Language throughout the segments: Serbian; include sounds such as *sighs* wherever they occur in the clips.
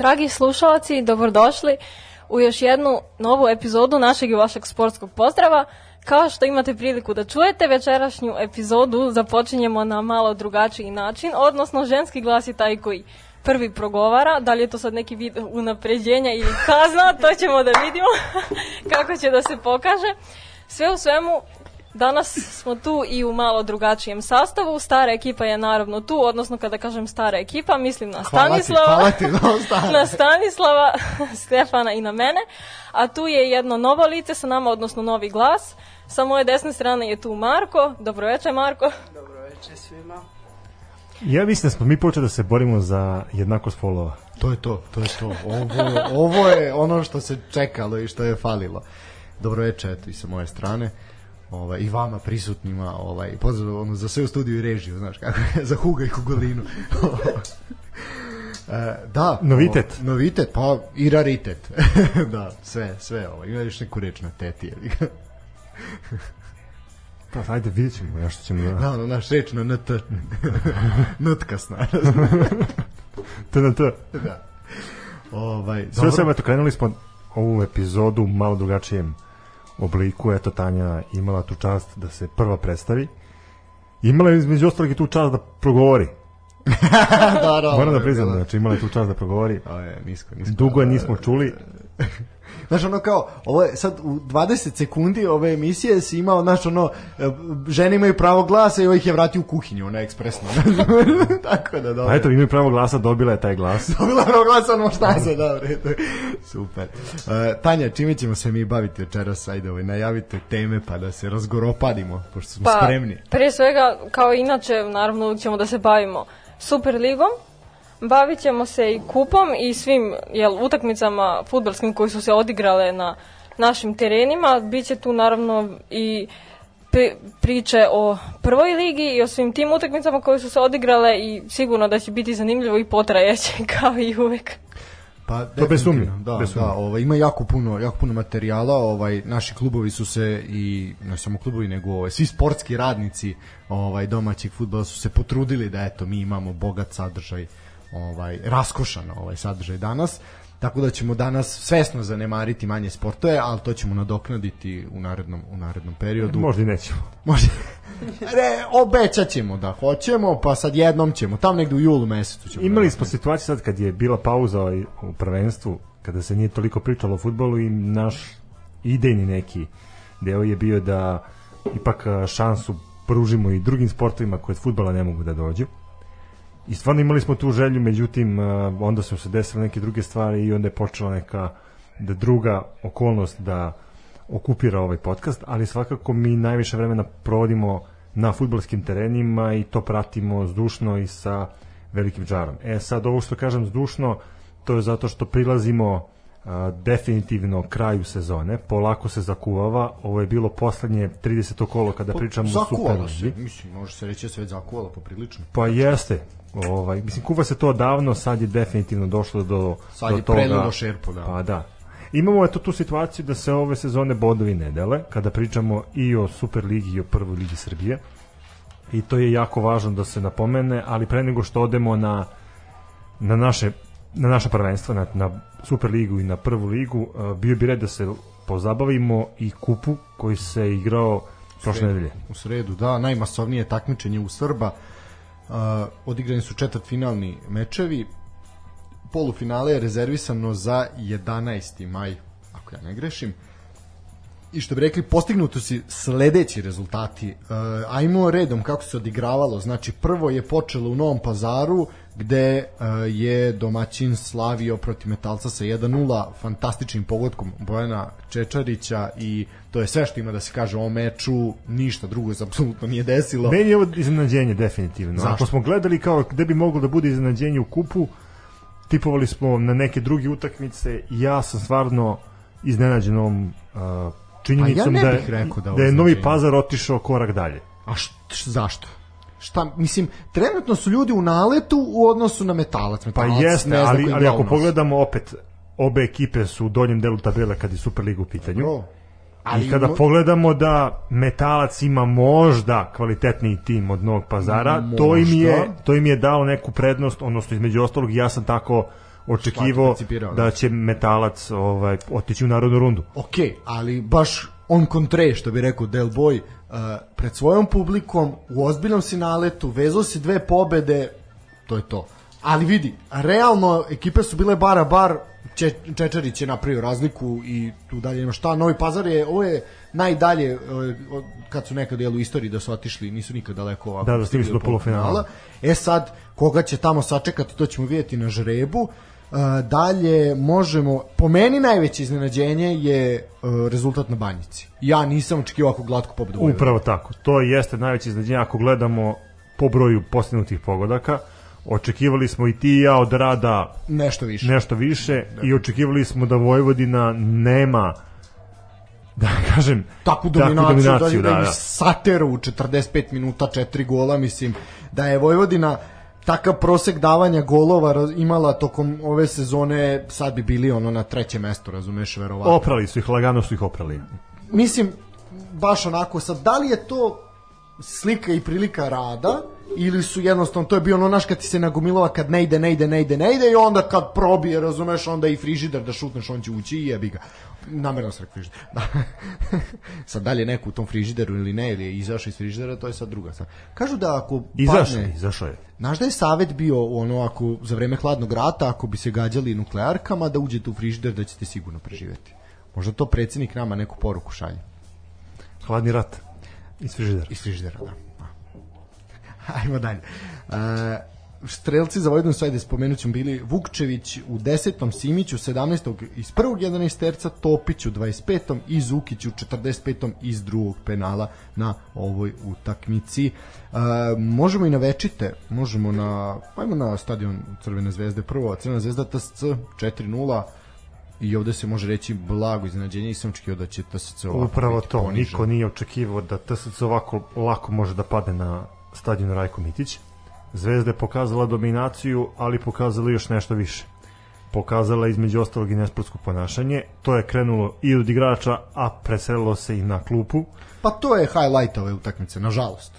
Dragi slušalci, dobrodošli u još jednu novu epizodu našeg i vašeg sportskog pozdrava. Kao što imate priliku da čujete, večerašnju epizodu započinjemo na malo drugačiji način, odnosno ženski glas je taj koji prvi progovara, da li je to sad neki vid unapređenja ili kazna, to ćemo da vidimo *laughs* kako će da se pokaže. Sve u svemu, Danas smo tu i u malo drugačijem sastavu. Stara ekipa je naravno tu, odnosno kada kažem stara ekipa, mislim na Stanislava, hvala ti, hvala *laughs* ti, na Stanislava, *laughs* Stefana i na mene. A tu je jedno novo lice sa nama, odnosno novi glas. Sa moje desne strane je tu Marko. Dobro večer, Marko. Dobro večer svima. Ja mislim da smo mi počeli da se borimo za jednakost polova. To je to, to je to. Ovo, ovo je ono što se čekalo i što je falilo. Dobro večer, eto i sa moje strane ovaj, i vama prisutnima, ovaj, pozdrav ono, za sve u studiju i režiju, znaš kako je, za Huga i Hugolinu. *laughs* e, da. Novitet. O, novitet, pa i raritet. *laughs* da, sve, sve, ovaj, ima još neku reč na teti. *laughs* Pa, ajde, vidjet ćemo, ja što ćemo da... Da, ono, naš reč na nt. Nutkasna. TNT. da. Ovaj, Sve sve, eto, krenuli smo ovu epizodu malo drugačijem obliku, eto Tanja imala tu čast da se prva predstavi. Imala je između ostalog i tu čast da progovori. *laughs* da, da, Moram da priznam, znači imala je tu čast da progovori. A je, nisko, nisko. Dugo je nismo čuli. *laughs* Znaš, ono kao, ovo je sad u 20 sekundi ove emisije si imao, znaš, ono, e, žene imaju pravo glasa i ovo ih je vratio u kuhinju, ono, ekspresno. *laughs* Tako da, dobro. A eto, imaju pravo glasa, dobila je taj glas. *laughs* Dobila pravo glasa, ono, šta se, dobro, eto. Super. Uh, Tanja, čime ćemo se mi baviti večeras? Ajde, ovaj, najavite teme pa da se razgoropadimo, pošto smo Pa, spremni. prije svega, kao inače, naravno ćemo da se bavimo Superligom, bavit ćemo se i kupom i svim jel, utakmicama futbalskim koji su se odigrale na našim terenima. Biće tu naravno i pri- priče o prvoj ligi i o svim tim utakmicama koje su se odigrale i sigurno da će biti zanimljivo i potrajeće *laughs* kao i uvek. Pa To bez sumnje, Da, bez sumnje. da, ovaj ima jako puno, jako puno materijala, ovaj naši klubovi su se i ne samo klubovi nego ovaj svi sportski radnici ovaj domaćeg fudbala su se potrudili da eto mi imamo bogat sadržaj, ovaj raskošan ovaj sadržaj danas. Tako da ćemo danas svesno zanemariti manje sportove, ali to ćemo nadoknaditi u narednom u narednom periodu. Možda i nećemo. Može. Re, obećat ćemo da hoćemo, pa sad jednom ćemo, tam negde u julu mesecu ćemo. Imali da smo situaciju sad kad je bila pauza ovaj, u prvenstvu, kada se nije toliko pričalo o futbolu i naš idejni neki deo je bio da ipak šansu pružimo i drugim sportovima koje od futbala ne mogu da dođu. I stvarno imali smo tu želju, međutim a, onda su se desile neke druge stvari i onda je počela neka da druga okolnost da okupira ovaj podcast, ali svakako mi najviše vremena provodimo na futbolskim terenima i to pratimo zdušno i sa velikim žarom. E sad ovo što kažem zdušno, to je zato što prilazimo a, definitivno kraju sezone, polako se zakuvava, ovo je bilo poslednje 30. kolo kada pričamo o Zakuvalo se, Superligi. mislim, može se reći da se već zakuvalo poprilično. Pa jeste, ovaj, mislim kuva se to davno, sad je definitivno došlo do, Sad do je toga. prelilo šerpu, da. Pa da. Imamo eto tu situaciju da se ove sezone bodovi ne dele, kada pričamo i o Superligi i o prvoj ligi Srbije. I to je jako važno da se napomene, ali pre nego što odemo na, na naše na naša prvenstva, na, na Superligu i na prvu ligu, uh, bio bi red da se pozabavimo i kupu koji se igrao prošle nedelje. U sredu, da, najmasovnije takmičenje u Srba. Uh, odigrani su četvrtfinalni mečevi. Polufinale je rezervisano za 11. maj, ako ja ne grešim. I što bi rekli, postignuto si sledeći rezultati. Uh, ajmo redom kako se odigravalo. Znači, prvo je počelo u Novom pazaru, gde uh, je domaćin slavio protiv metalca sa 1-0 fantastičnim pogodkom Bojana Čečarića i to je sve što ima da se kaže o meču, ništa drugo se apsolutno nije desilo. Meni je ovo iznenađenje definitivno. Zašto? Ako smo gledali kao gde bi moglo da bude iznenađenje u kupu, tipovali smo na neke druge utakmice i ja sam stvarno iznenađen ovom uh, činjenicom Pa ja da, bih je, rekao da da je Novi. Pazar otišao korak dalje. A št, š- zašto? Šta, mislim, trenutno su ljudi u naletu u odnosu na metalac. Pa metalac jeste, ne zna ali, ali ako pogledamo opet, obe ekipe su u donjem delu tabele kad je Superliga u pitanju. Bro, I kada mo- pogledamo da Metalac ima možda kvalitetniji tim od Novog Pazara, to im, je, Možda. to im je dao neku prednost, odnosno između ostalog ja sam tako očekivao da. da će Metalac ovaj, otići u narodnu rundu. ok, ali baš on kontre, što bi rekao Del Boy, pred svojom publikom, u ozbiljnom si naletu, vezao si dve pobede, to je to. Ali vidi, realno ekipe su bile bara bar, Če, Čečarić je napravio razliku i tu dalje nema šta. Novi Pazar je, ovo je najdalje, od- kad su nekad jel, u istoriji da su otišli, nisu nikad daleko ovako. Da, da, stigli su do polufinala. E sad, koga će tamo sačekati, to ćemo vidjeti na žrebu. Uh, dalje možemo, po meni najveće iznenađenje je uh, rezultat na banjici. Ja nisam očekivao ovako glatku pobedu. Upravo tako. To jeste najveće iznenađenje ako gledamo po broju postignutih pogodaka. Očekivali smo i ti i ja od rada Nešto više. nešto više i očekivali smo da Vojvodina nema da *laughs* kažem takvu dominaciju, dominaciju da, da, da, da. Sateru u 45 minuta, 4 gola, mislim, da je Vojvodina takav prosek davanja golova imala tokom ove sezone, sad bi bili ono na trećem mestu, razumeš, verovatno. Oprali su ih, lagano su ih oprali. mislim, baš onako sad, da li je to slika i prilika rada ili su jednostavno, to je bio ono naš kad ti se nagomilava kad ne ide, ne ide, ne ide, ne ide i onda kad probije, razumeš, onda i frižider da šutneš, on će ući i jebi ga. Namerno sam rekao frižider. *laughs* Da. sad dalje neko u tom frižideru ili ne, ili je izašao iz frižidera, to je sad druga stvar. Kažu da ako Izašao, padne, izašao je. Znaš da je savet bio ono ako za vreme hladnog rata ako bi se gađali nuklearkama da uđete u frižider da ćete sigurno preživeti. Možda to predsjednik nama neku poruku šalje. Hladni rat. Iz frižidera. Iz frižidera, da. *laughs* Ajmo dalje. E, strelci za Vojvodinu sajde spomenut ćemo bili Vukčević u 10. Simić u 17. iz prvog 11 terca, Topić u 25. i Zukić u 45. iz drugog penala na ovoj utakmici. E, možemo i na večite, možemo na, ajmo na stadion Crvene zvezde prvo, Crvena zvezda TSC 4-0, i ovde se može reći blago iznenađenje nisam očekivao da će TSC ovako Upravo to, ponižen. niko nije očekivao da TSC ovako lako može da padne na stadion Rajko Mitić. Zvezda je pokazala dominaciju, ali pokazala još nešto više. Pokazala između ostalog i nesportsko ponašanje. To je krenulo i od igrača, a preselilo se i na klupu. Pa to je highlight ove utakmice, nažalost.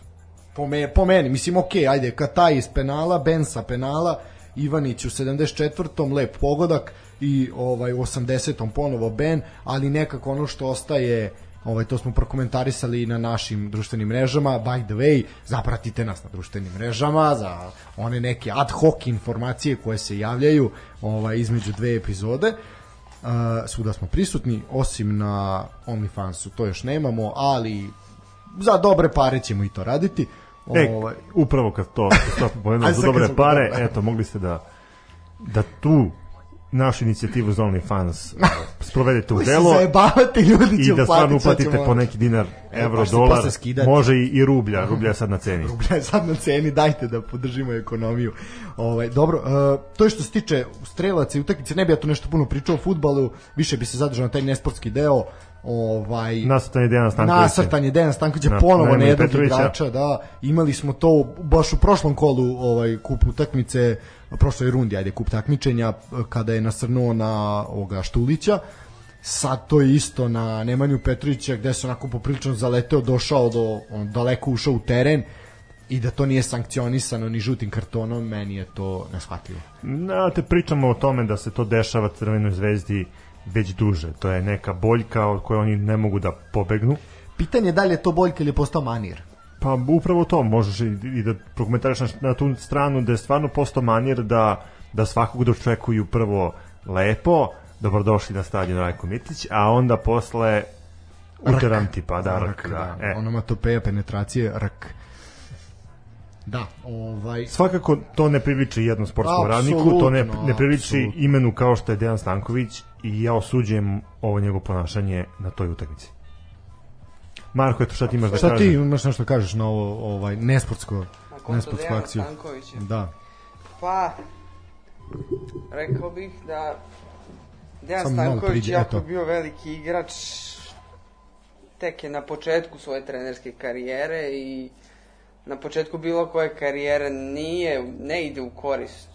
Po, me, po meni, mislim, ok, ajde, Kataj iz penala, Ben sa penala, Ivanić u 74. lep pogodak i ovaj u 80. ponovo Ben, ali nekako ono što ostaje ovaj to smo prokomentarisali na našim društvenim mrežama. By the way zapratite nas na društvenim mrežama za one neke ad hoc informacije koje se javljaju ovaj između dve epizode. Uh, svuda smo prisutni, osim na OnlyFansu, to još nemamo, ali za dobre pare ćemo i to raditi. E, Ovaj, upravo kad to, to *laughs* smo pomenuli za dobre pare, eto, mogli ste da da tu našu inicijativu za OnlyFans *laughs* sprovedete u delo zajebavate, ljudi će i da stvarno uplatite po neki dinar, evro, se dolar, može i, i rublja, rublja je sad na ceni. rublja je sad na ceni, dajte da podržimo ekonomiju. Ovaj dobro, uh, to je što se tiče strelaca i utakmice, ne bi ja tu nešto puno pričao o fudbalu, više bi se zadržao na taj nesportski deo. Ovaj Nasrtan je Dejan Stanković. Nasrtanje Dejan Stankovića Na- ponovo na na jednog Petrovića. igrača, da, imali smo to baš u prošlom kolu ovaj kup utakmice, prošloj rundi, ajde kup takmičenja kada je nasrnuo na ovoga Štulića. Sad to je isto na Nemanju Petrovića gde se onako poprilično zaleteo, došao do on daleko ušao u teren i da to nije sankcionisano ni žutim kartonom, meni je to neshvatljivo. Znate, pričamo o tome da se to dešava Crvenoj zvezdi već duže. To je neka boljka od koje oni ne mogu da pobegnu. Pitanje je da li je to boljka ili je postao manir. Pa upravo to, možeš i, i da prokomentariš na, na tu stranu da je stvarno postao manir da, da svakog dočekuju prvo lepo, dobrodošli na stadion Rajko Mitić, a onda posle uteram ti pa da, rk, da. E. Onomatopeja penetracije, rak. Da, ovaj... Svakako to ne priliči jednom sportskom radniku, to ne, ne priliči apsolutno. imenu kao što je Dejan Stanković i ja osuđujem ovo njegovo ponašanje na toj utakmici. Marko, eto šta ti imaš da Šta kažeš? ti imaš nešto kažeš na ovo ovaj nesportsko nesportsku Dejana akciju? Stankovića. Da. Pa, rekao bih da Dejan Samo malo Stanković, priđe, jako eto. je bio veliki igrač, tek je na početku svoje trenerske karijere i na početku bilo koje karijere nije, ne ide u korist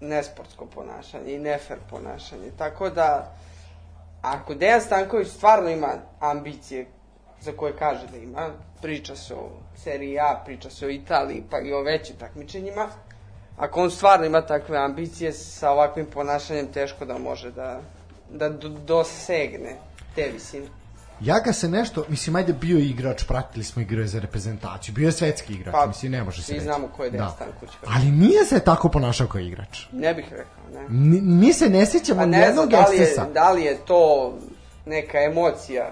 nesportsko ponašanje i nefer ponašanje. Tako da, ako Dejan Stanković stvarno ima ambicije za koje kaže da ima, priča se o seriji A, priča se o Italiji, pa i o većim takmičenjima, ako on stvarno ima takve ambicije, sa ovakvim ponašanjem teško da može da, da do, dosegne te visine. Ja ga se nešto, mislim, ajde bio je igrač, pratili smo igrao je za reprezentaciju, bio je svetski igrač, Pa, mislim, ne može se reći. znamo ko je Dejan da. Stanković. Ali nije se tako ponašao kao igrač. Ne bih rekao, ne. Ni- Mi se ne sjećamo Pa ne jednog da li, je, da li je to neka emocija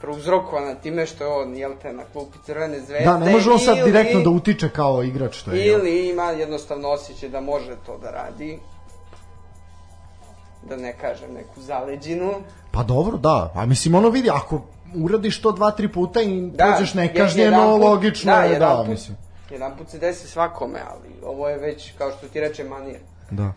prouzrokovana time što je on, jel te, na klupi Crvene zvezde. Da, ne može on sad ili- direktno da utiče kao igrač, što je. Ili ima jednostavno osjećaj da može to da radi. Da ne kažem neku zaleđinu. Pa dobro, da. A mislim, ono vidi, ako uradiš to dva, tri puta i Da, prođeš je- nekažnjeno, logično da, je, da, jedanput- mislim. Jedan put se desi svakome, ali ovo je već, kao što ti reče, manija. Da.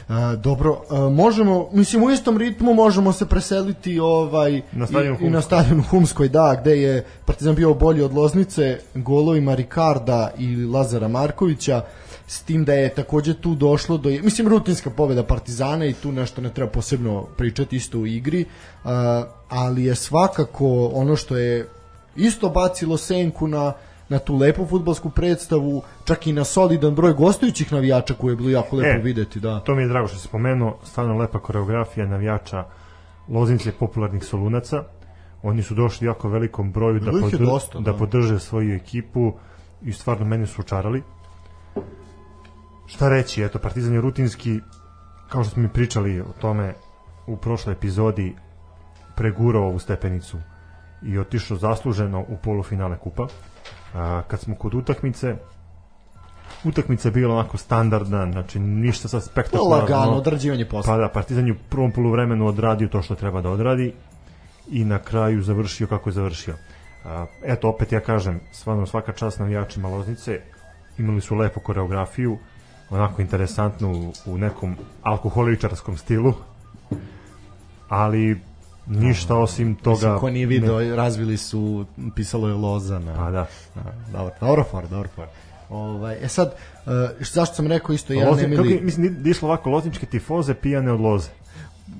E, dobro, e, možemo, mislim u istom ritmu možemo se preseliti ovaj Na stadion i, i na Humskoj. stadion Humskoj, da, gde je Partizan bio bolji od Loznice, golovima Rikarda i Lazara Markovića, s tim da je takođe tu došlo do, mislim rutinska pobeda Partizana i tu nešto ne treba posebno pričati isto u igri, ali je svakako ono što je isto bacilo senku na na tu lepu futbalsku predstavu, čak i na solidan broj gostujućih navijača koje je bilo jako lepo E, videti, da. To mi je drago što si spomenuo, stvarno lepa koreografija navijača Loznice popularnih Solunaca. Oni su došli jako velikom broju da, podr- dosta, da da. podrže svoju ekipu i stvarno meni su očarali. Šta reći, eto, Partizan je rutinski, kao što smo mi pričali o tome u prošloj epizodi, pregurao ovu stepenicu i otišao zasluženo u polufinale kupa. A, kad smo kod utakmice, utakmica je bila onako standardna, znači ništa sa spektakularno. Lagano, odrađivanje posla. Pa da, Partizan je u prvom poluvremenu odradio to što treba da odradi i na kraju završio kako je završio. A, eto, opet ja kažem, stvarno svaka čast navijačima Loznice, imali su lepu koreografiju, onako interesantnu u, u nekom alkoholičarskom stilu, ali ništa osim toga... Mislim, ko nije video, razvili su, pisalo je Loza na... Pa da. Da, dobro, dobro for, dobro for. Ovaj, e sad, uh, zašto sam rekao isto, ja ne kako, je- mili... mislim, da išlo ovako, lozničke tifoze pijane od loze.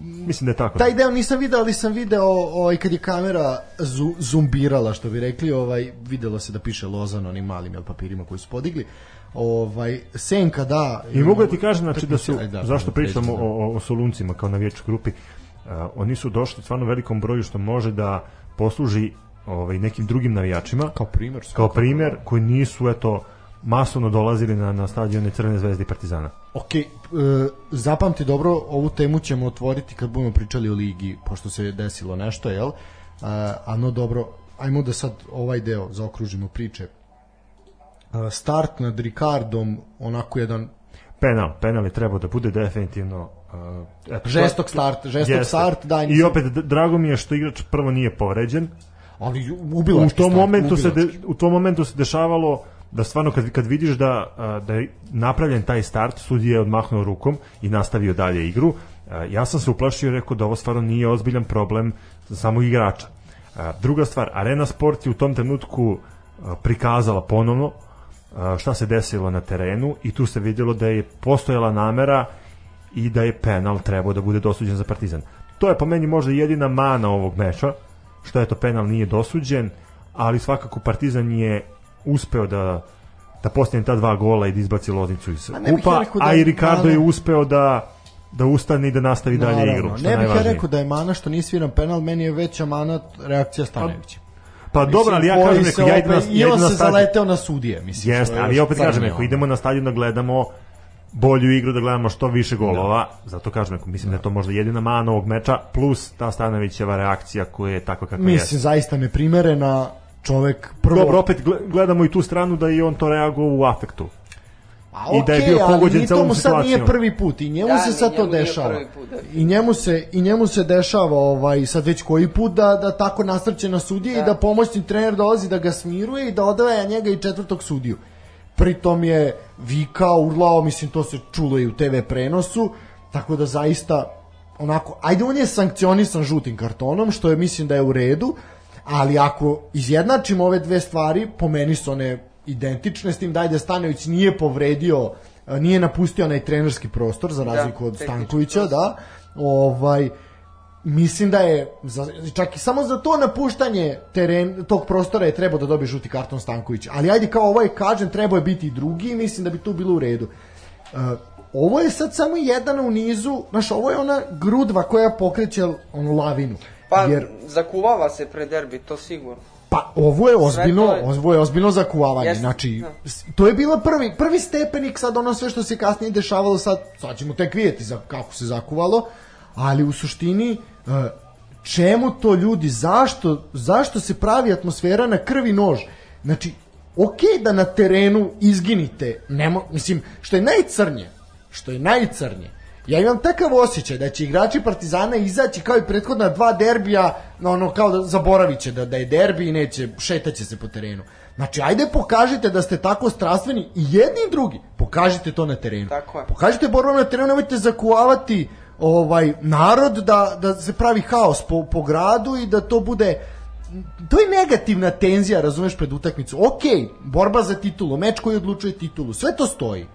Mislim da je tako. Taj deo nisam video, ali sam video ovaj, kad je kamera zu, zumbirala, što bi rekli, ovaj, videlo se da piše Loza na onim malim jel, papirima koji su podigli. Ovaj, Senka, da... I mogu da ti kažem, znači da su, Aj, da, zašto da, pričamo pređemo. o, o, Soluncima kao navijačkoj grupi, uh, oni su došli stvarno velikom broju što može da posluži ovaj, nekim drugim navijačima, Kao primjer. kao primer koji nisu eto masovno dolazili na, na stadione Crvene zvezde i Partizana. Ok, e, zapamti dobro, ovu temu ćemo otvoriti kad budemo pričali o ligi, pošto se desilo nešto, jel? E, a no dobro, ajmo da sad ovaj deo zaokružimo priče. Start nad Ricardom, onako jedan Penal, penal je trebao da bude definitivno uh, eto, žestok start, žestok Jeste. start, da, I nisam- opet d- drago mi je što igrač prvo nije povređen. ali U tom start, momentu se de, u tom momentu se dešavalo da stvarno kad kad vidiš da da je napravljen taj start, sudija je odmahnuo rukom i nastavio dalje igru. Ja sam se uplašio i rekao da ovo stvarno nije ozbiljan problem za samog igrača. Druga stvar, Arena Sport je u tom trenutku prikazala ponovno šta se desilo na terenu i tu se vidjelo da je postojala namera i da je penal trebao da bude dosuđen za Partizan. To je po meni možda jedina mana ovog meča, što je to penal nije dosuđen, ali svakako Partizan je uspeo da da postigne ta dva gola i da izbaci Loznicu iz kupa, ja da a i Ricardo mana- je uspeo da da ustane i da nastavi dalje Naravno, igru. Što Ne bih ja rekao da je mana što nije sviran penal, meni je veća mana reakcija Stanovića. Pa dobro, ali ja kažem, neko, ja idem na, opet- I ja on idem na se stadion. zaleteo na sudije, mislim. Jeste, ali opet kažem, ono. idemo na stadion da gledamo bolju igru, da gledamo što više golova, zato kažem, ako mislim da je to možda jedina mana ovog meča, plus ta Stanovićeva reakcija koja je takva kakva je. Mislim, zaista neprimerena čovek prvo... Dobro, opet gle- gledamo i tu stranu da je on to reagovao u afektu. A i da je bio pogođen celom to mu sad nije situacijom. prvi put i njemu Da, se sad to dešava. put, da. I njemu se i njemu se dešava ovaj sad već koji put da da tako nasrće na sudije i da pomoćni trener dolazi da ga smiruje i da odvaja njega i četvrtog sudiju. Pritom je vikao, urlao, mislim to se čulo i u TV prenosu, tako da zaista onako, ajde on je sankcionisan žutim kartonom, što je mislim da je u redu, ali ako izjednačimo ove dve stvari, po meni su one identične, s tim da ajde Stanović nije povredio, e, nije napustio onaj trenerski prostor, za razliku od tehnički Stankovića, prostor. da, ovaj, mislim da je za, čak i samo za to napuštanje teren, tog prostora je trebao da dobije žuti karton Stanković. Ali ajde kao ovaj kažem, trebao je biti i drugi i mislim da bi tu bilo u redu. Uh, ovo je sad samo jedan u nizu, znaš, ovo je ona grudva koja pokreće onu lavinu. Pa, Jer, zakuvava se pre derbi, to sigurno. Pa ovo je ozbiljno, to je- ovo je ozbiljno zakuvavanje. Jeste, znači, da. to je bila prvi, prvi stepenik, sad ono sve što se kasnije dešavalo, sad, sad ćemo tek vidjeti za, kako se zakuvalo, ali u suštini, uh, čemu to ljudi, zašto, zašto se pravi atmosfera na krvi nož? Znači, ok da na terenu izginite, nemo, mislim, što je najcrnje, što je najcrnje, ja imam takav osjećaj da će igrači Partizana izaći kao i prethodna dva derbija, na ono kao da zaboravit će da, da je derbi i neće, šetaće se po terenu. Znači, ajde pokažite da ste tako strastveni i jedni i drugi. Pokažite to na terenu. Tako je. Pokažite borbom na terenu, nemojte zakuvavati ovaj narod da, da se pravi haos po, po gradu i da to bude to je negativna tenzija, razumeš, pred utakmicu. Ok, borba za titulu, meč koji odlučuje titulu, sve to stoji.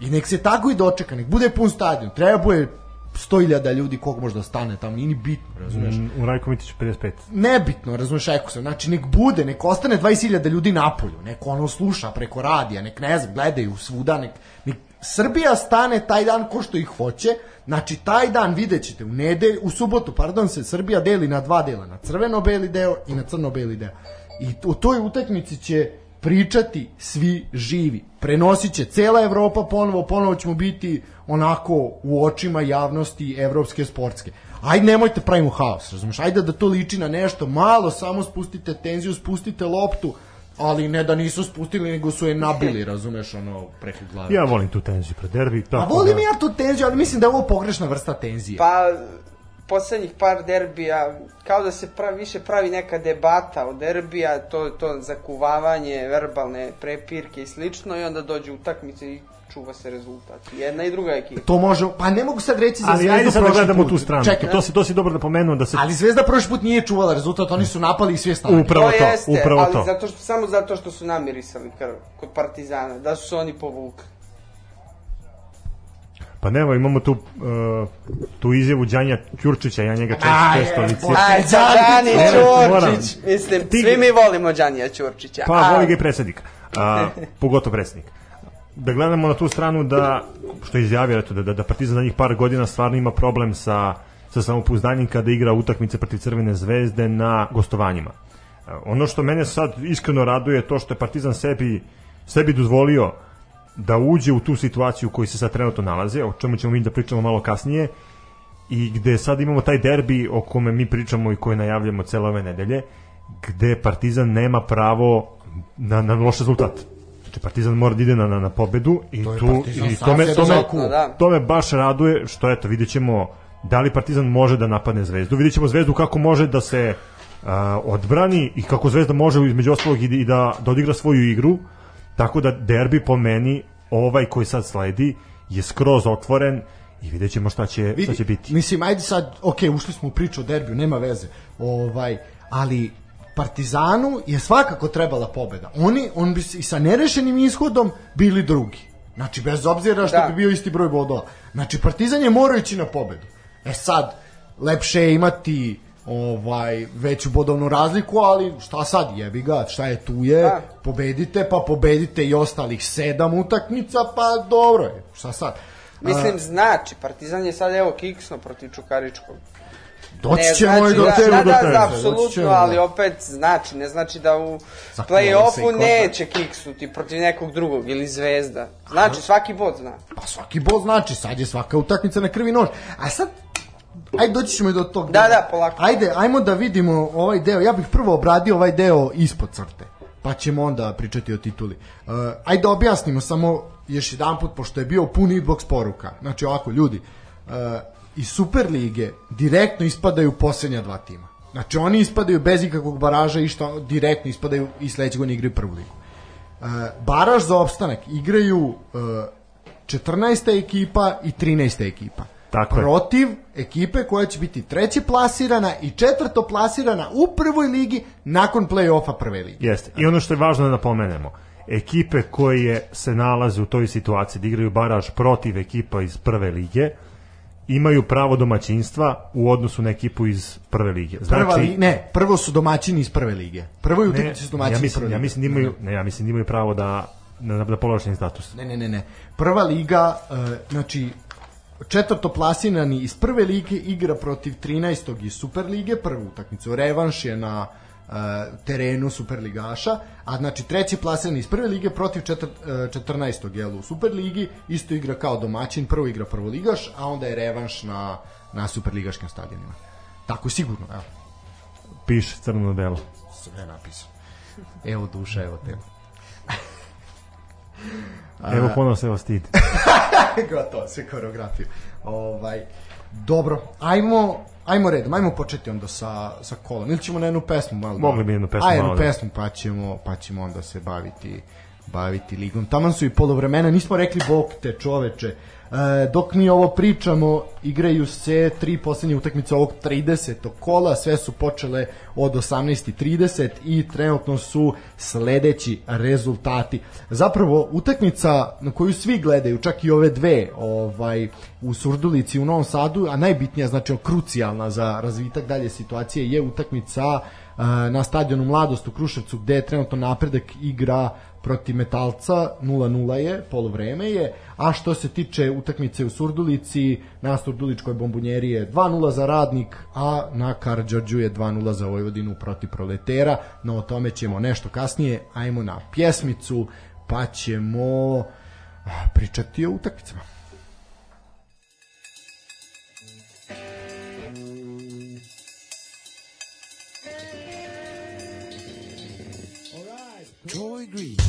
I nek se tako i dočeka, nek bude pun stadion, treba bude 100.000 ljudi koliko može da stane tamo, nije ni bitno, razumeš? Mm, U Rajko Mitiću 55. nebitno, razumeš, rekao sam, znači nek bude, nek ostane 20.000 ljudi na polju, nek ono sluša preko radija, nek ne znam, gledaju svuda, nek, nek Srbija stane taj dan ko što ih hoće, znači taj dan vidjet ćete u nedelj, u subotu, pardon, se Srbija deli na dva dela, na crveno-beli deo i na crno-beli deo. I u toj utakmici će pričati svi živi. Prenosit će cela Evropa ponovo, ponovo ćemo biti onako u očima javnosti evropske sportske. Ajde nemojte pravimo haos, razumeš? Ajde da to liči na nešto malo, samo spustite tenziju, spustite loptu, ali ne da nisu spustili, nego su je nabili, razumeš, ono, preko glave. Ja volim tu tenziju pred derbi. A Tako volim da, ja tu tenziju, ali mislim da je ovo pogrešna vrsta tenzije. Pa, poslednjih par derbija, kao da se pravi, više pravi neka debata o derbija, to to zakuvavanje, verbalne prepirke i slično, i onda dođe utakmice i čuva se rezultat. Jedna i druga ekipa. To može, pa ne mogu sad reći za Ali Zvezdu ajde sad da prošli gledamo put. tu stranu. Čekaj, To si, to si dobro da pomenuo da se ali Zvezda prošli put nije čuvala rezultat, oni su napali i sve stane. Upravo to, jeste, upravo ali to. zato što, samo zato što su namirisali krv kod Partizana, da su se oni povukli. Pa nevo, imamo tu, uh, tu izjavu Đanja Ćurčića, ja njega često, licitiram. Aj, Đani. Ćurčić. Mislim, Ti- svi mi volimo Đanija Ćurčića. Pa a- voli ga i predsednik, a, *laughs* pogotovo predsednik. Da gledamo na tu stranu da, što je izjavio, eto, da, da, da Partizan za njih par godina stvarno ima problem sa, sa samopouzdanjem kada igra utakmice protiv Crvene zvezde na gostovanjima. E, Ono što mene sad iskreno raduje je to što je Partizan sebi, sebi dozvolio da uđe u tu situaciju u kojoj se sad trenutno nalaze, o čemu ćemo mi da pričamo malo kasnije, i gde sad imamo taj derbi o kome mi pričamo i koji najavljamo cele ove nedelje, gde Partizan nema pravo na, na loš rezultat. Znači Partizan mora da ide na, na, na pobedu i To tu i to me, to, me. Da. to me baš raduje što eto vidjet ćemo da li Partizan može da napadne Zvezdu. Vidjet ćemo Zvezdu kako može da se a, odbrani i kako Zvezda može između ostalog i, i da, da odigra svoju igru. Tako da derbi po meni ovaj koji sad sledi je skroz otvoren i vidjet ćemo šta će, šta će biti. Mislim, ajde sad, ok, ušli smo u priču o derbiju, nema veze. Ovaj, ali Partizanu je svakako trebala pobeda. Oni, on bi i sa nerešenim ishodom bili drugi. Znači, bez obzira što Da. bi bio isti broj bodova. Znači, Partizan je morao ići na pobedu. E sad, lepše je imati ovaj veću bodovnu razliku, ali šta sad, jebi ga, šta je tu je, Da. pobedite, pa pobedite i ostalih sedam utakmica, pa dobro je, šta sad. Mislim, znači, Partizan je sad evo kiksno protiv Čukaričkog. Doći Ne ćemo znači i do da, tebe da, do da, tebe. da, doći apsolutno, ćemo, ali da. opet znači, ne znači da u play-offu neće kiksnuti protiv nekog drugog ili zvezda. Znači, svaki bod zna. Pa svaki bod znači, sad je svaka utakmica na krvi nož. A sad, ajde doći ćemo i do tog. Da, da, polako. Ajde, ajmo da vidimo ovaj deo. Ja bih prvo obradio ovaj deo ispod crte. Pa ćemo onda pričati o tituli. Uh, ajde da objasnimo samo još jedan put, pošto je bio pun inbox poruka. Znači ovako, ljudi, uh, iz Superlige direktno ispadaju posljednja dva tima. Znači oni ispadaju bez ikakvog baraža i što direktno ispadaju i sledećeg godine igraju prvu ligu. Uh, baraž za opstanak igraju uh, 14. ekipa i 13. ekipa. Tako je. Protiv ekipe koja će biti treće plasirana i četvrto plasirana u prvoj ligi nakon play-offa prve ligi. Jeste. I ono što je važno da napomenemo, ekipe koje se nalaze u toj situaciji da igraju baraž protiv ekipa iz prve lige, imaju pravo domaćinstva u odnosu na ekipu iz prve lige. Znači, Prva li, ne, prvo su domaćini iz prve lige. Prvo je ne, utakmice su domaćini ja iz prve mislim, ja lige. mislim da imaju, ne, ja mislim da imaju pravo da na, na povlačeni status. Ne, ne, ne, ne. Prva liga, uh, znači četvrto plasirani iz prve lige igra protiv 13. iz Superlige, prvu utakmicu. Revanš je na uh, terenu Superligaša, a znači treći plasirani iz prve lige protiv četir, uh, 14. jel u Superligi, isto igra kao domaćin, prvo igra prvoligaš, a onda je revanš na, na Superligaškim stadionima. Tako sigurno, evo. Piše crno na belo. Sve napisano. Evo duša, evo tebe. Evo ponovno se evo stid. *laughs* *laughs* Gotovo, sve koreografije. Ovaj, dobro, ajmo, ajmo redom, ajmo početi onda sa, sa kolom. Ili ćemo na jednu pesmu malo? Mogli bi jednu pesmu A, jednu malo, da. pesmu, pa ćemo, pa ćemo onda se baviti baviti ligom. Taman su i polovremena, nismo rekli bok te čoveče. E, dok mi ovo pričamo, igraju se tri poslednje utakmice ovog 30. kola, sve su počele od 18.30 i trenutno su sledeći rezultati. Zapravo, utakmica na koju svi gledaju, čak i ove dve, ovaj, u Surdulici u Novom Sadu, a najbitnija, znači krucijalna za razvitak dalje situacije, je utakmica e, na stadionu Mladost u Kruševcu gde je trenutno napredak igra protiv Metalca 0-0 je, polovreme je, a što se tiče utakmice u Surdulici, na Surduličkoj bombunjeri je 2-0 za radnik, a na Karđorđu je 2-0 za Vojvodinu protiv proletera, no o tome ćemo nešto kasnije, ajmo na pjesmicu, pa ćemo pričati o utakmicama. Troy Green.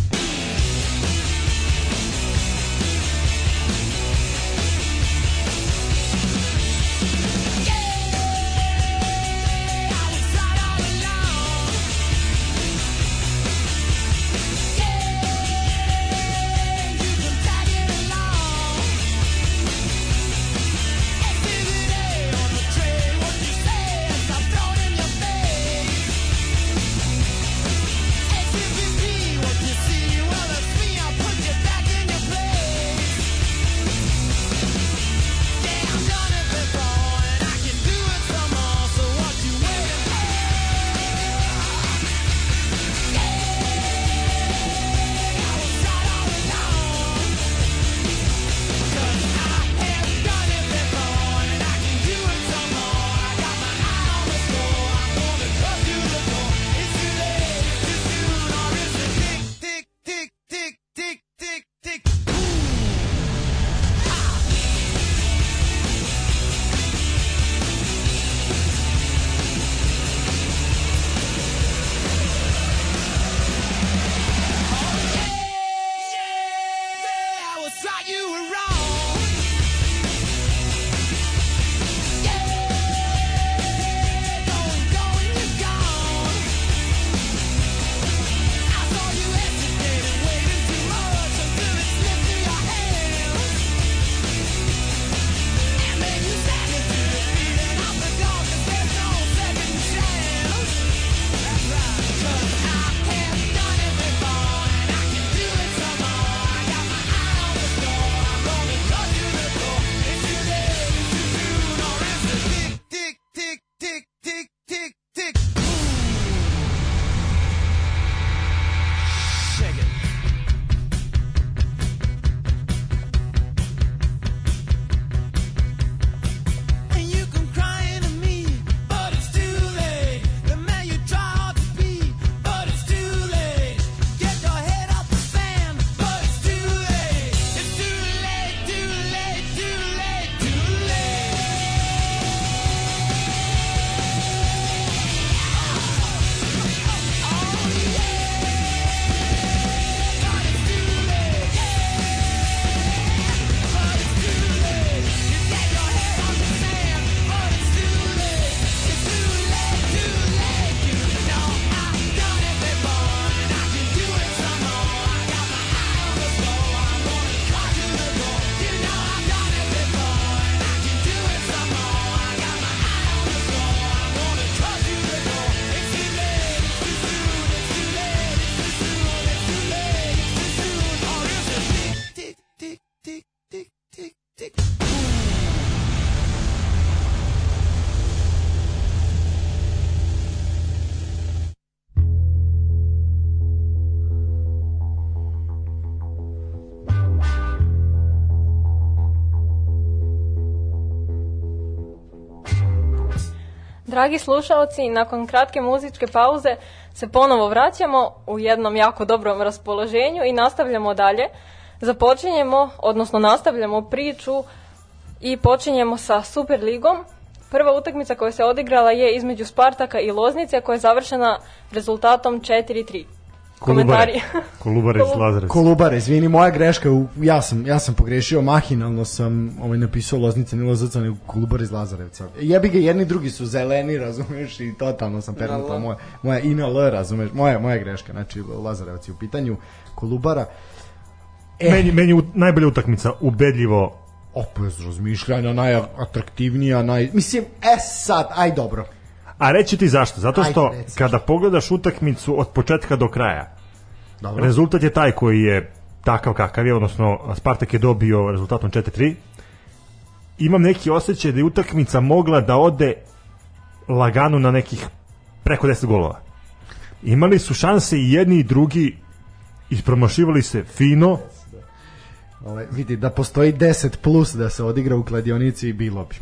Dragi slušalci, nakon kratke muzičke pauze se ponovo vraćamo u jednom jako dobrom raspoloženju i nastavljamo dalje. Započinjemo, odnosno nastavljamo priču i počinjemo sa Superligom. Prva utakmica koja se odigrala je između Spartaka i Loznice koja je završena rezultatom 4-3. Komentari. *laughs* Kolubara iz Lazarevca. Kolubara, izvini, moja greška, ja sam, ja sam pogrešio, mahinalno sam ovaj, napisao Loznica Nilo Zrca, nego Kolubara iz Lazarevca. Jebi ga, jedni drugi su zeleni, razumeš, i totalno sam pernutao L. moja, moja i na L, razumeš, moja, moja greška, znači Lazarevac je u pitanju, Kolubara. E, Meni, meni u, najbolja utakmica, ubedljivo opet razmišljanja, najatraktivnija, naj... Mislim, e sad, aj dobro. A reći ti zašto? Zato što Ajde, kada pogledaš utakmicu od početka do kraja, Dobro. rezultat je taj koji je takav kakav je, odnosno Spartak je dobio rezultatom 4-3. Imam neki osjećaj da je utakmica mogla da ode lagano na nekih preko 10 golova. Imali su šanse i jedni i drugi ispromašivali se fino, Ovaj, vidi, da postoji 10 plus da se odigra u kladionici bilo bi.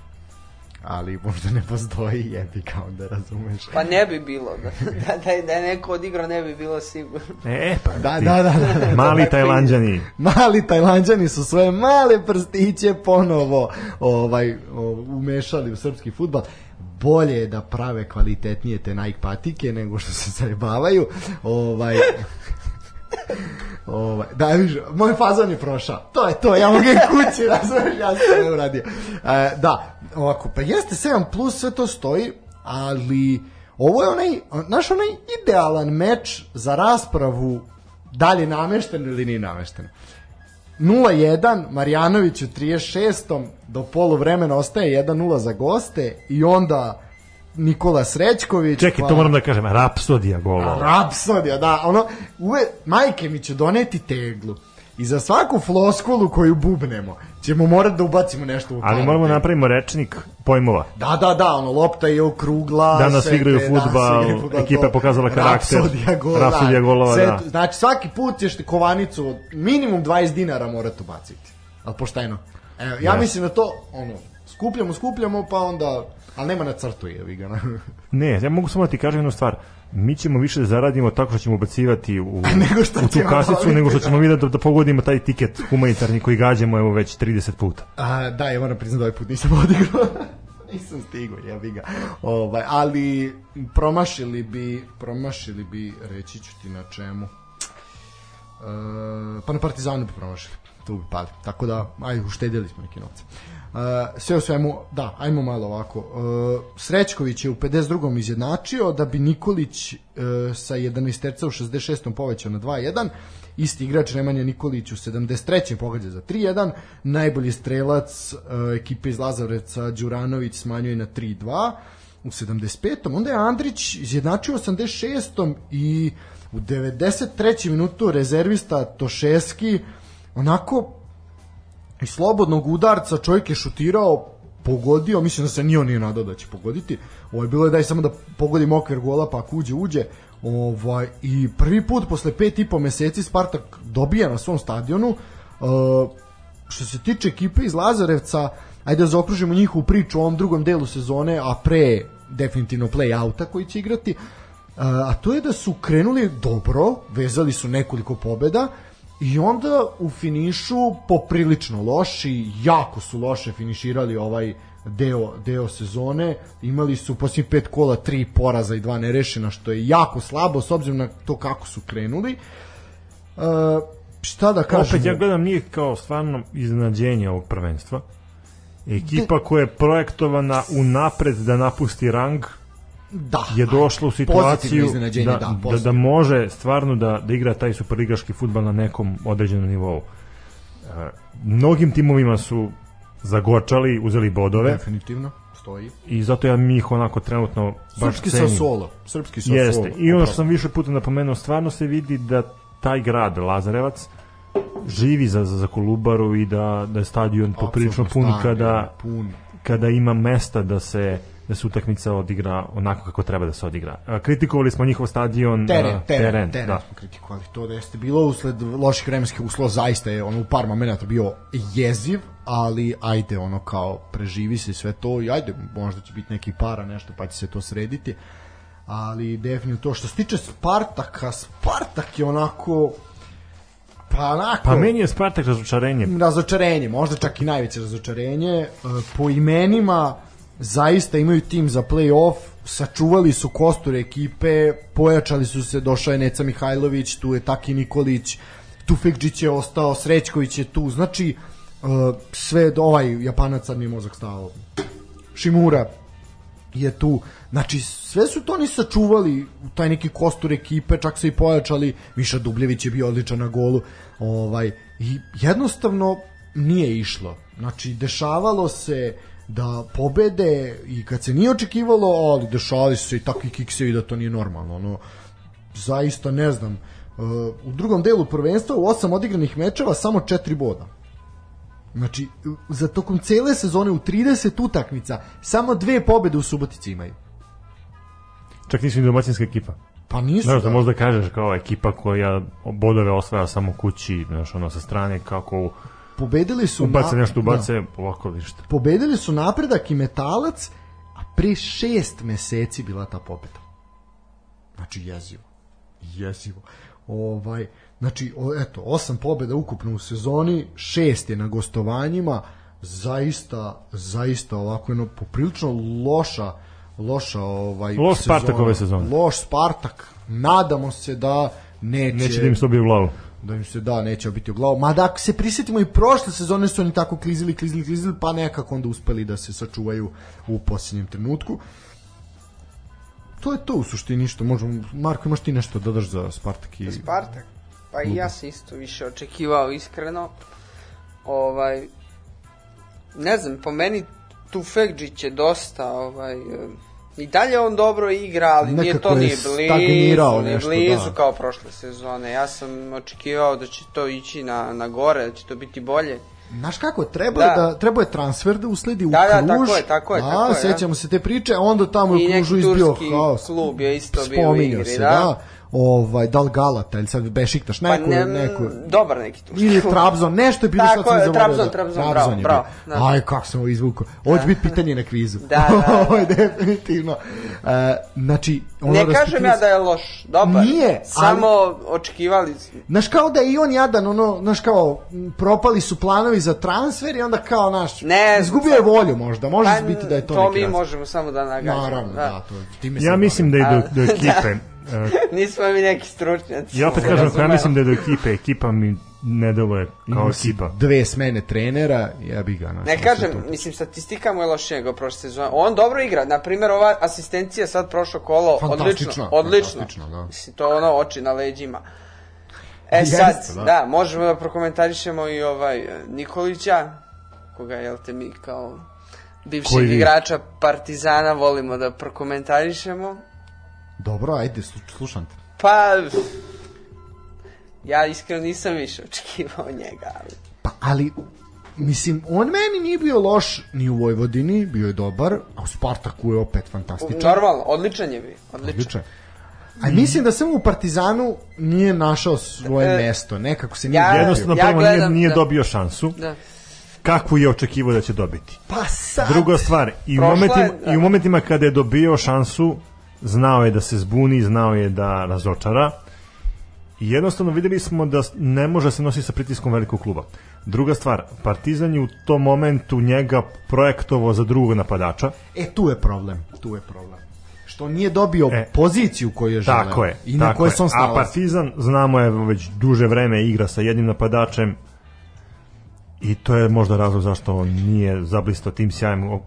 Ali možda ne postoji jebi ga onda razumeš. Pa ne bi bilo. Da, da, da, je- da je neko odigrao ne bi bilo sigurno. E, pa Da, da, da, da, da. mali tajlanđani. Mali Tajlanđani su svoje male prstiće ponovo ovaj, umešali u srpski futbal. Bolje je da prave kvalitetnije te Nike patike nego što se zajebavaju. Ovaj, Ovaj, da, viš, moj fazon je prošao. To je to, ja mogu kući, razumeš, ja sam sve uradio. E, da, ovako, pa jeste 7 plus, sve to stoji, ali ovo je onaj, naš onaj idealan meč za raspravu da li je namešteno ili nije namešteno. 0-1, Marjanović u 36. do poluvremena ostaje 1-0 za goste i onda Nikola Srećković. Čekaj, pa- to moram da kažem, rapsodija golova. Rapsodija, da, ono, uve, majke mi će doneti teglu. I za svaku floskulu koju bubnemo, ćemo morati da ubacimo nešto u Ali moramo napravimo rečnik pojmova. Da, da, da, ono, lopta je okrugla. Danas igraju danas igraju fudbal, ekipa je pokazala karakter, Rapsodija gola, rapsodija golova, da. to- Znači, svaki put ćeš kovanicu od minimum 20 dinara morati ubaciti. Ali pošteno. Evo, ja Da. mislim da to, ono, skupljamo, skupljamo, pa onda, ali nema na crtu je, ga. *laughs* Ne, ja mogu samo da ti kažem jednu stvar. Mi ćemo više da zaradimo tako što ćemo ubacivati u, Nego što u tu kasicu, nego što ćemo vidjeti da, da pogodimo taj tiket humanitarni koji gađamo evo već 30 puta. A, da, ja moram priznati da ovaj put nisam odigrao. *laughs* nisam stigao, jebi ga. Ovaj, ali promašili bi, promašili bi, reći ću ti na čemu. E, pa na Partizanu bi promašili. Tu bi pali. Tako da, aj, uštedili smo neke novce. E, sve u svemu, da, ajmo malo ovako. E, Srećković je u 52. izjednačio da bi Nikolić e, sa 11 terca u 66. povećao na 2-1. Isti igrač Nemanja Nikolić u 73. pogađa za 3-1. Najbolji strelac ekipe iz Lazarevca Đuranović smanjuje na 3-2 u 75. Onda je Andrić izjednačio u 86. i u 93. minutu rezervista Tošeski onako iz slobodnog udarca čovjek je šutirao pogodio, mislim da se ni on nije nadao da će pogoditi. Ovaj bilo je daj samo da pogodim okvir gola pa ako uđe uđe. Ovaj i prvi put posle pet i po meseci Spartak dobija na svom stadionu. Uh, što se tiče ekipe iz Lazarevca, ajde da zaokružimo njihovu priču u ovom drugom delu sezone, a pre definitivno play-outa koji će igrati. Uh, a to je da su krenuli dobro, vezali su nekoliko pobeda i onda u finišu poprilično loši, jako su loše finiširali ovaj deo, deo sezone, imali su posljednjih pet kola tri poraza i dva nerešena, što je jako slabo s obzirom na to kako su krenuli. Uh, šta da kažem? Opet ja gledam njih kao stvarno iznenađenje ovog prvenstva. Ekipa koja je projektovana unapred da napusti rang da, je došla u situaciju da, da, da, da, može stvarno da, da igra taj superligaški futbal na nekom određenom nivou. E, mnogim timovima su zagorčali, uzeli bodove definitivno stoji. i zato ja mi ih onako trenutno baš Srpski cenim. Sassuolo, srpski Sassuolo. Jeste. I ono što sam više puta napomenuo, stvarno se vidi da taj grad, Lazarevac, živi za, za, za Kolubaru i da, da je stadion poprilično pun kada, pun. kada ima mesta da se da se utakmica odigra onako kako treba da se odigra. Kritikovali smo njihov stadion teren, a, teren, teren, da. teren smo kritikovali to da jeste bilo usled loših vremenskih uslova zaista je ono u par momenata bio jeziv ali ajde ono kao preživi se sve to i ajde možda će biti neki para nešto pa će se to srediti ali definitivno to što se tiče Spartaka Spartak je onako pa onako Pa meni je Spartak razočarenje. razočarenje, možda čak i najveće razočarenje. E, Po imenima zaista imaju tim za play-off, sačuvali su kostur ekipe, pojačali su se, došao je Neca Mihajlović, tu je Taki Nikolić, Tufekđić je ostao, Srećković je tu, znači uh, sve ovaj Japanac sad mi mozak stao. Šimura je tu znači sve su to oni sačuvali taj neki kostur ekipe čak se i pojačali Miša Dubljević je bio odličan na golu ovaj i jednostavno nije išlo. Znači dešavalo se da pobede i kad se nije očekivalo ali dešavali su se i takvi kiksevi da to nije normalno ono zaista ne znam uh, u drugom delu prvenstva u osam odigranih mečeva samo četiri boda Znači, za tokom cele sezone u 30 utakmica samo dve pobede u Subotici imaju. Čak nisu ni domaćinska ekipa. Pa nisu. Znaš da da. možda kažeš kao ekipa koja bodove osvaja samo kući, znaš, ono sa strane kako Pobedili su ubace na- nešto, ubace Da. ovako ništa. Pobedili su napredak i metalac, a pre šest meseci bila ta pobeda. Znači jezivo. Jezivo. Ovaj, znači, o, eto, osam pobeda ukupno u sezoni, šest je na gostovanjima, zaista, zaista ovako jedno poprilično loša loša ovaj Loš sezona. Spartak ove sezone. Loš Spartak. Nadamo se da neće Neće da im se u glavu. Da im se da neće biti u glavu. Mada ako se prisjetimo i prošle sezone su oni tako klizili, klizili, klizili, pa nekako onda uspeli da se sačuvaju u posljednjem trenutku. To je to u suštini što možemo... Marko, imaš ti nešto da dodaš za Spartak i... Spartak. Pa i ja sam isto više očekivao iskreno. Ovaj ne znam, po meni Tufekđić je dosta ovaj i dalje on dobro igra, ali nije Nekako to je ni blizu, ni nešto, blizu da. kao prošle sezone. Ja sam očekivao da će to ići na, na gore, da će to biti bolje. Znaš kako, treba da. Da. da treba je transfer da usledi u Da, da, tako je, tako je, Da, tako je, sećamo se te priče, onda tamo u I neki Kružu izbio turski haos. klub je isto bio u igri, se, da. da. Ovaj, da li Galata ili sad Bešiktaš, Pa neko, ne, neko, dobar neki turski Ili. Trabzon, nešto je bilo Tako sad sam zaboravio. Trabzon, Trabzon, bravo, bravo, da. Aj, kako sam ovo izvukao. Ovo će biti pitanje na kvizu. Da, da, *laughs* da. Definitivno. E, znači, ono Ne kažem ja da je loš, dobar. Nije, ali- Samo očekivali smo. Znaš kao da je i on jadan, ono, znaš kao, propali su planovi za transfer i onda kao, naš, Ne, izgubio je volju možda, može Pa, biti da je to, to neki mi razlog. možemo samo da nagađamo. Naravno, da, to, time Ja mislim da je do, do *laughs* ekipe, e, *laughs* Nismo mi neki stručnjaci. ja opet kažem, ja mislim da je do ekipe, ekipa mi ne deluje kao ekipa. Dve smene trenera, ja bi ga, znaš, Ne kažem, to- mislim, statistika mu je lošija nego prošle sezone. On dobro igra. Na primjer, ova asistencija sad prošlo kolo, odlično. Odlično. da. Mislim, to ono oči na leđima. E Jeste, sad, da. da. možemo da prokomentarišemo i ovaj e, Nikolića, koga, jel te mi kao bivšeg vi? igrača Partizana volimo da prokomentarišemo. Dobro, ajde, slu- slušam te. Pa, ja iskreno nisam više očekivao njega, ali... Pa, ali, mislim, on meni nije bio loš ni u Vojvodini, bio je dobar, a u Spartaku je opet fantastičan. Normalno, odličan je bio, odličan. Odličan. A mislim da samo u Partizanu nije našao svoje E, mesto, nekako se nije ja-. Jednostavno, Ja prvo nije, gledam, nije da. dobio šansu. Da. Kakvu je očekivao da će dobiti? Pa sad... Druga stvar, i u, momentima, je, da. i u momentima kada je dobio šansu, znao je da se zbuni, znao je da razočara. I jednostavno videli smo da ne može se nositi sa pritiskom velikog kluba. Druga stvar, Partizan je u tom momentu njega projektovao za drugog napadača. E, tu je problem, tu je problem. Što nije dobio E, poziciju koju je želeo. Tako je. I na tako kojoj je. se on A. Partizan, znamo je, već duže vreme igra sa jednim napadačem i to je možda razlog zašto on nije zablistao tim sjajem o,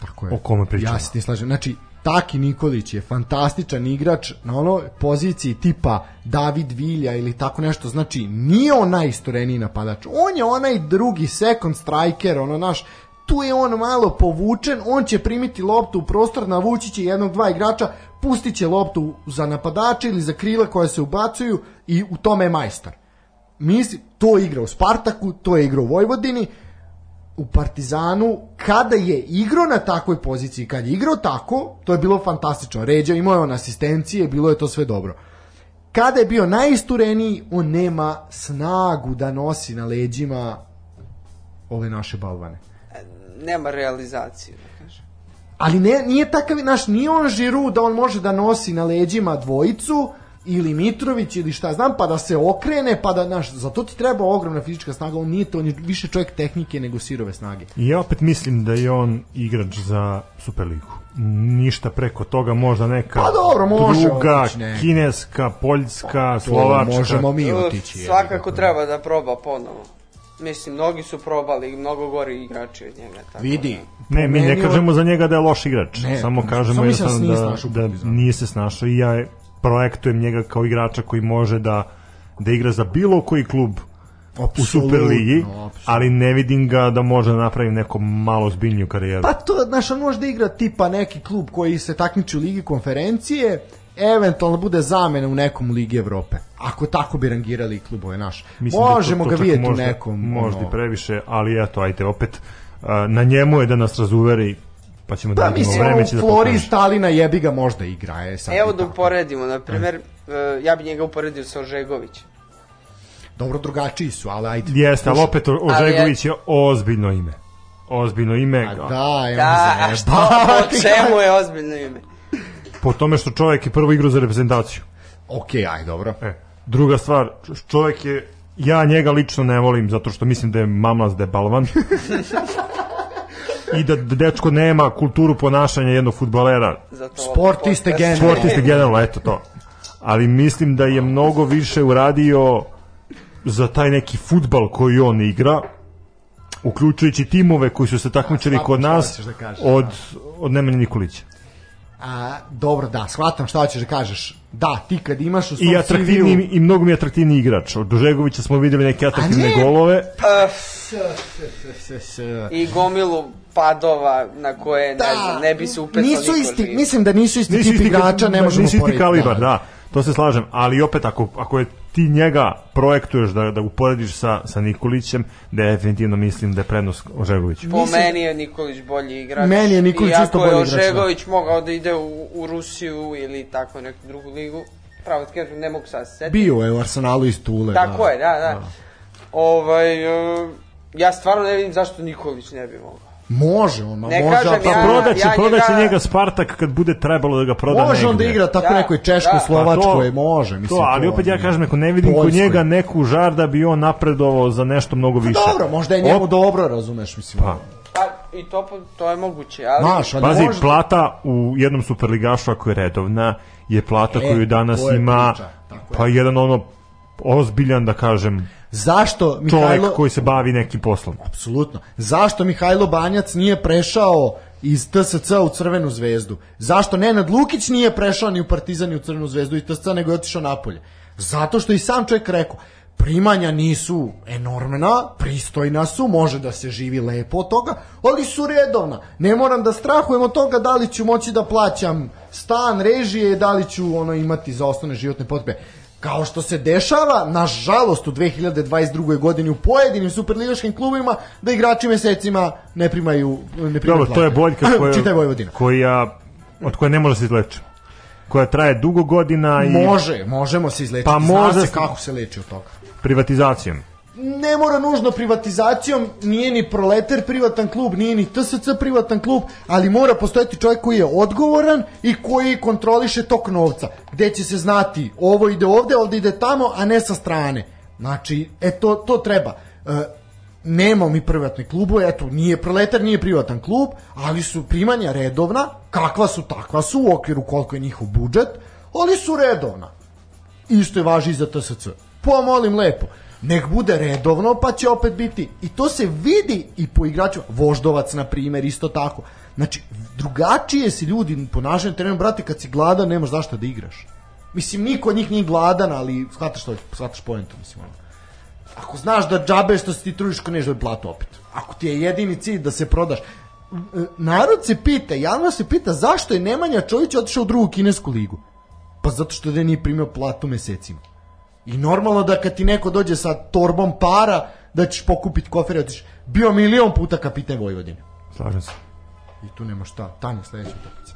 Tako je. o kome pričamo. Ja se ti slažem. Znači, Taki Nikolić je fantastičan igrač na onoj poziciji tipa David Vilja ili tako nešto. Znači, nije on najistoreniji napadač. On je onaj drugi second striker, ono naš, tu je on malo povučen, on će primiti loptu u prostor, navući će jednog, dva igrača, pustit će loptu za napadače ili za krila koje se ubacuju i u tome je majstor. Misli, to igra u Spartaku, to je igra u Vojvodini, u Partizanu kada je igrao na takvoj poziciji, kad je igrao tako, to je bilo fantastično. Ređa imao je on asistencije, bilo je to sve dobro. Kada je bio najistureniji, on nema snagu da nosi na leđima ove naše balvane. Nema realizaciju, da kažem. Ali ne, nije takav, naš, nije on žiru da on može da nosi na leđima dvojicu ili Mitrović ili šta znam, pa da se okrene, pa da, znaš, za to ti treba ogromna fizička snaga, on nije to, on je više čovjek tehnike nego sirove snage. I ja opet mislim da je on igrač za Superligu. Ništa preko toga, možda neka Pa dobro, može druga, otići neka. kineska, poljska, To slovačka. možemo mi otići. Svakako ga. treba da proba ponovo. Mislim, mnogi su probali, mnogo gori igrači od njega. Tako Vidi. Ne, mi ne kažemo za njega da je loš igrač, Ne, samo kažemo mislim da da, da nije se snašao i ja projektujem njega kao igrača koji može da da igra za bilo koji klub u Apsolutno, Superligi, ali ne vidim ga da može da napravi neku malo zbiljniju karijeru. Pa to, znaš, on može da igra tipa neki klub koji se takmiči u Ligi konferencije, eventualno bude zamena u nekom Ligi Evrope. Ako tako bi rangirali klubove naš. Mislim da to- Možemo to ga čak vidjeti u možda- nekom... Možda ono, previše, ali eto, ajte opet, na njemu je da nas razuveri, pa ćemo da Pa vidimo, mislim, vreme će da Flori. Stalina jebi ga možda igra. Je, sad Evo da tako. uporedimo, na primjer, e, ja bi njega uporedio sa Ožegovićem. Dobro, drugačiji su, ali ajde. Jeste, ali opet je- Ožegović je ozbiljno ime. Ozbiljno ime, A da, evo Da, a što, da, *laughs* po čemu je ozbiljno ime? po tome što čovjek je prvo igrao za reprezentaciju. Ok, aj, dobro. E, druga stvar, č- čovjek je, ja njega lično ne volim zato što mislim da je mamlas, da je balvan. *laughs* I da da dečko nema kulturu ponašanja jednog futbalera. Zato Sportiste generalno. Sportiste generalno, eto to. Ali mislim da je mnogo više uradio za taj neki futbal koji on igra, uključujući timove koji su se takmičili kod nas da kažeš, od, od Nemanja Nikolića. A, dobro, da, shvatam šta hoćeš da kažeš. Da, ti kad imaš u svom I atraktivniji CV-u i mnogo mi je atraktivniji igrač. Od Dožegovića smo videli neke atraktivne ne. golove. Pa, s- I gomilu padova na koje ne, znam, ne bi se upetao nisu isti, živ. mislim da nisu isti Nisi tip isti, igrača, ne da, možemo nisi isti kalibar, da. To se slažem, ali opet ako, ako je ti njega projektuješ da, da uporediš sa, sa Nikolićem, definitivno mislim da je prednost Ožegoviću. Po Mislim- meni je Nikolić bolji igrač. Meni je Nikolić Iako isto bolji je igrač, da. Ožegović mogao da ide u, u Rusiju ili tako neku drugu ligu. Pravo ti kažem, ne mogu sad se setiti. Bio je u Arsenalu iz Tule. Tako da. je, da, da. Ovaj, e, ja stvarno ne vidim zašto Nikolić ne bi mogao. Može on, ma Ne može, kažem Pa ja- prodaće, ja prodaće njega- njega Spartak kad bude trebalo da ga proda može on da negde. igra tako Da, nekoj Češkoj, da. Slovačkoj, Pa može. Mislim, to, ali to opet ja kažem, ako ne vidim kod Poljskoj. njega neku žar da bi on napredovao za nešto mnogo više. Pa Dobro, možda je njemu Op, dobro, razumeš, mislim. Pa, Pa, i to, to je moguće, ali... Znaš, ali Pazi, može... plata u jednom superligašu ako je redovna je plata E, koju danas ima priča, pa jedan ono ozbiljan da kažem Zašto Mihajlo... koji se bavi nekim poslom. Apsolutno. Zašto Mihajlo Banjac nije prešao iz TSC u Crvenu zvezdu? Zašto Nenad Lukić nije prešao ni u Partizan ni u Crvenu zvezdu iz TSC nego je otišao napolje? Zato što i sam čovjek rekao, primanja nisu enormna, pristojna su, može da se živi lepo od toga, ali su redovna. Ne moram da strahujem od toga da li ću moći da plaćam stan, režije, i da li ću ono imati za osnovne životne potrebe. Kao što se dešava, nažalost, u 2022. godini u pojedinim superligaškim klubima, da igrači mesecima ne primaju, ne primaju Dobro, to je plate. boljka *laughs* koja, koja, od koje ne može se izleći. Koja traje dugo godina i Može, možemo se izlečiti. Pa Zna može se- kako se leči od toga. privatizacijom. Ne mora nužno privatizacijom, nije ni Proleter privatan klub, nije ni TSC privatan klub, ali mora postojati čovjek koji je odgovoran i koji kontroliše tok novca, gde će se znati ovo ide ovde, ovde ide tamo, a ne sa strane. Znači, e to, to treba. E, nemamo mi privatne klubove, eto, nije Proletar nije privatan klub, ali su primanja redovna, kakva su, takva su, u okviru koliko je njihov budžet, ali su redovna isto je važi i za TSC. Pa molim lepo, nek bude redovno, pa će opet biti. I to se vidi i po igračima. Voždovac, na primjer, isto tako. Znači, drugačije se ljudi ponašaju na terenu, brate, kad si gladan, nemaš zašto da igraš. Mislim, niko od njih nije gladan, ali shvataš, što, shvataš pojentu, mislim, ono. Ako znaš da džabe što se ti trudiš, ko neš da platu opet. Ako ti je jedini cilj da se prodaš. E, Narod se pita, javnost se pita zašto je Nemanja Čović otišao u drugu kinesku ligu. Pa zato što da nije primio platu mesecima. I normalno da kad ti neko dođe sa torbom para, da ćeš pokupiti kofer i otiš. Bio milion puta kapiten Vojvodine. Slažem se. I tu nema šta. Tanja sledeća utakmica.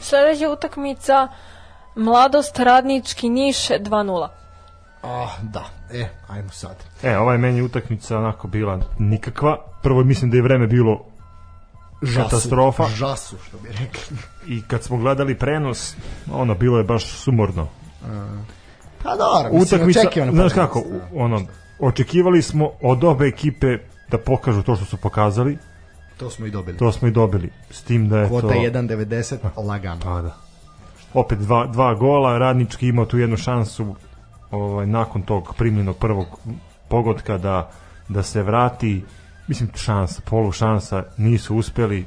Sledeća utakmica Mladost Radnički Niš 2-0. Ah, da. E, ajmo sad. E, ova je meni utakmica onako bila nikakva. Prvo mislim da je vreme bilo Žasu. Katastrofa. Žasu, što bi rekli. i kad smo gledali prenos, ono, bilo je baš sumorno. Pa dobro, mislim, utakmica, očekivano znaš kako, da. ono, očekivali smo od obe ekipe da pokažu to što su pokazali, To smo i dobili. to smo i dobili. S tim da je Kvota to... 1.90, lagano. Pa da. Opet dva, dva gola, radnički imao tu jednu šansu ovaj, nakon tog primljenog prvog pogotka da, da se vrati. Mislim, šansa, polu šansa, nisu uspeli.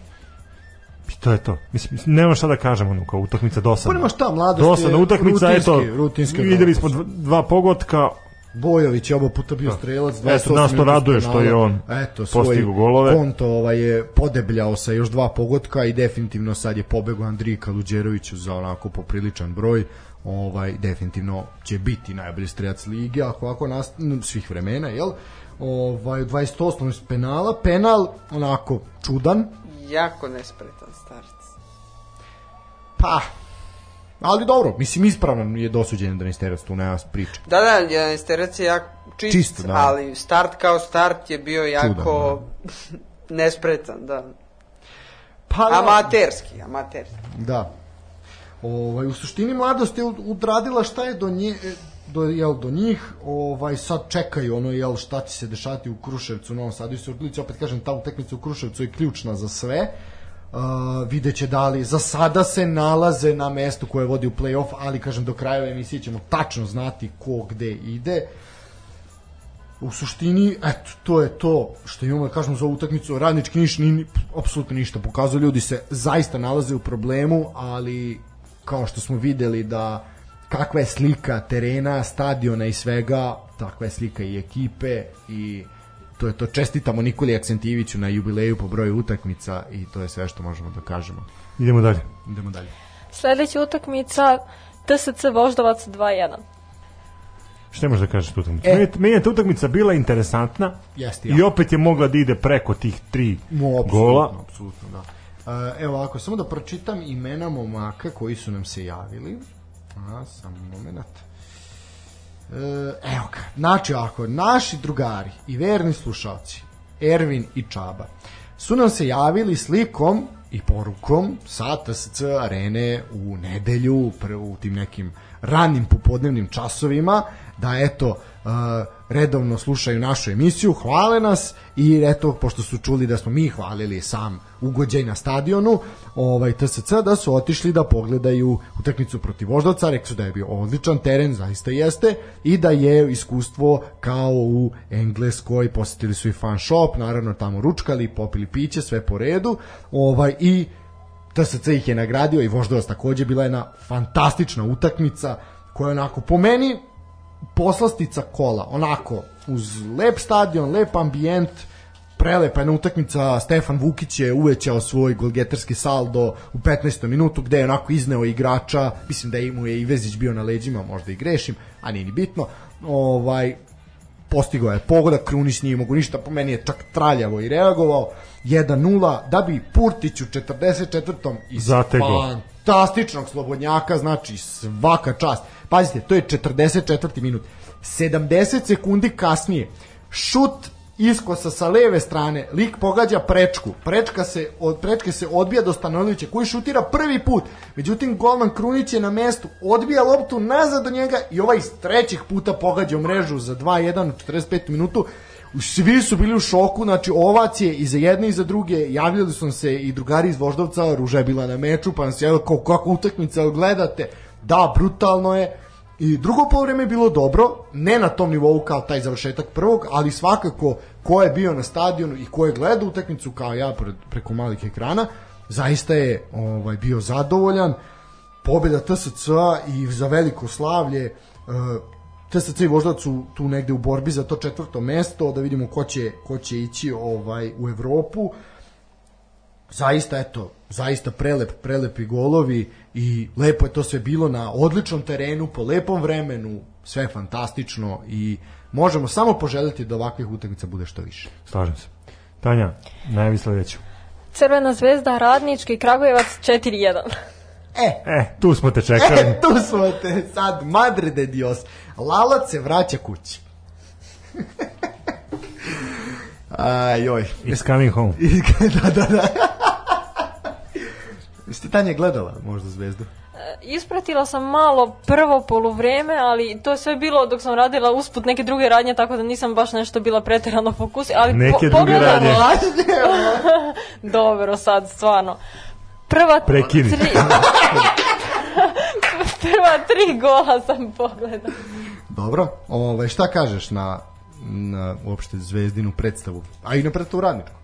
I to je to. Mislim, nema šta da kažemo, ono, kao utakmica dosadna. Pa nema šta, mladost je Dosadna utakmica, rutinski- eto, rutinski videli smo dva, dva pogotka, Bojović je oba puta bio strelac. 28 Eto, nas to raduje što je on Eto, svoj postigao golove. Konto ovaj, je podebljao sa još dva pogotka i definitivno sad je pobegao Andriji Kaluđeroviću za onako popriličan broj ovaj definitivno će biti najbolji strelac lige ako ovako nas svih vremena jel ovaj u 28 s penala penal onako čudan Jako nespretan start. pa ali dobro mislim ispravan je dosuđen da ne tu nema priče Da, da, jedan sterac je jako čist, Čist, da. ali start kao start je bio jako *laughs* nespretan, da. pa da. Amaterski, amaterski. Da. Ovaj u suštini mladost je odradila šta je do nje do jel do njih, ovaj sad čekaju ono jel šta će se dešavati u Kruševcu, u Novom Sadu i Surdulici, opet kažem ta utakmica u Kruševcu je ključna za sve. Uh, videće da li za sada se nalaze na mestu koje vodi u play-off, ali kažem do kraja emisije ćemo tačno znati ko gde ide u suštini, eto, to je to što imamo da kažemo za utakmicu. Radnički niš ni apsolutno ništa pokazao. Ljudi se zaista nalaze u problemu, ali kao što smo videli da kakva je slika terena, stadiona i svega, takva je slika i ekipe i to je to. Čestitamo Nikoli Akcentiviću na jubileju po broju utakmica i to je sve što možemo da kažemo. idemo dalje. Idemo dalje. Sledeća utakmica TSC Voždovac 2-1. Šta možeš da kažeš tu utakmicu? E. Meni, je- ta utakmica bila interesantna Jeste, i opet je mogla da ide preko tih tri Mo, gola. apsolutno, apsolutno, da. Uh, evo ovako, samo da pročitam imena momaka koji su nam se javili. A, samo moment. Uh, evo ga. Znači, ako naši drugari i verni slušalci, Ervin i Čaba, su nam se javili slikom i porukom sa TSC arene u nedelju, pre- u tim nekim ranim popodnevnim časovima, da eto, uh, redovno slušaju našu emisiju, hvale nas i eto, pošto su čuli da smo mi hvalili sam ugođaj na stadionu, ovaj TSC, da su otišli da pogledaju utakmicu protiv Voždovca, rekli su da je bio odličan teren, zaista jeste, i da je iskustvo kao u Engleskoj, posetili su i fan shop, naravno tamo ručkali, popili piće, sve po redu, ovaj, i TSC ih je nagradio i Voždovac takođe bila jedna fantastična utakmica koja onako po meni poslastica kola, onako uz lep stadion, lep ambijent, prelepa jedna utakmica, Stefan Vukić je uvećao svoj golgeterski saldo u 15. minutu gde je onako izneo igrača, mislim da mu je i Vezić bio na leđima, možda i grešim, a nije ni bitno, ovaj, postigao je pogodak, Krunić nije mogu ništa, po meni je čak traljavo i reagovao, 1-0, da bi Purtić u 44. iz fantastičnog slobodnjaka, znači svaka čast. Pazite, to je 44. minut. 70 sekundi kasnije, šut iskosa sa leve strane, lik pogađa prečku, prečka se, od prečke se odbija do Stanojevića koji šutira prvi put, međutim golman Krunić je na mestu, odbija loptu nazad do njega i ovaj iz trećih puta pogađa u mrežu za 2-1 u 45 minutu, svi su bili u šoku, znači ovacije i za jedne i za druge, javljali su se i drugari iz Voždovca, Ruža je bila na meču, pa javljali kao kako utakmica gledate, da, brutalno je, I drugo polovreme je bilo dobro, ne na tom nivou kao taj završetak prvog, ali svakako ko je bio na stadionu i ko je gledao utakmicu kao ja preko malih ekrana, zaista je ovaj bio zadovoljan. Pobjeda TSC i za veliko slavlje uh, TSC i Voždovac su tu negde u borbi za to četvrto mesto, da vidimo ko će, ko će ići ovaj u Evropu zaista eto, zaista prelep, prelepi golovi i lepo je to sve bilo na odličnom terenu, po lepom vremenu, sve fantastično i možemo samo poželjeti da ovakvih utakmica bude što više. Slažem se. Tanja, najavi sledeću. Crvena zvezda, Radnički, Kragujevac 4-1. E, E, tu smo te čekali. e, tu smo te sad, madre de dios. Lalac se vraća kući. *laughs* Ajoj. It's coming home. *laughs* da, da, da. Jeste Tanja gledala možda zvezdu? Ispratila sam malo prvo poluvreme, ali to je sve bilo dok sam radila usput neke druge radnje, tako da nisam baš nešto bila preterano fokus. Ali Neke po, druge radnje. *laughs* Dobro, sad, stvarno. Prva Prekini. tri... *laughs* Prva tri gola sam pogledala. Dobro, ovaj, šta kažeš na, na uopšte zvezdinu predstavu, a i na predstavu radničku?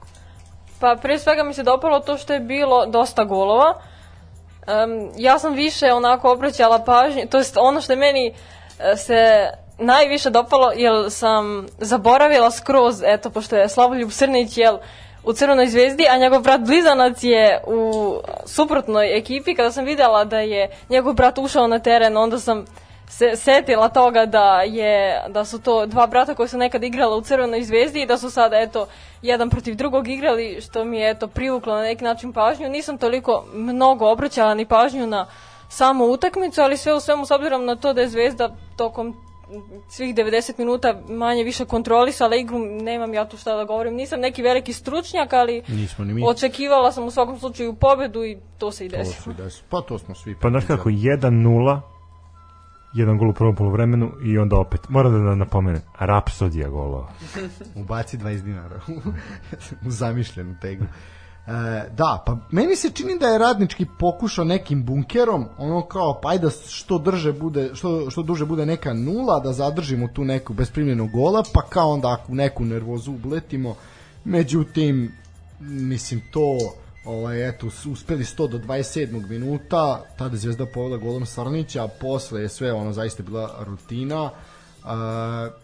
Pa pre svega mi se dopalo to što je bilo dosta golova. Um, ja sam više onako obraćala pažnju, to jest ono što je meni e, se najviše dopalo, jer sam zaboravila skroz, eto, pošto je Slavoljub Srnić, jel, u Crvenoj zvezdi, a njegov brat Blizanac je u suprotnoj ekipi. Kada sam videla da je njegov brat ušao na teren, onda sam se setila toga da je da su to dva brata koji su nekad igrala u Crvenoj zvezdi i da su sada eto jedan protiv drugog igrali što mi je eto privuklo na neki način pažnju. Nisam toliko mnogo obraćala ni pažnju na samu utakmicu, ali sve u svemu s obzirom na to da je Zvezda tokom svih 90 minuta manje više kontrolisala igru, nemam ja tu šta da govorim. Nisam neki veliki stručnjak, ali Nismo ni mi. očekivala sam u svakom slučaju pobedu i to se i To desilo. su i desu. Pa to smo svi. Pa znaš kako, 1-0, jedan gol u prvom polovremenu i onda opet, moram da napomenem, rapsodija golova. *laughs* Ubaci 20 dinara *laughs* u zamišljenu teglu. E, da, pa meni se čini da je radnički pokušao nekim bunkerom, ono kao, pa ajde da što, drže bude, što, što duže bude neka nula, da zadržimo tu neku besprimljenog gola, pa kao onda ako neku nervozu ubletimo, međutim, mislim to, ovaj, eto, uspeli 100 do 27. minuta, tada Zvezda povela golom Sarnića, a posle je sve ono zaista bila rutina. E,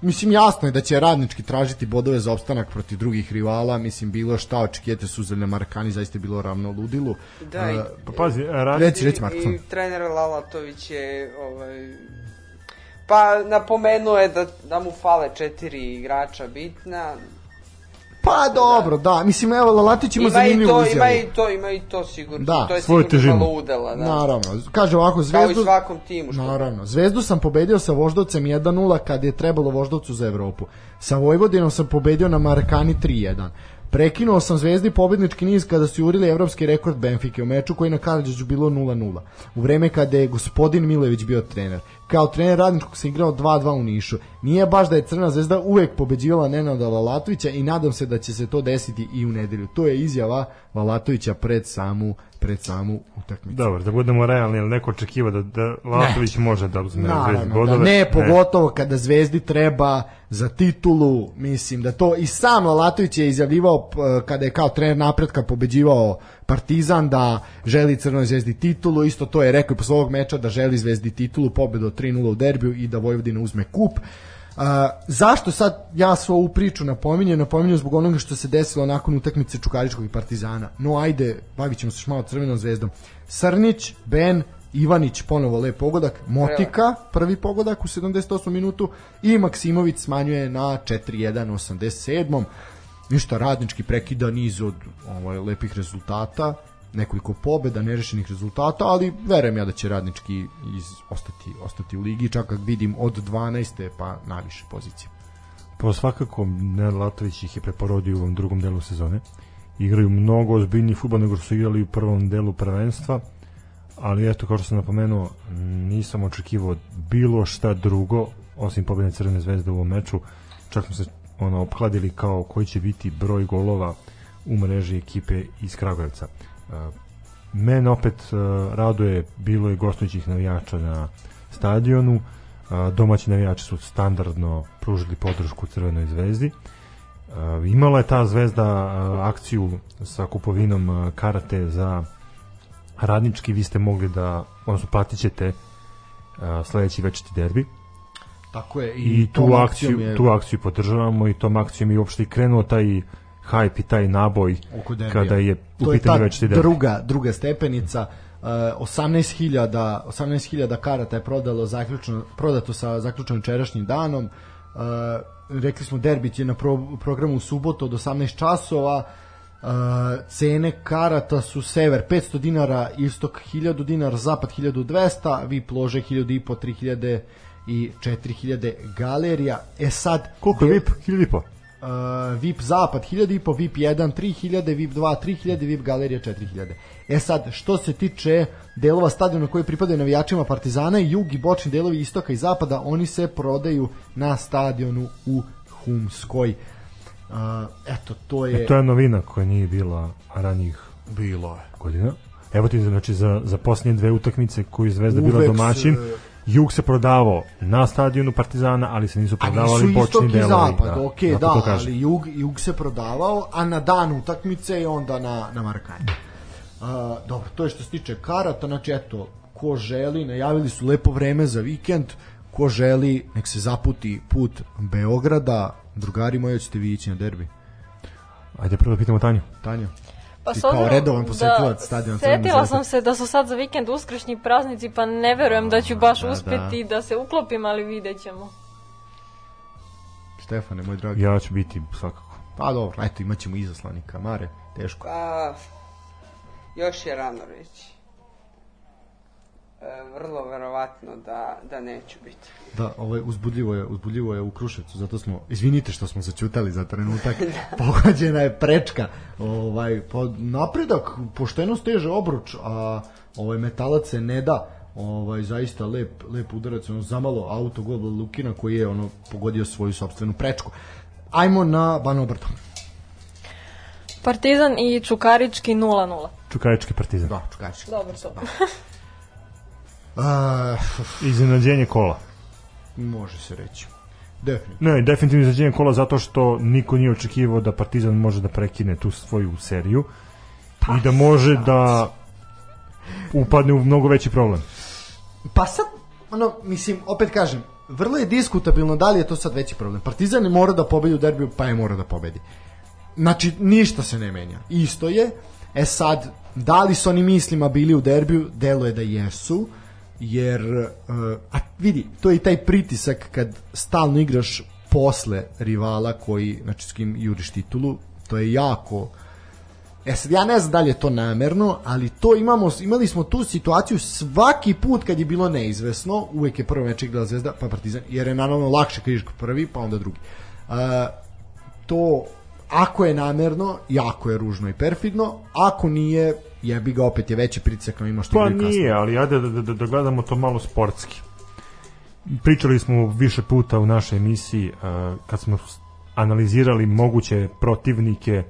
Mislim, jasno je da će radnički tražiti bodove za opstanak protiv drugih rivala, mislim, bilo šta, očekijete suzele Markani, zaista je bilo ravno ludilu. Da, i- E, Pa pazi, rad... Reci, reci, I, Marko. I trener Lalatović je ovaj, pa napomenuo je da, da mu fale četiri igrača bitna. Pa dobro, da, mislim, evo, Lalatić ima, Ima i zanimljivu to, izjavu. ima i to, ima i to sigurno. Da, to je svoju sigurno težinu. malo udela, da. Naravno, kaže ovako, Kao i Zvezdu... svakom timu. Što Naravno, Zvezdu sam pobedio sa Voždovcem 1-0 kad je trebalo Voždovcu za Evropu. Sa Vojvodinom sam pobedio na Markani 3-1. Prekinuo sam Zvezdi pobednički niz kada su jurili evropski rekord Benfike u meču koji na Karadžiću bilo 0-0. U vreme kada je gospodin Milević bio trener. Kao trener radničkog sam igrao 2-2 u Nišu. Nije baš da je Crna zvezda uvek pobeđivala Nenada Lalatovića i nadam se da će se to desiti i u nedelju. To je izjava Lalatovića pred samu pred samu utakmicu. Dobro, da budemo realni, ali neko očekiva da, da Latović može da uzme zvezdi Naravno, da bodove. ne, pogotovo kada Zvezdi treba za titulu, mislim da to i sam Lalatović je izjavljivao kada je kao trener napretka pobeđivao Partizan da želi Crnoj Zvezdi titulu, isto to je rekao i posle ovog meča da želi Zvezdi titulu, pobedu od 3-0 u derbiju i da Vojvodina uzme kup. Uh, zašto sad ja svu ovu priču napominjem? Napominjem zbog onoga što se desilo nakon utakmice Čukaričkog i Partizana. No ajde, bavit ćemo se još malo crvenom zvezdom. Srnić, Ben, Ivanić ponovo lep pogodak, Motika prvi pogodak u 78. minutu i Maksimović smanjuje na 4-1 u 87. Ništa radnički prekida niz od ovaj, lepih rezultata, nekoliko pobeda, nerešenih rezultata, ali verujem ja da će radnički iz, ostati, ostati u ligi, čak kad vidim od 12. pa na više pozicije. Pa svakako Nenad Latović ih je preporodio u ovom drugom delu sezone. Igraju mnogo ozbiljniji futbol nego što su igrali u prvom delu prvenstva, ali eto, kao što sam napomenuo, nisam očekivao bilo šta drugo, osim pobjede Crvene zvezde u ovom meču. Čak smo se ono, opkladili kao koji će biti broj golova u mreži ekipe iz Kragujevca. Uh, Mene opet uh, raduje bilo je gostujućih navijača na stadionu. Uh, domaći navijači su standardno pružili podršku Crvenoj zvezdi. Imala je ta zvezda akciju sa kupovinom karate za radnički, vi ste mogli da, odnosno platit ćete sledeći večeti derbi Tako je. i tu tom akciju, je tu akciju podržavamo i tom akcijom je uopšte i krenuo taj hype i taj naboj kada je u pitanju ta večeti derbi. druga, druga stepenica. Uh, 18.000 18.000 karata je prodalo zaključno, prodato sa zaključenim čerašnjim danom. Uh, rekli smo derbi je na pro, programu u subotu od 18 časova. Uh, cene karata su sever 500 dinara, istok 1000 dinara, zapad 1200, vi plože 1000 i po 3000 i 4000 galerija. E sad, Koliko je VIP? 1000 i po? Uh, VIP Zapad 1000 VIP 1 3000, VIP 2 3000, VIP Galerija 4000. E sad, što se tiče delova stadiona koji pripadaju navijačima Partizana, jug i bočni delovi istoka i zapada, oni se prodaju na stadionu u Humskoj. Uh, eto, to je... E, to je novina koja nije bila ranijih bilo je. godina. Evo ti, znači, za, za posljednje dve utakmice koju je Zvezda bila Uvek domaćin, se- Jug se prodavao na stadionu Partizana, ali se nisu prodavali nisu istok bočni i delovi. zapad, ok, zato da, to kažem. ali jug, jug se prodavao, a na dan utakmice i onda na, na Markanje. Uh, dobro, to je što se tiče karata, znači eto, ko želi, najavili su lepo vreme za vikend, ko želi, nek se zaputi put Beograda, drugari moji, hoćete vi ići na derbi? Ajde prvo da pitamo Tanju. Tanja? Pa Ti kao redovan da posetilac stadiona Crvene Setila sam se da su sad za vikend uskršnji praznici, pa ne verujem da ću baš Da, da. uspeti da. se uklopim, ali vidjet ćemo. Stefane, moj dragi. Ja ću biti svakako. Pa dobro, eto, imat ćemo izaslanika, Mare, teško. Pa, još je rano reći. E, vrlo verovatno da, da neću biti. Da, ovaj uzbudljivo je, uzbudljivo je u Kruševcu, zato smo izvinite što smo začutali za trenutak. *laughs* *laughs* Pogođena je prečka. Ovaj pa napredak, pošteno steže obruč, a ovaj metalac se ne da. Ovaj zaista lep lep udarac, ono zamalo autogol Lukina koji je ono pogodio svoju sopstvenu prečku. Ajmo na Banobrdo. Partizan i Čukarički 0-0. Čukarički Partizan. Da, čukači. Dobro to. *laughs* A, *sighs* Iznenađenje kola. može se reći. Definitivno. Ne, definitivno iznenađenje kola zato što niko nije očekivao da Partizan može da prekine tu svoju seriju i da može da upadne u mnogo veći problem. Pa sad, ono, mislim, opet kažem, vrlo je diskutabilno da li je to sad veći problem. Partizan ne mora da pobedi u derbiju, pa je mora da pobedi. Znači, ništa se ne menja. Isto je. E sad, da li su oni mislima bili u derbiju, delo je da jesu, jer, uh, a vidi, to je i taj pritisak kad stalno igraš posle rivala koji, znači s kim juriš titulu, to je jako E sad, ja ne znam da li je to namerno, ali to imamo, imali smo tu situaciju svaki put kad je bilo neizvesno, uvek je prvo meč igrala Zvezda, pa Partizan, jer je naravno lakše ideš prvi, pa onda drugi. Uh, to, ako je namerno, jako je ružno i perfidno, ako nije, jebi ga opet je veći pritisak na ima što Pa kasnije. nije, ali ajde da, da, da gledamo to malo sportski. Pričali smo više puta u našoj emisiji uh, kad smo analizirali moguće protivnike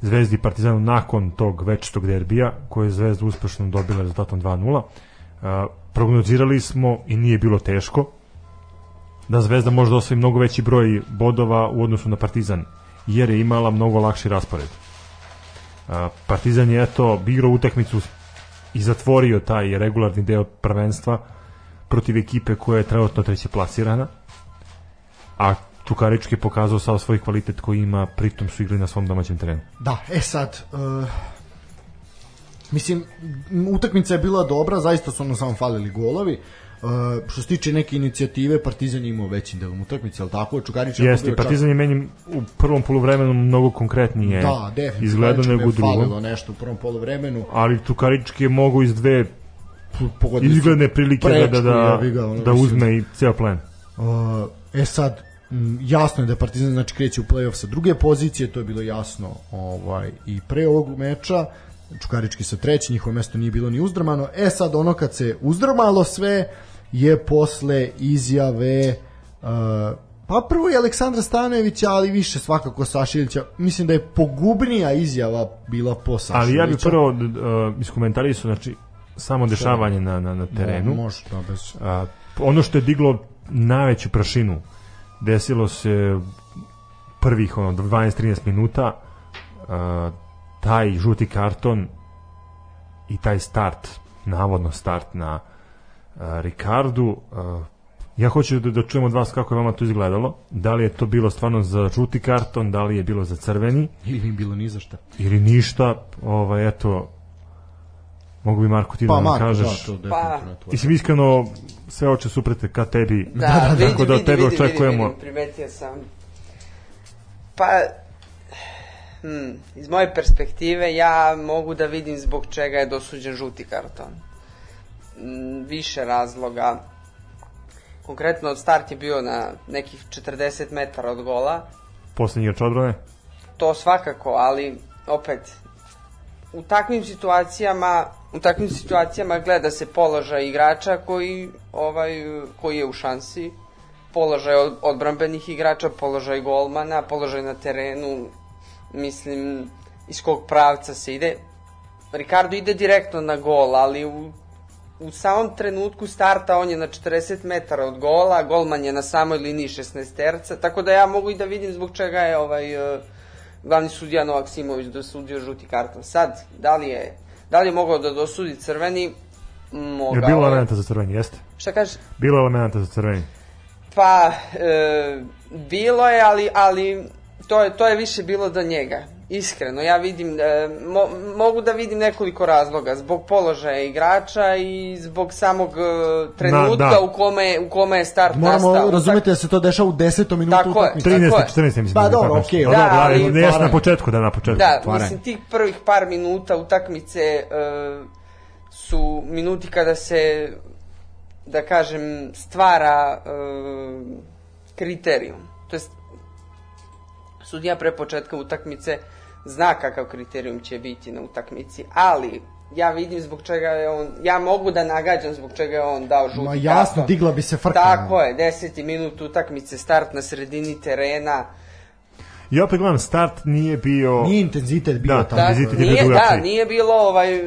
Zvezdi i Partizanu nakon tog večitog derbija koje je Zvezda uspešno dobila rezultatom 2-0. Uh, prognozirali smo i nije bilo teško da Zvezda može da osvoji mnogo veći broj bodova u odnosu na Partizan jer je imala mnogo lakši raspored. Partizan je eto igrao utakmicu i zatvorio taj regularni deo prvenstva protiv ekipe koja je trenutno treće plasirana a Čukarički je pokazao sav svoj kvalitet koji ima pritom su igli na svom domaćem terenu Da, e sad, uh, mislim, utakmica je bila dobra, zaista su ono samo falili golovi. Uh, što se tiče neke inicijative, Partizan je imao većim delom utakmice, ali tako? Čukarić je Jeste, Partizan je meni u prvom poluvremenu mnogo konkretnije Da, izgledao Čukarički nego u falilo drugom nešto u prvom poluvremenu. ali Čukarički je mogao iz dve Pogodili izgledne prilike da, da, prečku, da, jebi ga, ono, da uzme i ceo plen Uh, e sad, jasno je da Partizan znači kreće u play-off sa druge pozicije, to je bilo jasno ovaj i pre ovog meča. Čukarički sa treći, njihovo mesto nije bilo ni uzdrmano. E sad, ono kad se uzdrmalo sve, je posle izjave uh, pa prvo je Aleksandra Stanojevića, ali više svakako Sašilića. Mislim da je pogubnija izjava bila po Sašilića. ali ja bih prvo uh, iskomentarisao znači samo dešavanje na, na, na terenu Može, da, bez... A, ono što je diglo najveću prašinu desilo se prvih ono 12-13 minuta a, taj žuti karton i taj start navodno start na Ricardu ja hoću da, da čujem od vas kako je vama to izgledalo da li je to bilo stvarno za žuti karton da li je bilo za crveni Ili nije bilo ni za šta. ili ništa ovaj eto mogu bi Marko ti Pa da nam Marko, kažeš da, to definitivno to. Mislim iskreno sve oče suprete ka tebi. Da, *laughs* da, da, tako da od vidim, tebe očekujemo. Vidim, vidim, primetio sam. Pa, hmm, iz moje perspektive ja mogu da vidim zbog čega je dosuđen žuti karton. Više razloga. Konkretno, start je bio na nekih 40 metara od gola poslednji igrač odbrane. To svakako, ali opet u takvim situacijama u takvim situacijama gleda se položaj igrača koji ovaj koji je u šansi položaj od- odbrambenih igrača, položaj golmana, položaj na terenu, mislim, iz kog pravca se ide. Ricardo ide direktno na gol, ali u, u samom trenutku starta on je na 40 metara od gola, golman je na samoj liniji 16 terca, tako da ja mogu i da vidim zbog čega je ovaj uh, glavni sudija Novak Simović dosudio žuti karton. Sad, da li je, da li je mogao da dosudi crveni? Mogao. Je bilo elementa za crveni, jeste? Šta kažeš? Bilo je elementa za crveni. Pa, e, bilo je, ali, ali to, je, to je više bilo do njega. Iskreno, ja vidim, e, mo, mogu da vidim nekoliko razloga. Zbog položaja igrača i zbog samog e, trenutka da. u, kome, u kome je start Moramo nastao. razumeti da se to dešava u 10. minutu Tako je. utakmice. 13. Tako je. 14. mislim. Pa da dobro, okej, Da, da, da, ali ali- ne jesam na početku, da na početku. Da, Otvaranje. mislim, tih prvih par minuta utakmice e, su minuti kada se, da kažem, stvara e, kriterijum. To jest, sudija pre početka utakmice zna kakav kriterijum će biti na utakmici, ali ja vidim zbog čega je on, ja mogu da nagađam zbog čega je on dao žuti Ma jasno, karton. digla bi se frka. Tako je, deseti minut utakmice, start na sredini terena, I opet gledam, start nije bio... Nije intenzitet bio Da, tamo. da, intenzitet je bio nije, da, nije bilo ovaj,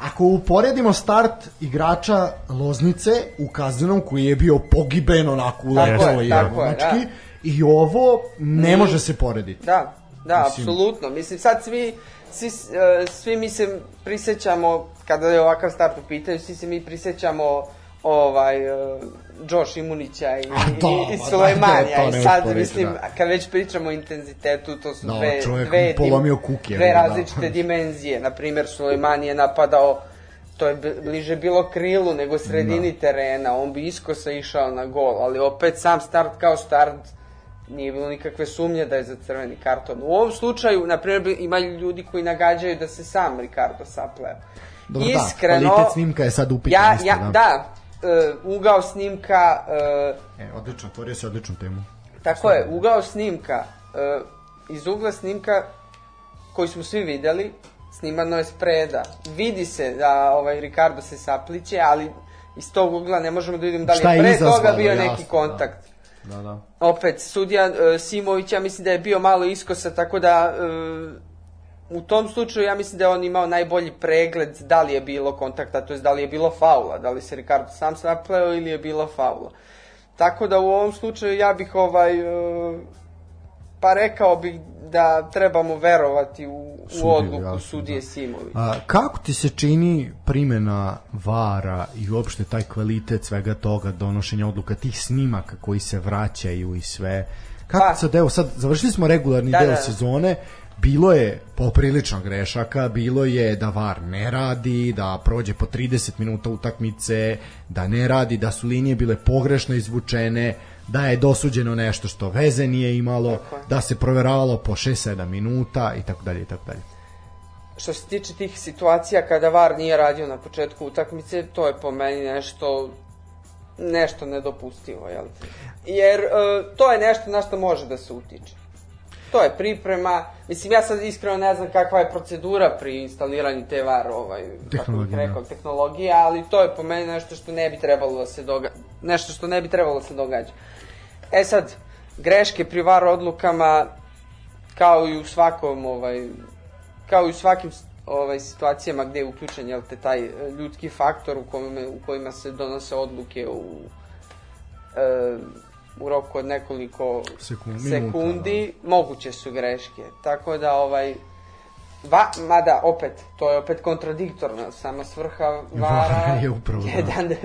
Ako uporedimo start igrača Loznice u kaznenom koji je bio pogiben onako uleteo je, je, znači, da. i ovo ne Ni- može se porediti. Da, da, Mislim- apsolutno. Mislim, sad svi, svi, e, svi mi se prisećamo, kada je ovakav start u pitanju, svi se mi prisećamo ovaj, e, Josh Imunića i, da, i, i ma da, Sulejmanija. to ne I sad, mislim, da. kad već pričamo o intenzitetu, to su Da, dve, dve, mu polomio kuk je, dve da. različite dimenzije. Naprimer, Sulejman je napadao to je bliže bilo krilu nego sredini Da. terena, on bi iskosa išao na gol, ali opet sam start kao start nije bilo nikakve sumnje da je za crveni karton. U ovom slučaju, na primjer, ima ljudi koji nagađaju da se sam Ricardo sapleo. Dobro, da, kvalitet snimka je sad upitan ja, ja, da. da, e, ugao snimka, e, E, odlično, otvorio si odličnu temu. tako je, ugao snimka, e, iz ugla snimka koji smo svi videli, snimano je spreda. Vidi se da ovaj Ricardo se sapliće, ali iz tog ugla ne možemo da vidimo da li je je pre toga bio jasno, neki da. kontakt. Da, da. Opet, sudija e, Simović, ja mislim da je bio malo iskosa, tako da e, u tom slučaju ja mislim da je on imao najbolji pregled da li je bilo kontakta, to je da li je bilo faula, da li se Ricardo sam sapleo ili je bilo faula. Tako da u ovom slučaju ja bih ovaj, e, pa rekao bih da trebamo verovati u, u odluku jasno, sudije da. Simović. A, kako ti se čini primjena vara i uopšte taj kvalitet svega toga, donošenja odluka, tih snimaka koji se vraćaju i sve? Kako Pa- se deo, sad završili smo regularni Da, deo da. sezone, bilo je poprilično grešaka, bilo je da VAR ne radi, da prođe po 30 minuta utakmice, da ne radi, da su linije bile pogrešno izvučene, da je dosuđeno nešto što veze nije imalo, da se proveravalo po 6-7 minuta i tako dalje i tako dalje. Što se tiče tih situacija kada VAR nije radio na početku utakmice, to je po meni nešto nešto nedopustivo, jel? Jer e, to je nešto na što može da se utiče. To je priprema, mislim ja sad iskreno ne znam kakva je procedura pri instaliranju te VAR ovaj, Tehnologije, rekao, tehnologije, ali to je po meni nešto što ne bi trebalo da se događa, nešto što ne bi trebalo da se događa. E sad, greške pri VAR odlukama, kao i u svakom ovaj kao i u svakim ovaj situacijama gde je uključen jel te taj e, ljudski faktor u kojima u kojima se donose odluke u e, u roku od nekoliko Sekund- sekundi moguće su greške. Tako da ovaj Va, mada opet, to je opet kontradiktorno, sama svrha vara *laughs* je upravo, da. je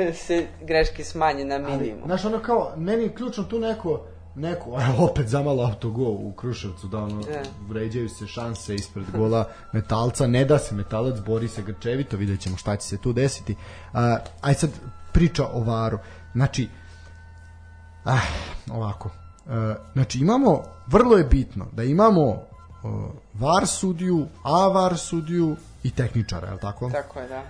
da se greške smanje na Ali, minimum. znaš, ono kao, meni je ključno tu neko, neko, *laughs* evo, opet zamalo autogo u Kruševcu, da ono, Da. vređaju se šanse ispred gola *laughs* metalca, ne da se metalac, bori se grčevito, vidjet ćemo šta će se tu desiti. Uh, aj sad, priča o varu. Znači, ah, ovako, uh, znači imamo, vrlo je bitno da imamo var sudiju, a var sudiju i tehničara, je li tako? Tako je, da.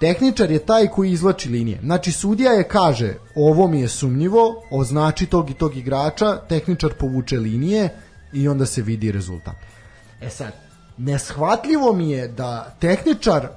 Tehničar je taj koji izvlači linije. Znači sudija je kaže ovo mi je sumnjivo, označi tog i tog igrača, tehničar povuče linije i onda se vidi rezultat. E sad, neshvatljivo mi je da tehničar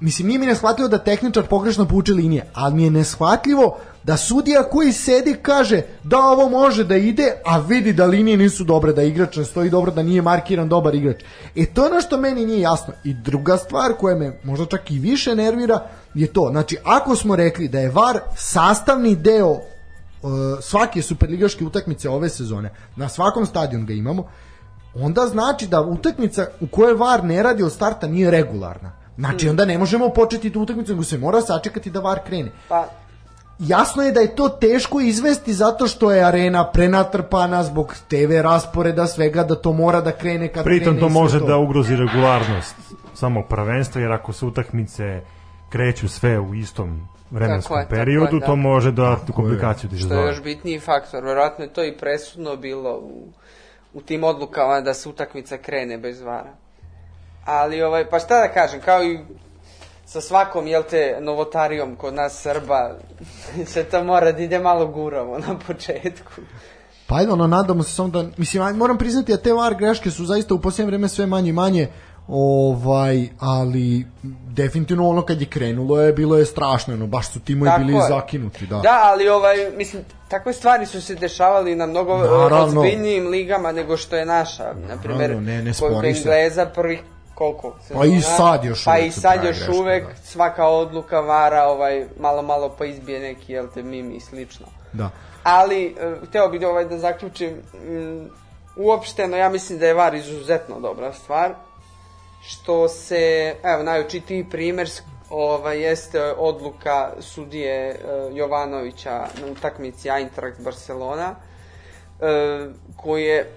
mislim nije mi neshvatljivo da tehničar pogrešno pouče linije, ali mi je neshvatljivo da sudija koji sedi kaže da ovo može da ide, a vidi da linije nisu dobre, da igrač ne stoji dobro, da nije markiran dobar igrač. E to je ono što meni nije jasno. I druga stvar koja me možda čak i više nervira je to. Znači, ako smo rekli da je VAR sastavni deo uh, svake superligaške utakmice ove sezone, na svakom stadionu ga imamo, onda znači da utakmica u kojoj VAR ne radi od starta nije regularna. Znači, onda ne možemo početi tu utakmicu, nego se mora sačekati da VAR krene. Pa, Jasno je da je to teško izvesti zato što je arena prenatrpana zbog TV rasporeda svega da to mora da krene kad Pritom krene to može da ugrozi regularnost samog prvenstva, jer ako se utakmice kreću sve u istom vremenskom Tako je, tako periodu, je, da. to može da Tako komplikaciju da što je još bitniji faktor. Verovatno je to i presudno bilo u, u tim odlukama da se utakmica krene bez vara. Ali, ovaj, pa šta da kažem, kao i sa svakom, jel te, novotarijom kod nas Srba, *laughs* se to mora da ide malo guravo na početku. Pa ajde, ono, nadamo se samo da, mislim, moram priznati da te VAR greške su zaista u posljednje vreme sve manje i manje, ovaj, ali definitivno ono kad je krenulo je bilo je strašno, ono, baš su timovi Tako bili je. zakinuti, da. Da, ali ovaj, mislim, takve stvari su se dešavali na mnogo Naravno. ozbiljnijim ligama nego što je naša. Na primjer, ne, ne kod. Engleza prvih koliko? Pa i sad još Pa uvek i se sad još greške, uvek da. svaka odluka vara ovaj, malo malo pa izbije neki, jel te, mimi i slično. da. Ali, e, hteo bih da, ovaj, da zaključim, mm, uopšteno ja mislim da je VAR izuzetno dobra stvar, što se, evo, najočitiji primer ovaj, jeste odluka sudije e, Jovanovića na utakmici Eintracht Barcelona, e, koji je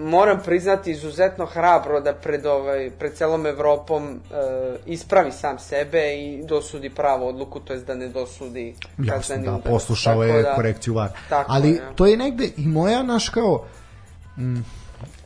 moram priznati izuzetno hrabro da pred ovaj pred celom Evropom e, ispravi sam sebe i dosudi pravu odluku, to jest da ne dosudi Jasno, da, poslušao Tako je da- korekciju VAR. Tako Ali je. to je negde i moja, naš kao, mm,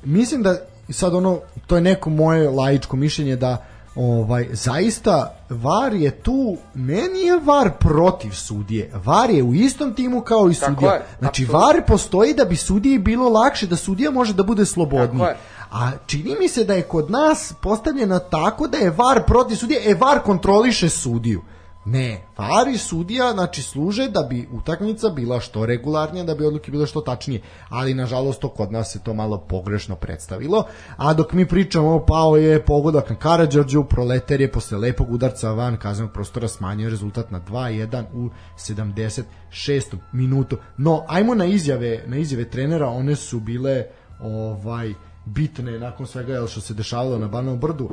mislim da sad ono, to je neko moje laičko mišljenje da ovaj zaista VAR je tu ne nije VAR protiv sudije VAR je u istom timu kao i Tako sudija je, znači apsolutno. VAR postoji da bi sudiji bilo lakše da sudija može da bude slobodniji je. a čini mi se da je kod nas postavljeno tako da je VAR protiv sudije, e VAR kontroliše sudiju. Ne, VAR i sudija znači služe da bi utakmica bila što regularnija, da bi odluke bile što tačnije, ali nažalost to kod nas se to malo pogrešno predstavilo, a dok mi pričamo pao je pogodak na Karadžorđu, Proleter je posle lepog udarca van kaznenog prostora smanjio rezultat na 2-1 u 76. minutu. No, ajmo na izjave, na izjave trenera, one su bile ovaj bitne nakon svega jel, što se dešavalo na Banovom brdu.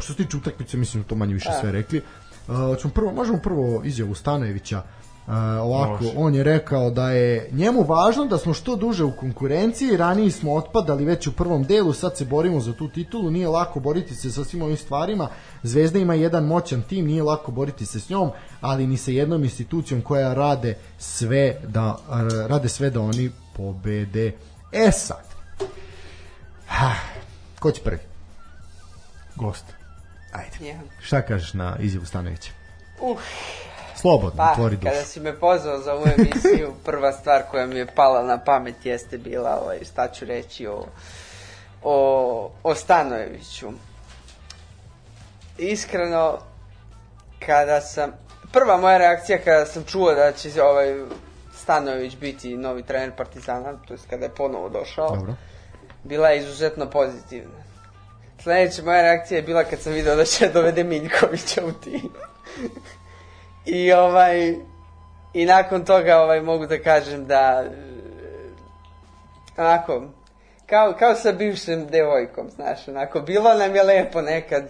Što se tiče utakmice, mislim da to manje više sve rekli. Uh, prvo, možemo prvo izjavu Stanojevića. Uh, ovako, Može. on je rekao da je njemu važno da smo što duže u konkurenciji, ranije smo otpadali već u prvom delu, sad se borimo za tu titulu, nije lako boriti se sa svim ovim stvarima, Zvezda ima jedan moćan tim, nije lako boriti se s njom, ali ni sa jednom institucijom koja rade sve da, uh, rade sve da oni pobede. E sad, ha, *sighs* ko će prvi? Gost. Ajde. Šta kažeš na izjavu Stanojevića? Uh, Slobodno, pa, otvori dušu. kada si me pozvao za ovu emisiju, *laughs* prva stvar koja mi je pala na pamet jeste bila, ovaj, šta ću reći o, o, o Stanojeviću. Iskreno, kada sam, prva moja reakcija kada sam čuo da će ovaj Stanojević biti novi trener Partizana, to jest kada je ponovo došao, Dobro. bila je izuzetno pozitivna. Sledeća moja reakcija je bila kad sam video da će dovede Miljkovića u tim. I ovaj i nakon toga ovaj mogu da kažem da e, onako kao, kao sa bivšim devojkom, znaš, onako, bilo nam je lepo nekad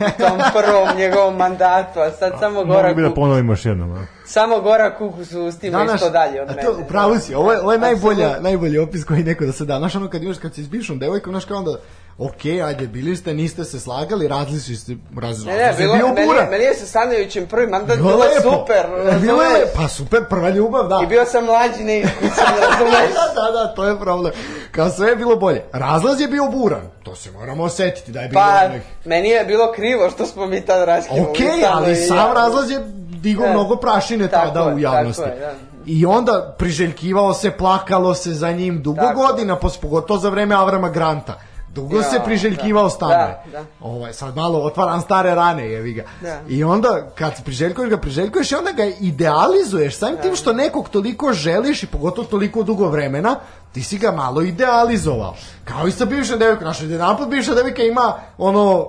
u tom prvom njegovom mandatu, a sad samo gora, Mogu bi da kuku, ponovimo još jednom. a? samo gora kuku su ustima i što dalje od a mene. to, upravo si, ovo je, ovo je najbolja, najbolji opis koji neko da se da. Znaš ono kad imaš, kad si s bivšom devojkom, znaš kao onda, ok, ajde, bili ste, niste se slagali, različili ste, raz, Ne, ne, bilo, bio meni, buran. meni je sa Stanovićem prvi mandat Bilo bilo lepo. super, E, Bilo je, pa super, prva ljubav, da. I bio sam mlađi ne iskućen, *laughs* razumeš? da, da, to je problem. Kao sve je bilo bolje. Razlaz je bio buran. To se moramo osetiti da je bilo Pa, onih- meni je bilo krivo što smo mi tad raskinuli. Ok, ali sam razlaz je digao Da. mnogo prašine Tako tada je, u javnosti. tako je, da, I onda priželjkivao se, plakalo se za njim dugo Tako. godina, pos- pogotovo za vreme Avrama Granta. Dugo Ja, se priželjkivao da. stanove. Da, da. Ovaj, sad malo otvaram stare rane, jevi ga. Da. I onda kad se priželjkuješ ga, priželjkuješ i onda ga idealizuješ. Samim tim što nekog toliko želiš i pogotovo toliko dugo vremena, ti si ga malo idealizovao. Kao i sa bivšom devojkom. Znaš, jedan put bivša devojka ima ono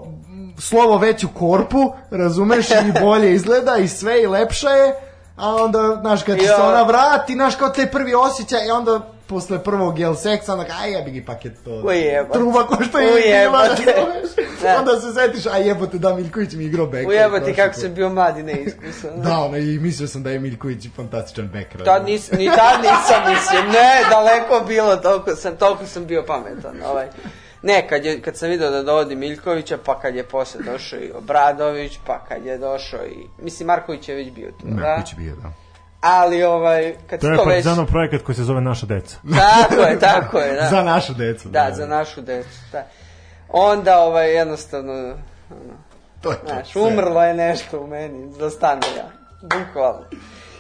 slovo veću korpu, razumeš, i *laughs* bolje izgleda i sve i lepša je, a onda, znaš, kad ti se Ja. ona vrati, znaš, kao te prvi osjećaj, i onda posle prvog jel seksa, onda aj jebi gi paket to. Ujebate. Truba ko što je razumeš? *laughs* *laughs* Da. Onda se setiš, a jebote, da, Miljković mi igrao beka. Ujebati kako sam bio mlad i neiskusan. *laughs* Da, ono, i mislio sam da je Miljković fantastičan bek. Razumeš? nis, ni tad nisam mislio, ne, daleko bilo, toliko sam, toliko sam bio pametan. Ovaj. Ne, kad, je, kad sam video da dovodi Miljkovića, pa kad je posle došao i Obradović, pa kad je došao i... Mislim, Marković je već bio tu, da? Marković je bio, da. Ali, ovaj, kad To je to već... projekat koji se zove Naša deca. Tako je, *laughs* tako je, da. Za našu decu. Da, za našu decu, da. Onda, ovaj, jednostavno, ono, To je to. Znaš, umrlo je nešto u meni, zastane ja. Bukvalno.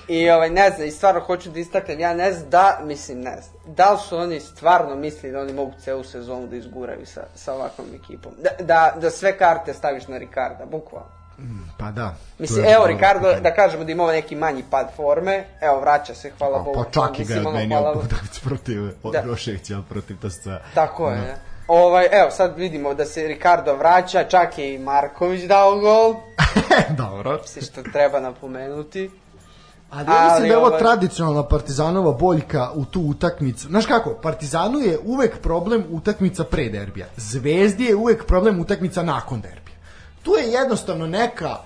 I ovaj, ne znam, i stvarno hoću da istaknem, ja ne znam da, mislim ne znam, da li su oni stvarno mislili da oni mogu celu sezonu da izguraju sa, sa ovakvom ekipom. Da, da, da sve karte staviš na Ricarda, bukvalno. Pa da. Mislim, evo Ricardo, da kažemo da ima neki manji pad forme, evo vraća se, hvala Bogu. Pa čak i ga je odmenio hvala- Budavić protiv Da. Roševića, ali protiv Tosca. Tako je, da. Ovaj, evo, sad vidimo da se Ricardo vraća, čak je i Marković dao gol, *laughs* Dobro. mislim što treba napomenuti. Ali ja mislim Ali da je ovo ovaj- tradicionalna Partizanova boljka u tu utakmicu. Znaš kako, Partizanu je uvek problem utakmica pre derbija. Zvezdi je uvek problem utakmica nakon derbija. Tu je jednostavno neka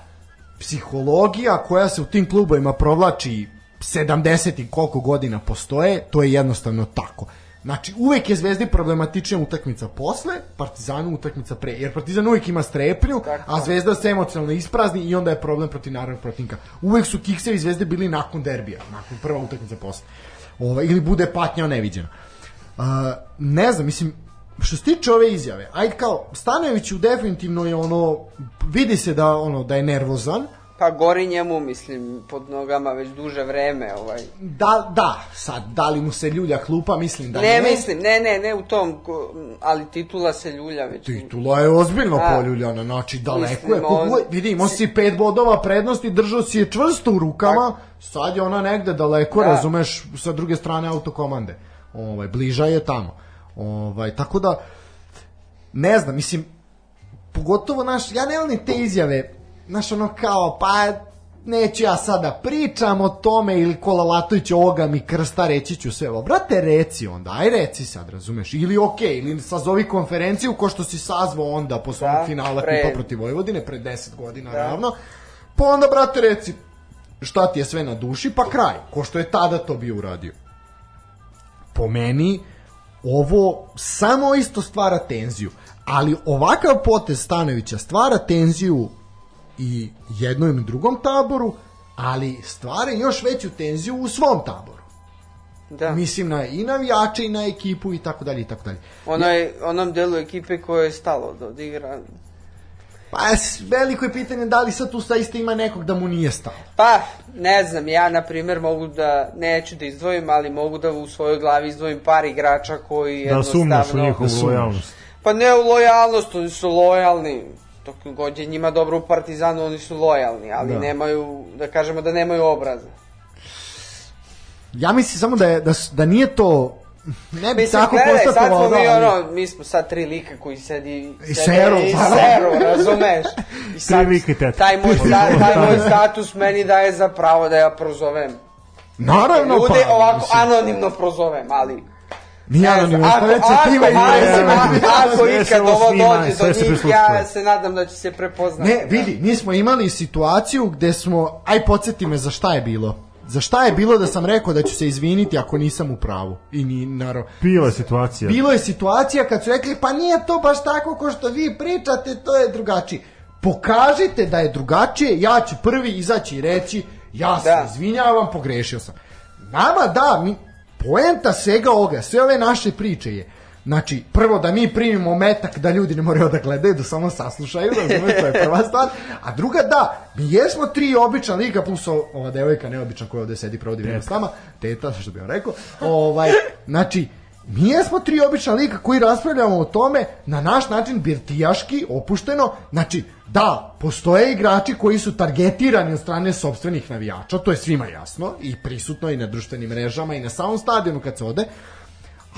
psihologija koja se u tim klubovima provlači 70 i koliko godina postoje, to je jednostavno tako. Znači, uvek je Zvezdi problematična utakmica posle, Partizanu utakmica pre, jer Partizan uvek ima strepnju, Tako a. Zvezda se emocionalno isprazni i onda je problem protiv naravnog protivnika. Uvek su kiksevi Zvezde bili nakon derbija, nakon prva utakmica posle. Ova, ili bude patnja neviđena. Uh, ne znam, mislim, što se tiče ove izjave, ajde kao, Stanojeviću definitivno je ono, vidi se da, ono, da je nervozan, Pa gori njemu, mislim, pod nogama već duže vreme, ovaj. da, da, sad, da li mu se ljulja klupa, mislim da Ne, ne. mislim, ne, ne, ne u tom, ali titula se ljulja već. Titula je ozbiljno Da. poljuljana, znači daleko Mislim, je. Kogu, on- vidi, imao si pet bodova prednosti, držao si je čvrsto u rukama, sad je ona negde daleko, Da. razumeš, sa druge strane autokomande. Ovaj, bliža je tamo. Ovaj, tako da, ne znam, mislim, pogotovo, naš, ja ne volim te izjave, znaš, ono kao, pa, neću ja sada pričam o tome ili Kola Latović ovoga mi krsta, reći ću sve ovo. Brate, reci onda, aj reci sad, razumeš, ili okej, ili sazovi konferenciju ko što si sazvao onda posle Da, finala pre- Kupa protiv Vojvodine, pre 10 godina Da. ravno, pa onda, brate, reci šta ti je sve na duši, pa kraj, ko što je tada to bio uradio po meni ovo samo isto stvara tenziju ali ovakav potez Stanovića stvara tenziju i jednom i drugom taboru ali stvara još veću tenziju u svom taboru Da. mislim na i navijače i na ekipu i tako dalje i tako dalje Onaj, onom delu ekipe koje je stalo da odigra. Pa veliko je pitanje da li sad tu saista ima nekog da mu nije stalo Pa, ne znam, ja na primjer mogu da, neću da izdvojim, ali mogu da u svojoj glavi izdvojim par igrača koji Da jednostavno... sumnjaš u njihovu Da lojalnost. Pa ne u lojalnost, oni su lojalni. Dok god je njima dobro u Partizanu, oni su lojalni, ali Da. nemaju, da kažemo da nemaju obraza. ja mislim samo da, je, da, da nije to ne bi Mislim, tako gledaj, sad smo mi, da, ono, mi smo sad tri lika koji sedi... I seru, I seru, razumeš? I *laughs* sad, lika i teta. taj moj, sta, taj moj status meni daje za pravo da ja prozovem naravno ljude, pa, ovako mislim. anonimno prozovem, ali... Nije anonimno, ako, to već ako, je time ako, se ikad ovo dođe do se njih, ja se nadam da će se prepoznati. Ne, vidi, mi smo imali situaciju gde smo, aj podsjeti me za šta je bilo. Za šta je bilo da sam rekao da ću se izviniti ako nisam u pravu? I ni, naravno, Bila je situacija. bilo je situacija kad su rekli pa nije to baš tako ko što vi pričate, to je drugačije. Pokažite da je drugačije, ja ću prvi izaći i reći ja se Da. izvinjavam, pogrešio sam. Nama da, mi, poenta svega ovoga, sve ove naše priče je Znači, prvo da mi primimo metak da ljudi ne moraju da gledaju, da samo saslušaju, razumeš, to je prva stvar. A druga, da, mi jesmo tri obična lika, plus ova devojka neobična koja ovde sedi, provodi vreme s nama, teta, što bi vam rekao, ovaj, znači, mi jesmo tri obična lika koji raspravljamo o tome na naš način birtijaški, opušteno, znači, da, postoje igrači koji su targetirani od strane sobstvenih navijača, to je svima jasno, i prisutno i na društvenim mrežama i na samom stadionu kad se ode,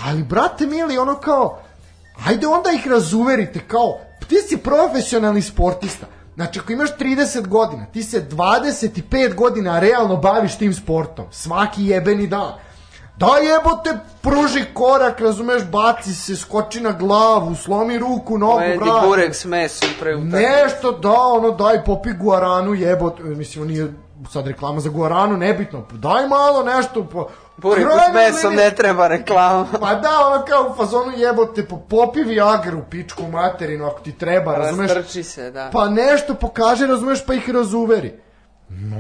ali, brate mili, ono kao, ajde onda ih razuverite, kao, ti si profesionalni sportista. Znači, ako imaš 30 godina, ti se 25 godina realno baviš tim sportom. Svaki jebeni dan. Da jebote, pruži korak, razumeš, baci se, skoči na glavu, slomi ruku, nogu, Pojedi vrat. burek s mesom pre utakmice. Nešto da, ono, daj popi guaranu, jebot, mislim, nije sad reklama za guaranu, nebitno, daj malo nešto, pa, Burek s mesom ne treba reklama. *laughs* Pa da, ono kao u fazonu jebote, po, popi Viagru, pičku materinu, ako ti treba, razumeš? Rastrči se, da. Pa nešto pokaže, razumeš, pa ih razuveri.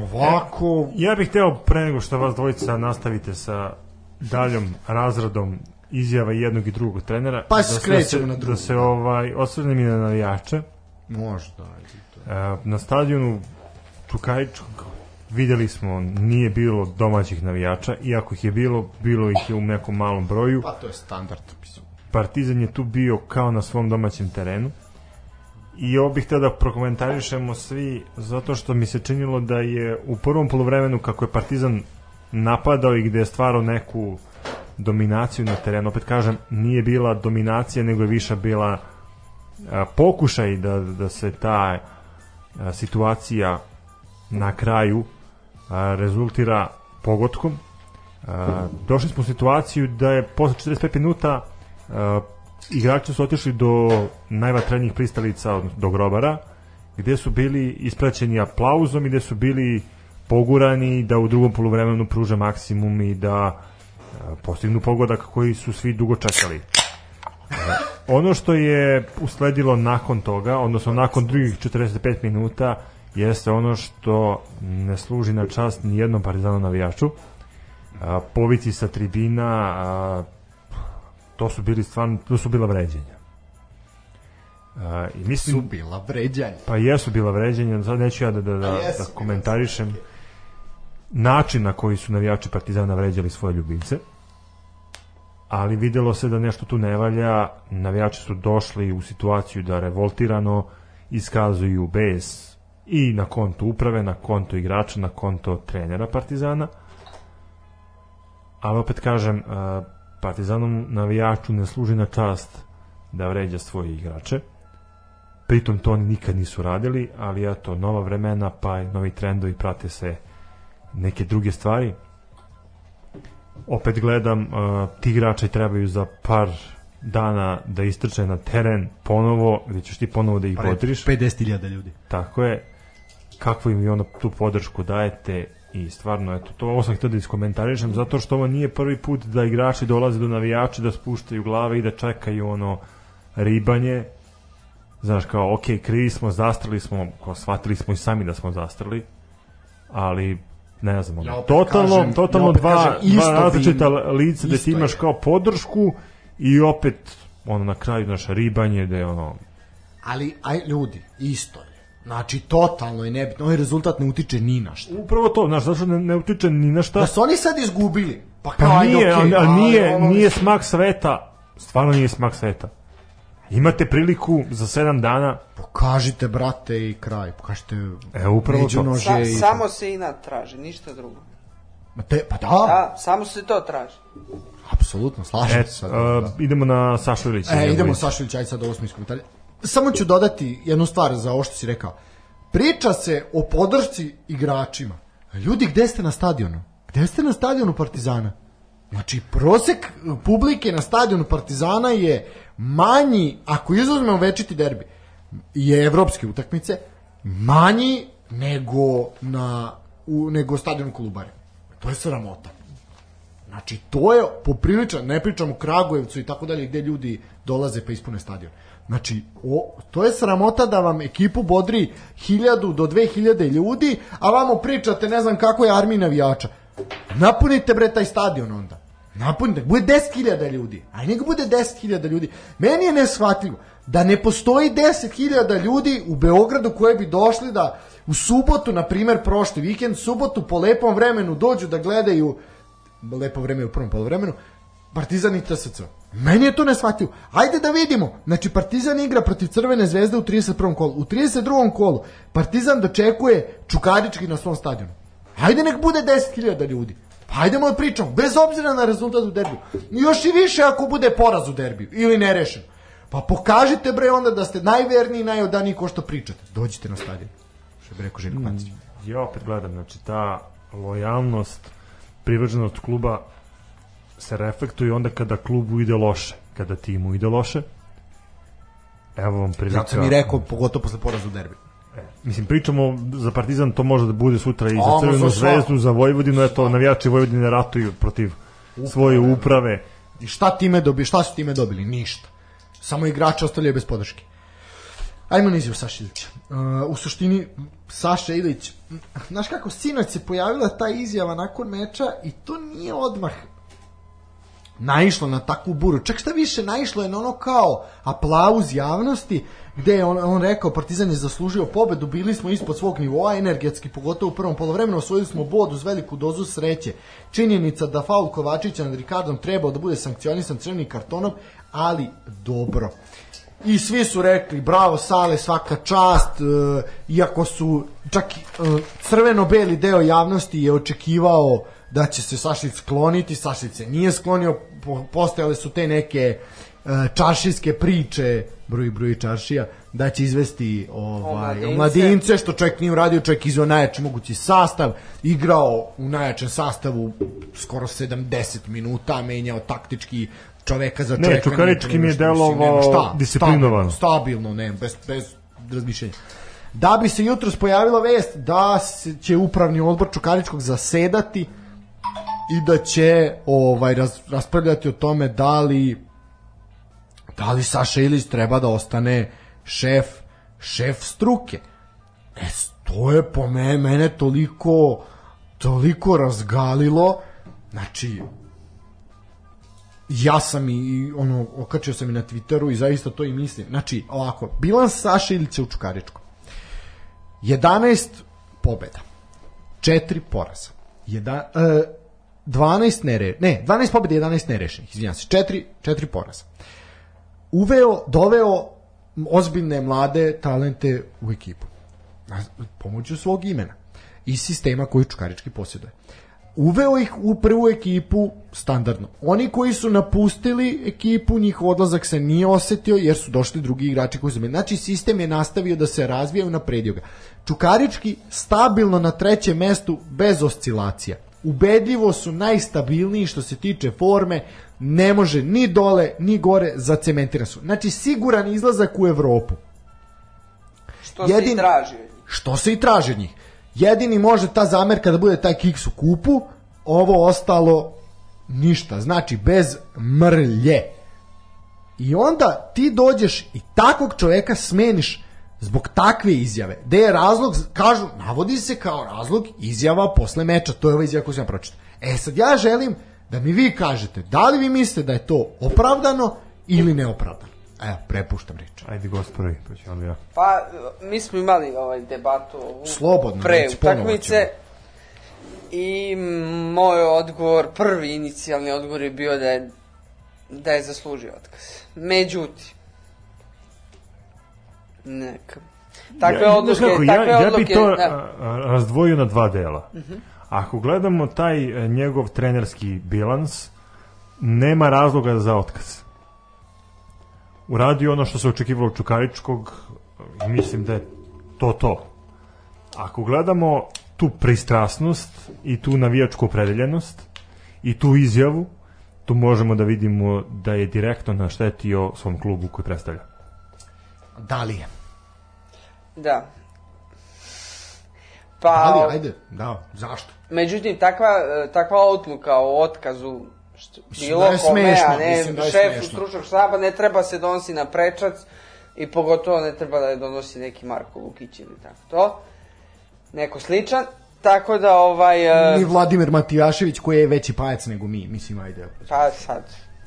Ovako... Ja bih hteo pre nego što vas dvojica nastavite sa daljom razradom izjava jednog i drugog trenera Pa da skrećemo se, na drugo, da se ovaj osvrnem i na navijače Možda, ajde. to. E, na stadionu Čukajičkog videli smo nije bilo domaćih navijača iako ih je bilo, bilo ih je u nekom malom broju Pa to je standard. Partizan je tu bio kao na svom domaćem terenu i ovo bih htio da prokomentarišemo svi zato što mi se činilo da je u prvom polovremenu kako je Partizan napadao i gde je stvarao neku dominaciju na terenu, opet kažem nije bila dominacija nego je više bila a, pokušaj da, da se ta a, situacija na kraju a, rezultira pogodkom a, došli smo u situaciju da je posle 45 minuta igrači su otišli do najvatrenijih pristalica do grobara gde su bili ispraćeni aplauzom i gde su bili pogurani da u drugom poluvremenu pruže maksimum i da postignu pogodak koji su svi dugo čekali. Ono što je usledilo nakon toga, odnosno nakon drugih 45 minuta, jeste ono što ne služi na čast ni jednom partizanu navijaču. A, povici sa tribina, a, to su bili stvarno, to su bila vređenja. A, I mislim, Su bila vređanja. Pa jesu bila vređenja, sad neću ja da, da, da, A da komentarišem način na koji su navijači Partizana vređali svoje ljubimce. Ali videlo se da nešto tu ne valja, navijači su došli u situaciju da revoltirano iskazuju bes i na konto uprave, na konto igrača, na konto trenera Partizana. Ali opet kažem, eh, Partizanom navijaču ne služi na čast da vređa svoje igrače. Pritom to oni nikad nisu radili, ali eto, nova vremena, pa i novi trendovi, prate se neke druge stvari. Opet gledam, uh, ti igrači trebaju za par dana da istrče na teren ponovo, gde ćeš ti ponovo da ih bodriš. 50.000 ljudi. Tako je. Kakvu im i ono tu podršku dajete i stvarno, eto, to ovo sam htio da iskomentarišem, zato što ovo nije prvi put da igrači dolaze do navijača, da spuštaju glave i da čekaju ono ribanje, znaš kao, ok, krivi smo, zastrali smo, kao shvatili smo i sami da smo zastrali, ali ne znam, Ja totalno, kažem- totalno ja dva, kažem, dva različita bi- lica da ti imaš je. kao podršku i opet ono na kraju naš ribanje da je ono Ali, aj, ljudi, isto je. Znači, totalno je nebitno. Ovaj rezultat ne utiče ni na šta. upravo to, znaš, zašto ne, ne utiče ni na šta Da su oni sad izgubili. Pa, kao, Pa nije, okej, ali, ali nije, ono- nije smak sveta. Stvarno nije smak sveta. Imate priliku za 7 dana, Pokažite, brate, i kraj. Pokažite E, upravo to. Sa, i... samo se inat traži, ništa drugo. Ma Te, pa da, Da, samo se to traži. apsolutno, slažem e, se. sad, uh, da. idemo na Sašu Ilića. E, idemo Njegović. Saša Ilić, ajde sad ovo smo iskomentali. Samo ću dodati jednu stvar za ovo što si rekao. Priča se o podršci igračima. Ljudi, gde ste na stadionu? Gde ste na stadionu Partizana? Znači, prosek publike na stadionu Partizana je manji, ako izuzmemo večiti derbi, i evropske utakmice, manji nego na u, nego stadion Kolubare. To je sramota. Znači, to je popriličan, ne pričam o Kragujevcu i tako dalje, gde ljudi dolaze pa ispune stadion. Znači, o, to je sramota da vam ekipu bodri 1000 do 2000 ljudi, a vamo pričate ne znam kako je armija navijača. Napunite bre taj stadion onda. Napunite, bude 10.000 ljudi. Aj nek bude 10.000 ljudi. Meni je neshvatljivo da ne postoji 10.000 ljudi u Beogradu koje bi došli da u subotu, na primer prošli vikend, subotu po lepom vremenu dođu da gledaju lepo vreme u prvom polovremenu, Partizan i TSC. Meni je to neshvatljivo. Ajde da vidimo. Znači, Partizan igra protiv Crvene zvezde u 31. kolu. U 32. kolu Partizan dočekuje Čukarički na svom stadionu. Ajde nek bude 10.000 ljudi. Pa hajdemo da pričamo, bez obzira na rezultat u derbiju. Još i više ako bude poraz u derbiju ili nerešen. Pa pokažite bre onda da ste najverniji i najodaniji ko što pričate. Dođite na stadion. Što bi rekao Željko Matić. Ja opet gledam, znači ta lojalnost, privrženost kluba se reflektuje onda kada klubu ide loše, kada timu ide loše. Evo vam prilika. Zato sam i rekao, pogotovo posle poraza u derbiju. E, mislim, pričamo za Partizan, to može da bude sutra i za Crvenu zvezdu, za Vojvodinu, eto, navijači Vojvodine ratuju protiv svoje uprave. I šta time dobi, šta su time dobili? Ništa. Samo igrači ostavljaju bez podrške. Ajmo nizio Saša Ilića. Uh, u suštini, Saša Ilić, znaš kako, sinoć se pojavila ta izjava nakon meča i to nije odmah naišlo na takvu buru. Čak šta više, naišlo je na ono kao aplauz javnosti, gde je on, on rekao Partizan je zaslužio pobedu, bili smo ispod svog nivoa energetski, pogotovo u prvom polovremenu, osvojili smo bod uz veliku dozu sreće. Činjenica da faul Kovačića nad Rikardom trebao da bude sankcionisan crvenim kartonom, ali dobro. I svi su rekli, bravo Sale, svaka čast, e, iako su, čak e, crveno-beli deo javnosti je očekivao da će se Sašić skloniti, Sašić se nije sklonio, po, postojale su te neke e, čaršijske priče, broj broj čaršija, da će izvesti ovaj, mladince. o mladince, što čovjek nije uradio, čovjek izveo najjači mogući sastav, igrao u najjačem sastavu skoro 70 minuta, menjao taktički čoveka za Ne, čoveka. Čukarički nije mi je delovao disciplinovano. Stabilno, stabilno, ne, bez, bez razmišljenja. Da bi se jutros pojavila vest da se, će upravni odbor Čukaričkog zasedati i da će ovaj raz, raspravljati o tome da li da li Saša Ilić treba da ostane šef šef struke. E, to je po me, mene toliko toliko razgalilo znači ja sam i, ono okačio sam i na Twitteru i zaista to i mislim. Znači, ovako, bilans Saša Ilića u Čukaričku. 11 pobeda. 4 poraza. Jedna, e, 12 nere, ne, 12 pobeda i 11 nerešenih, izvinjam se, 4, 4 poraza. Uveo, doveo ozbiljne mlade talente u ekipu. Pomoću svog imena i sistema koji Čukarički posjeduje uveo ih u prvu ekipu standardno. Oni koji su napustili ekipu, njihov odlazak se nije osetio jer su došli drugi igrači koji su Znači sistem je nastavio da se razvija i napredio ga. Čukarički stabilno na trećem mestu bez oscilacija. Ubedljivo su najstabilniji što se tiče forme, ne može ni dole ni gore zacementiran su. Znači siguran izlazak u Evropu. Što se Jedin- i traži od njih. Što se i traži od njih. Jedini može ta zamerka da bude taj kiks u kupu, ovo ostalo ništa. Znači, bez mrlje. I onda ti dođeš i takvog čoveka smeniš zbog takve izjave. Gde je razlog, kažu, navodi se kao razlog izjava posle meča. To je ova izjava koju sam pročitao. E sad ja želim da mi vi kažete da li vi mislite da je to opravdano ili neopravdano. Evo, prepuštam reč. Ajde, gospodari, pa ću onda ja. Pa, mi smo imali ovaj debatu ovu Slobodno, pre ponovo utakmice i moj odgovor, prvi inicijalni odgovor je bio da je da je zaslužio otkaz. Međutim, neka. Takve Ja- odluke, kako, takve ja, ja bi to da. razdvojio na dva dela. Ako gledamo taj e, njegov trenerski bilans, nema razloga za otkaz. Uradio ono što se očekivalo od Čukaričkog, e, mislim da je to to. Ako gledamo tu pristrasnost i tu navijačku opredeljenost i tu izjavu, tu možemo da vidimo da je direktno naštetio svom klubu koji predstavlja. Da li je? Da. Pa, Da li, ajde, da, zašto? Međutim, takva, e, takva odluka o otkazu što, Mislim bilo da kome, a ne mislim da šefu smešno. stručnog štaba, ne treba se donosi na prečac i pogotovo ne treba da je donosi neki Marko Lukić ili tako to. Neko sličan. Tako da, ovaj... Ni Uh, Vladimir Matijašević koji je veći pajac nego mi, mislim, ajde. pa sad,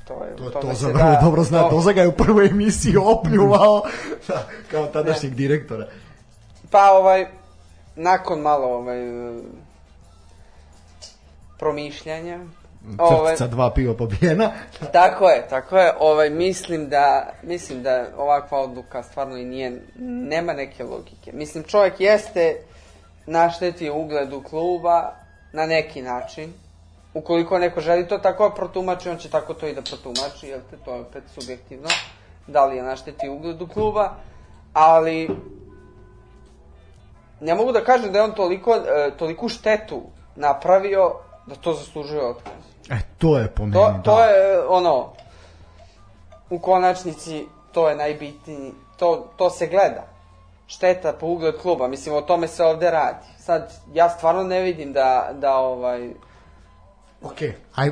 to je... To, to za vrlo dobro zna, to- Toza ga je u prvoj emisiji opljuvao *laughs* da, kao tadašnjeg direktora. Pa ovaj, nakon malo ovaj, promišljanja, ovaj, Crtica dva piva pobijena. *laughs* tako je, tako je, ovaj, mislim da, mislim da ovakva odluka stvarno i nije, nema neke logike. Mislim, čovjek jeste naštetio ugledu kluba na neki način, ukoliko neko želi to tako protumači, on će tako to i da protumači, jel te, to je opet subjektivno, da li je naštetio ugledu kluba, ali ne mogu da kažem da je on toliko, e, toliku štetu napravio da to zaslužuje otkaz. E, to je po meni, To, da. to je e, ono, u konačnici to je najbitniji, to, to se gleda. Šteta po ugled kluba, mislim o tome se ovde radi. Sad, ja stvarno ne vidim da, da ovaj, Okej, aj,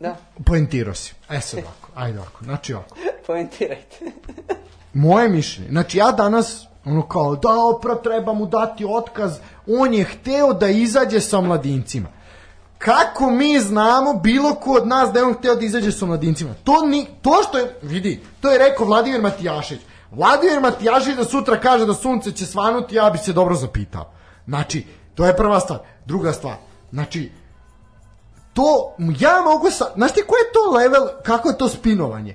da, poentirao si. E sad ovako, ajde ovako, znači ovako. *laughs* poentirajte. *laughs* Moje mišljenje, znači ja danas, ono kao, da, opra treba mu dati otkaz, on je hteo da izađe sa mladincima. Kako mi znamo bilo ko od nas da je on hteo da izađe sa mladincima? To, ni, to što je, vidi, to je rekao Vladimir Matijašić. Vladimir Matijašić da sutra kaže da sunce će svanuti, ja bi se dobro zapitao. Znači, to je prva stvar. Druga stvar, znači, to, ja mogu sa, znaš ti koji je to level, kako je to spinovanje?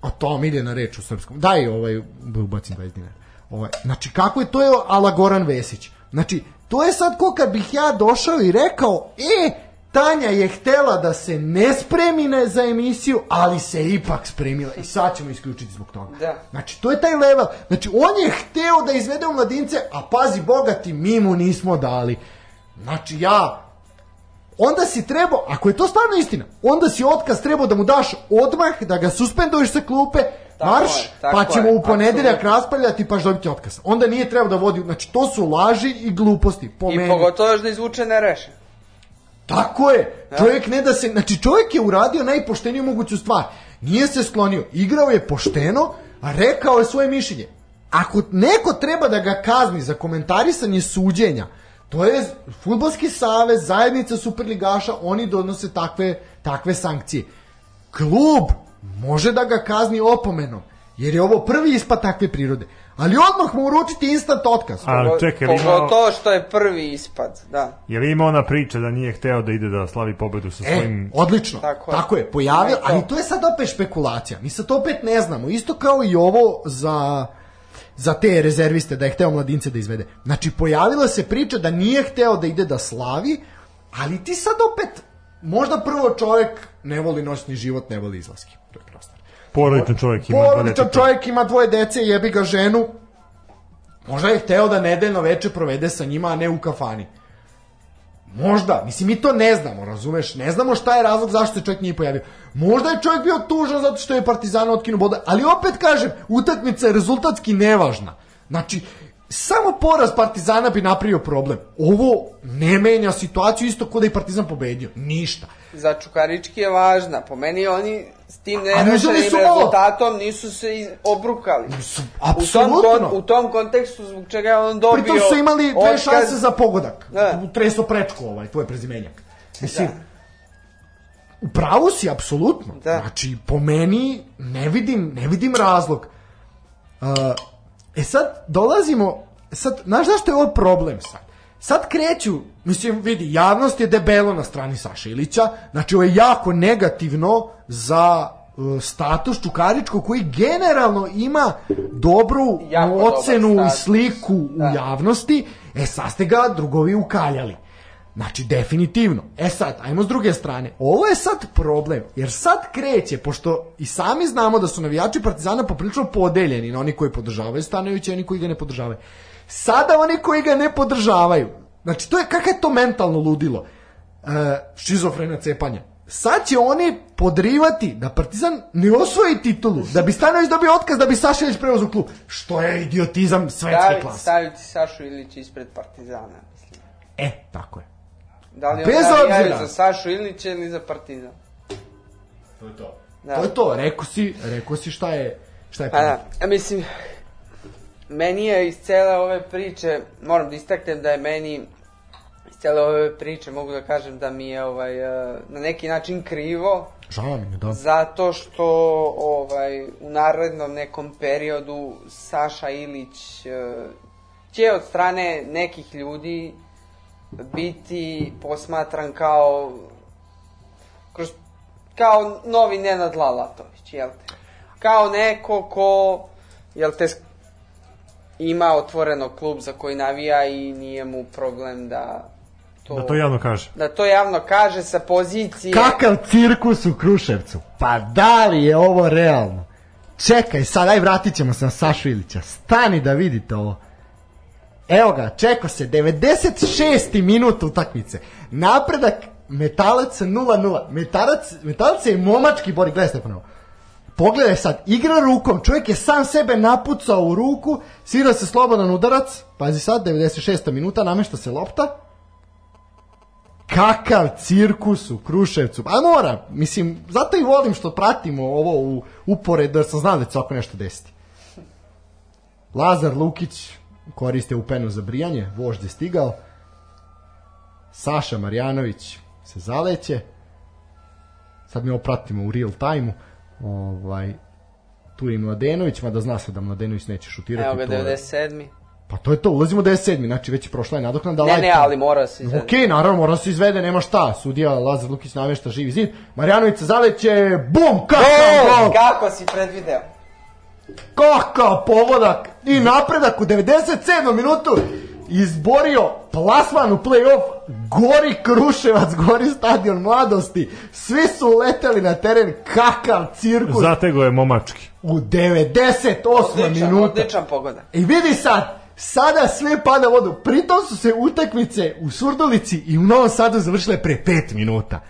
A to mi ide na reč u srpskom. Daj ovaj, ubacim 20 dinara. Ovaj, znači, kako je, to je ala Goran Vesić. Znači, to je sad ko kad bih ja došao i rekao, e, Tanja je htela da se ne spremi na, za emisiju, ali se ipak spremila i sad ćemo isključiti zbog toga. Da. Znači, to je taj level. Znači, on je hteo da izvede u mladince, a pazi, bogati, mi mu nismo dali. Znači, ja onda si trebao, ako je to stvarno istina, onda si otkaz trebao da mu daš odmah, da ga suspenduješ sa klupe, Tako marš, je, tako pa ćemo je, u ponedeljak apsolutno. raspravljati pa dobiti otkaz. Onda nije trebao da vodi, znači to su laži i gluposti, po I meni. pogotovo još da izvuče nerešen. Tako je. Čovjek ne da se, znači čovjek je uradio najpošteniju moguću stvar. Nije se sklonio, igrao je pošteno, a rekao je svoje mišljenje. Ako neko treba da ga kazni za komentarisanje suđenja, to je futbolski savez, zajednica superligaša, oni donose takve, takve sankcije. Klub može da ga kazni opomenom, jer je ovo prvi ispad takve prirode. Ali odmah mu uručiti instant otkaz. Ali čekaj, imao, Pogotovo što je prvi ispad, da. je li ima ona priča da nije hteo da ide da slavi pobedu sa E, svojim... odlično. Tako Tako je. pojavio, To je to. ali to je sad opet špekulacija. Mi sad to opet ne znamo. Isto kao i ovo za za te rezerviste da je hteo mladince da izvede. Znači pojavila se priča da nije hteo da ide da slavi, ali ti sad opet možda prvo čovjek ne voli noćni život, ne voli izlaske. Prva stvar. Porodičan čovjek ima Porodičan deteta. čovjek ima dvoje dece, jebi ga ženu. Možda je hteo da nedeljno veče provede sa njima, a ne u kafani. Možda, mislim mi to ne znamo, razumeš? Ne znamo šta je razlog zašto se čovjek nije pojavio. Možda je čovjek bio tužan zato što je Partizan otkinu boda, ali opet kažem, utakmica je rezultatski nevažna. Znači, samo poraz Partizana bi napravio problem. Ovo ne menja situaciju isto kod da je Partizan pobedio. Ništa. Za Čukarički je važna. Po meni oni s tim nerešenim ovo. rezultatom nisu se obrukali. Su- U tom, apsolutno. kon, u tom kontekstu zbog čega je on dobio... Pritom su imali dve otkaz- šanse za pogodak. Da. Treso prečko ovaj, tvoj prezimenjak. Mislim, u pravu si, apsolutno. Da. Znači, po meni ne vidim, ne vidim razlog. Uh, e sad, dolazimo, sad, znaš zašto je ovo problem sad? Sad kreću, mislim, vidi, javnost je debelo na strani Saša Ilića, znači ovo je jako negativno za uh, status Čukaričkog koji generalno ima dobru Jako ocenu i sliku u Da. javnosti, e sad ste ga drugovi ukaljali. Znači, definitivno. E sad, ajmo s druge strane. Ovo je sad problem, jer sad kreće, pošto i sami znamo da su navijači Partizana poprilično podeljeni na oni koji podržavaju Stanovića i oni koji ga ne podržavaju. Sada oni koji ga ne podržavaju. Znači, to je, kakav je to mentalno ludilo? E, šizofrena cepanja. Sad će oni podrivati da Partizan ne osvoji titulu, da bi Stanović dobio otkaz, da bi Sašelić preuzeo klub. Što je idiotizam svetske Staviti, klase. staviti Sašu Ilića ispred Partizana, mislim. E, tako je. Da li Bez on navijaju obzira. za Sašu Ilića ili za Partizan? To je to. Da. To je to, rekao si, rekao si šta je, šta je Pa da, a mislim, meni je iz cele ove priče, moram da istaknem da je meni iz cijele ove priče mogu da kažem da mi je ovaj, e, na neki način krivo, Žao mi je, da. zato što ovaj, u narednom nekom periodu Saša Ilić e, će od strane nekih ljudi biti posmatran kao kroz, kao novi Nenad Lalatović, jel te? Kao neko ko, jel te, ima otvoreno klub za koji navija i nije mu problem da to, Da to javno kaže. da to javno kaže sa pozicije... Kakav cirkus u Kruševcu? Pa da li je ovo realno? Čekaj, sad, aj vratit ćemo se na Sašu Ilića. Stani da vidite ovo. Evo ga, čeko se, 96. minut utakmice. Napredak metalac 0-0. Metalac, metalac je momački bori, gledaj Stepanovo. Pogledaj sad, igra rukom, čovjek je sam sebe napucao u ruku, svira se slobodan udarac, pazi sad, 96. minuta, namešta se lopta, kakav cirkus u Kruševcu. A mora, mislim, zato i volim što pratimo ovo u uporedu, jer sam znao da će se oko nešto desiti. Lazar Lukić koriste u penu za brijanje, vožd je stigao. Saša Marjanović se zaleće. Sad mi ovo pratimo u real time-u. Ovaj, tu je i Mladenović, mada zna se da Mladenović neće šutirati. Evo ga, to je- 97. Pa to je to, ulazimo da je sedmi, znači već je prošla je nadoknada. Ne, ne, ali mora se izvede. Ok, naravno, mora se izvede, nema šta. Sudija Lazar Lukić namešta živi zid. Marjanović se zaleće, bum, kakav Gol! gol! Kako si predvideo? Kakav pogodak! I napredak u 97. minutu izborio plasman u play-off, gori Kruševac, gori stadion mladosti, svi su leteli na teren, kakav cirkus Zatego je momački. u 98. Odličan, minuta. odličan pogodak. I vidi sad, sada sve pada vodu. Pritom su se utakmice u Surdulici i u Novom Sadu završile pre 5 minuta.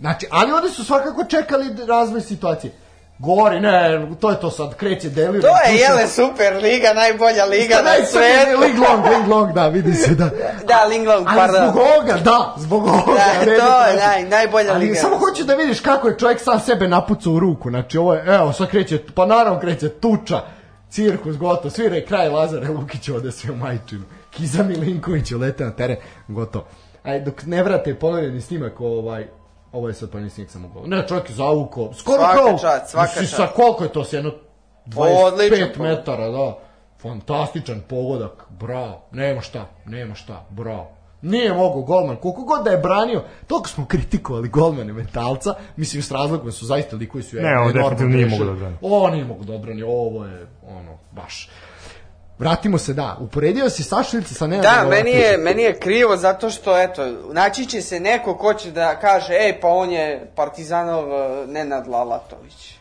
Znači, ali ovde su svakako čekali razvoj situacije. Gori, ne, to je to sad, kreće Delir. To je, jele, super liga, najbolja liga na Ling svetu. long, *laughs* ling long, da, vidi se da. Da, Linglong, Ali pardon. zbog ovoga, da, zbog ovoga. Da, to je naj, najbolja Ali liga. samo hoću da vidiš kako je čovjek sam sebe napucao u ruku. Znači ovo je, evo, sad kreće, pa naravno kreće tuča, cirkus, gotovo, svira i kraj Lazare Lukić ode sve u majčinu. Kiza Milinković lete na teren, gotovo. Aj, dok ne vrate pogledani snimak, ovaj, ovo je sad pa snimak samo gol. Ne, čovjek je zavukao, skoro Svaka kao, čast, svaka čast. Sa koliko je to, sa jedno 25 Odličan pogodak. metara, da. Fantastičan pogodak, bravo, nema šta, nema šta, bravo. Nije mogo golman, koliko god da je branio, toliko smo kritikovali golmane metalca, mislim s razlogom su zaista likovi su Ne, on definitivno nije mogao da brani. Ovo nije mogo da odbrani, ovo je, ono, baš. Vratimo se, da, uporedio si Sašu sa Nenadom Da, meni je, meni je krivo zato što, eto, naći će se neko ko će da kaže, ej, pa on je Partizanov eh, Nenad Lalatović.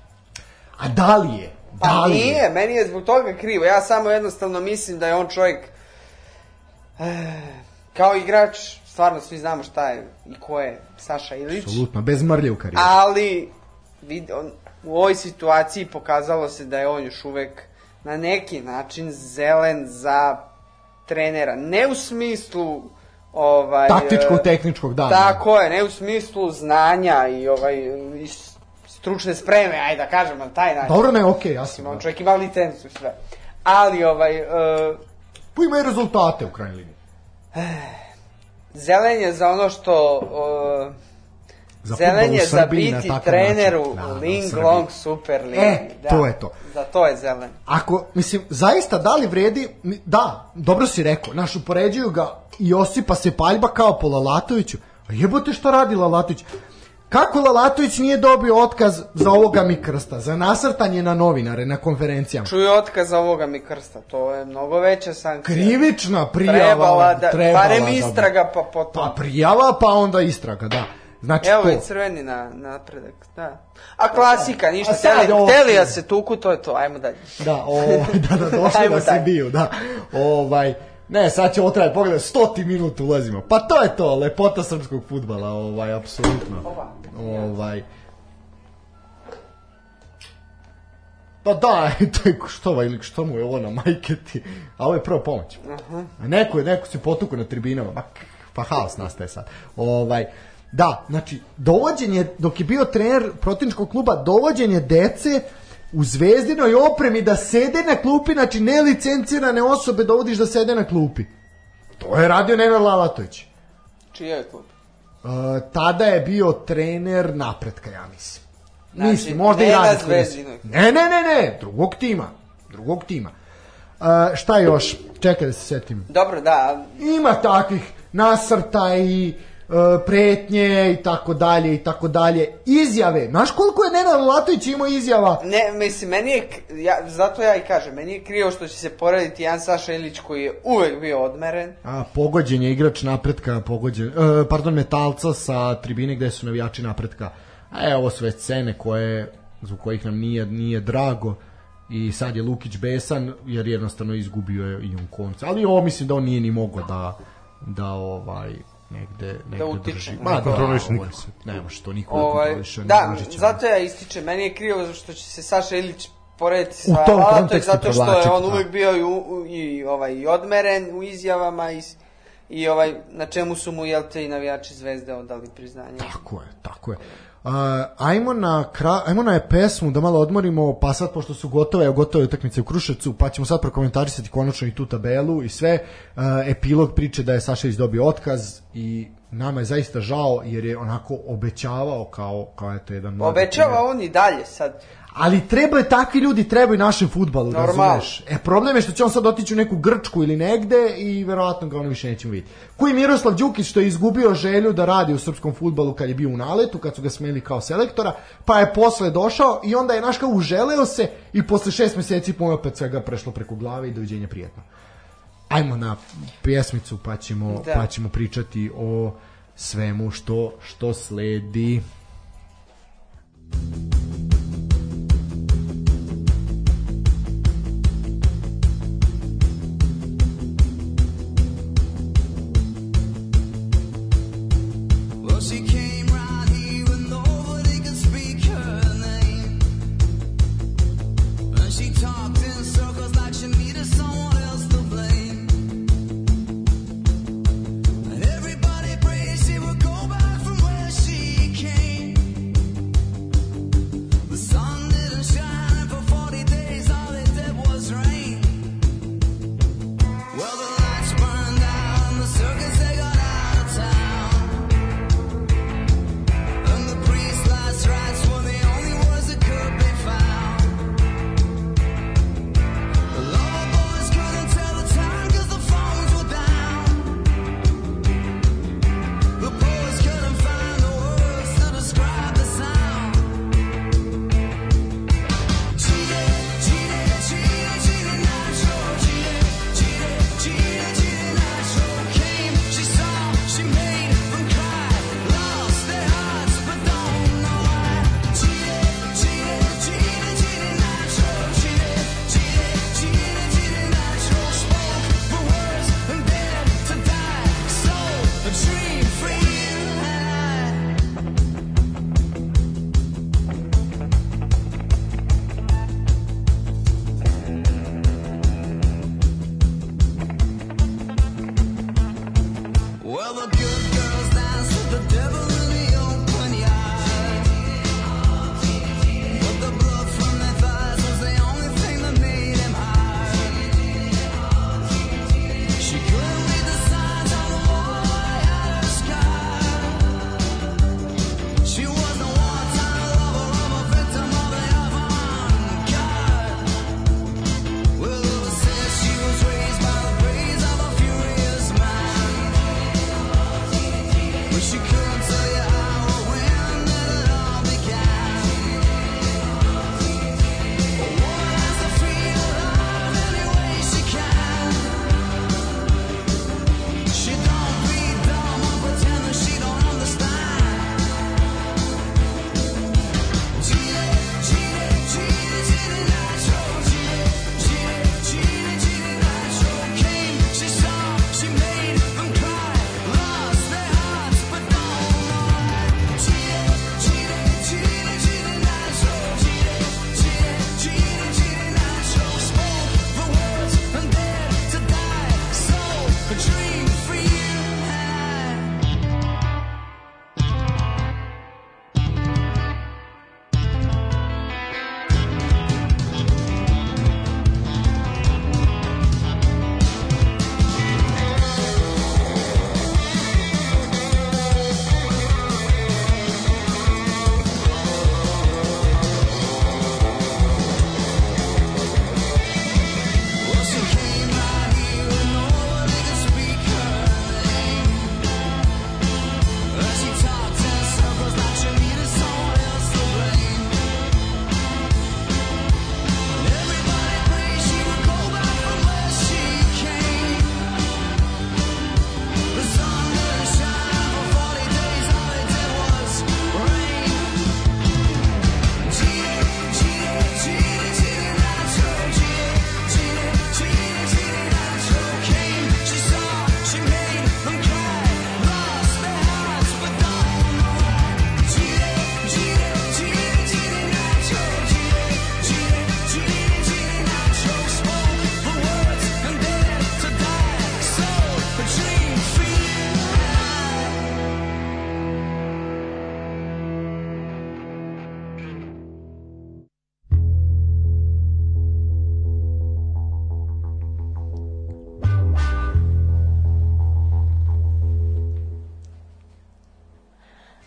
A da li je? Da Pa li je? nije, meni je zbog toga krivo. Ja samo jednostavno mislim da je on čovjek eh, kao igrač, stvarno svi znamo šta je i ko je Saša Ilić. Apsolutno, bez mrlje u karijeri. Ali vid, on, u ovoj situaciji pokazalo se da je on još uvek na neki način zelen za trenera. Ne u smislu ovaj Taktičkog, e, tehničkog, da. Tako je, ne u smislu znanja i ovaj i stručne spreme, ajde da kažem na taj način. Dobro, ne, okej, Mislim, jasno. on Da. čovjek ima licencu i sve. Ali ovaj e, Pa ima i rezultate u krajnjoj liniji. zelen je za ono što e, Za Zelen je za Srbiji na biti trener u Da, da, Ling. Long Super Ligi. E, to je to. Za to je zelen. Ako, mislim, zaista da li vredi, da, dobro si rekao, naš upoređuju ga i Josipa se paljba kao po Lalatoviću. A jebote šta radi Lalatović? Kako Lalatović nije dobio otkaz za ovoga mi krsta, za nasrtanje na novinare, na konferencijama? Čuju otkaz ovoga mi krsta, to je mnogo veća sankcija. Krivična prijava. Trebala da, trebala barem da- istraga pa potom. Pa prijava, pa onda istraga, da. Znači Evo to. je crveni na napredak, da. A klasika, ništa, A sad teli, teli da se tuku, to je to, ajmo dalje. Da, ovaj, *laughs* da, da, došli Ajmo da se biju, da. Ovaj, ne, sad će trajati, pogledaj, stoti minut ulazimo. Pa to je to, lepota srpskog futbala, ovaj, apsolutno. Ovaj, Pa da, *laughs* to je što ovaj lik, što mu je ovo na majke ti, a ovo je prva pomoć. A neko je, neko se potuku na tribinama, ma, k- pa haos nastaje sad. Ovaj, da, znači, dovođenje, dok je bio trener protivničkog kluba, dovođenje dece u zvezdinoj opremi da sede na klupi, znači nelicencirane osobe dovodiš da sede na klupi. To je radio Nenad Lalatović. Čija je klub? Uh, tada je bio trener napretka, ja mislim. Znači, mislim, možda i ne radi. Zvezdinog. Ne, ne, ne, ne, drugog tima. Drugog tima. Uh, šta još? Čekaj da se setim. Dobro, da, Ima takvih nasrta i pretnje i tako dalje i tako dalje. Izjave. Znaš koliko je Nenad Latović imao izjava? Ne, mislim, meni je, ja, zato ja i kažem, meni je krivo što će se porediti jedan Saša Ilić koji je uvek bio odmeren. A, pogođen je igrač napretka, pogođen, uh, pardon, metalca sa tribine gde su navijači napretka. A evo, već scene koje, zbog kojih nam nije, nije drago i sad je Lukić besan jer jednostavno izgubio je i on konca. Ali ovo mislim da on nije ni mogao da, da ovaj negde, negde utiče. drži. Ne Ma, da, kontroliše je niko. sad, Ne može to niko Ovaj, kontroliše. ni da, zato ja ističem, meni je krivo zato što će se Saša Ilić porediti sa U tom Lalatom, kontekstu zato što je on da. uvek bio i, u- i, ovaj, i odmeren u izjavama i, i ovaj, na čemu su mu, jel te, i navijači zvezde odali priznanje. Tako je, tako je. Uh, ajmo na kra, ajmo na pesmu da malo odmorimo, pa sad pošto su gotove, gotove utakmice u Kruševcu, pa ćemo sad prokomentarisati konačno i tu tabelu i sve. Uh, epilog priče da je Sašević dobio otkaz i nama je zaista žao jer je onako obećavao kao kao eto jedan Obećava on i dalje sad. Ali trebaju takvi ljudi, trebaju našem futbalu, Normalno. razumeš? E, problem je što će on sad otići u neku Grčku ili negde i verovatno ga ono više nećemo vidjeti. Koji Miroslav Đukić što je izgubio želju da radi u srpskom futbalu kad je bio u naletu, kad su ga smeli kao selektora, pa je posle došao i onda je naš kao uželeo se i posle šest meseci mu je opet svega prešlo preko glave i doviđenja prijetno. Ajmo na pjesmicu pa ćemo, Da. pa ćemo pričati o svemu što, što sledi. Well,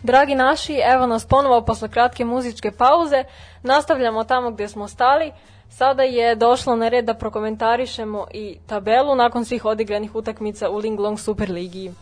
Dragi naši, evo nas ponovo posle kratke muzičke pauze. Nastavljamo tamo gdje smo stali. Sada je došlo na red da prokomentarišemo i tabelu nakon svih odigranih utakmica u Linglong Superligiji.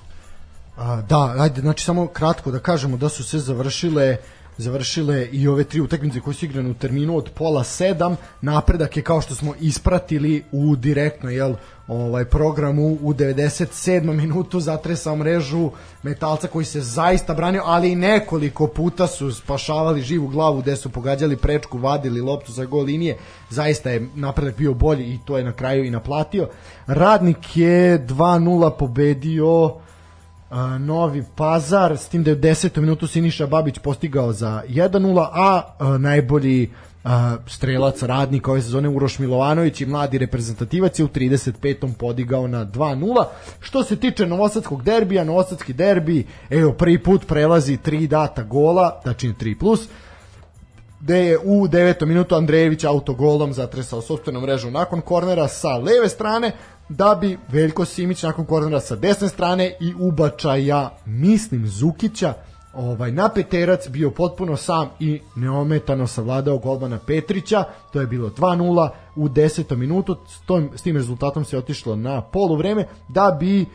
A, da, ajde, znači samo kratko da kažemo da su se završile završile i ove tri utakmice koje su igrane u terminu od pola sedam. Napredak je kao što smo ispratili u direktno jel, ovaj programu u 97. minutu zatresao mrežu metalca koji se zaista branio, ali i nekoliko puta su spašavali živu glavu gde su pogađali prečku, vadili loptu za gol linije. Zaista je napredak bio bolji i to je na kraju i naplatio. Radnik je 2-0 pobedio a, Novi Pazar, s tim da je u 10. minutu Siniša Babić postigao za 1-0, a, najbolji a, strelac radnika ove sezone Uroš Milovanović i mladi reprezentativac je u 35. podigao na 2-0. Što se tiče Novosadskog derbija, Novosadski derbi, evo prvi put prelazi tri data gola, znači 3 plus, gde je u 9. minutu Andrejević autogolom zatresao sopstvenu mrežu nakon kornera sa leve strane, da bi Veljko Simić nakon kornera sa desne strane i ubačaja, mislim, Zukića, ovaj na peterac bio potpuno sam i neometano savladao golmana Petrića, to je bilo 2:0 u 10. minutu, s, tom, s tim rezultatom se otišlo na poluvreme da bi e,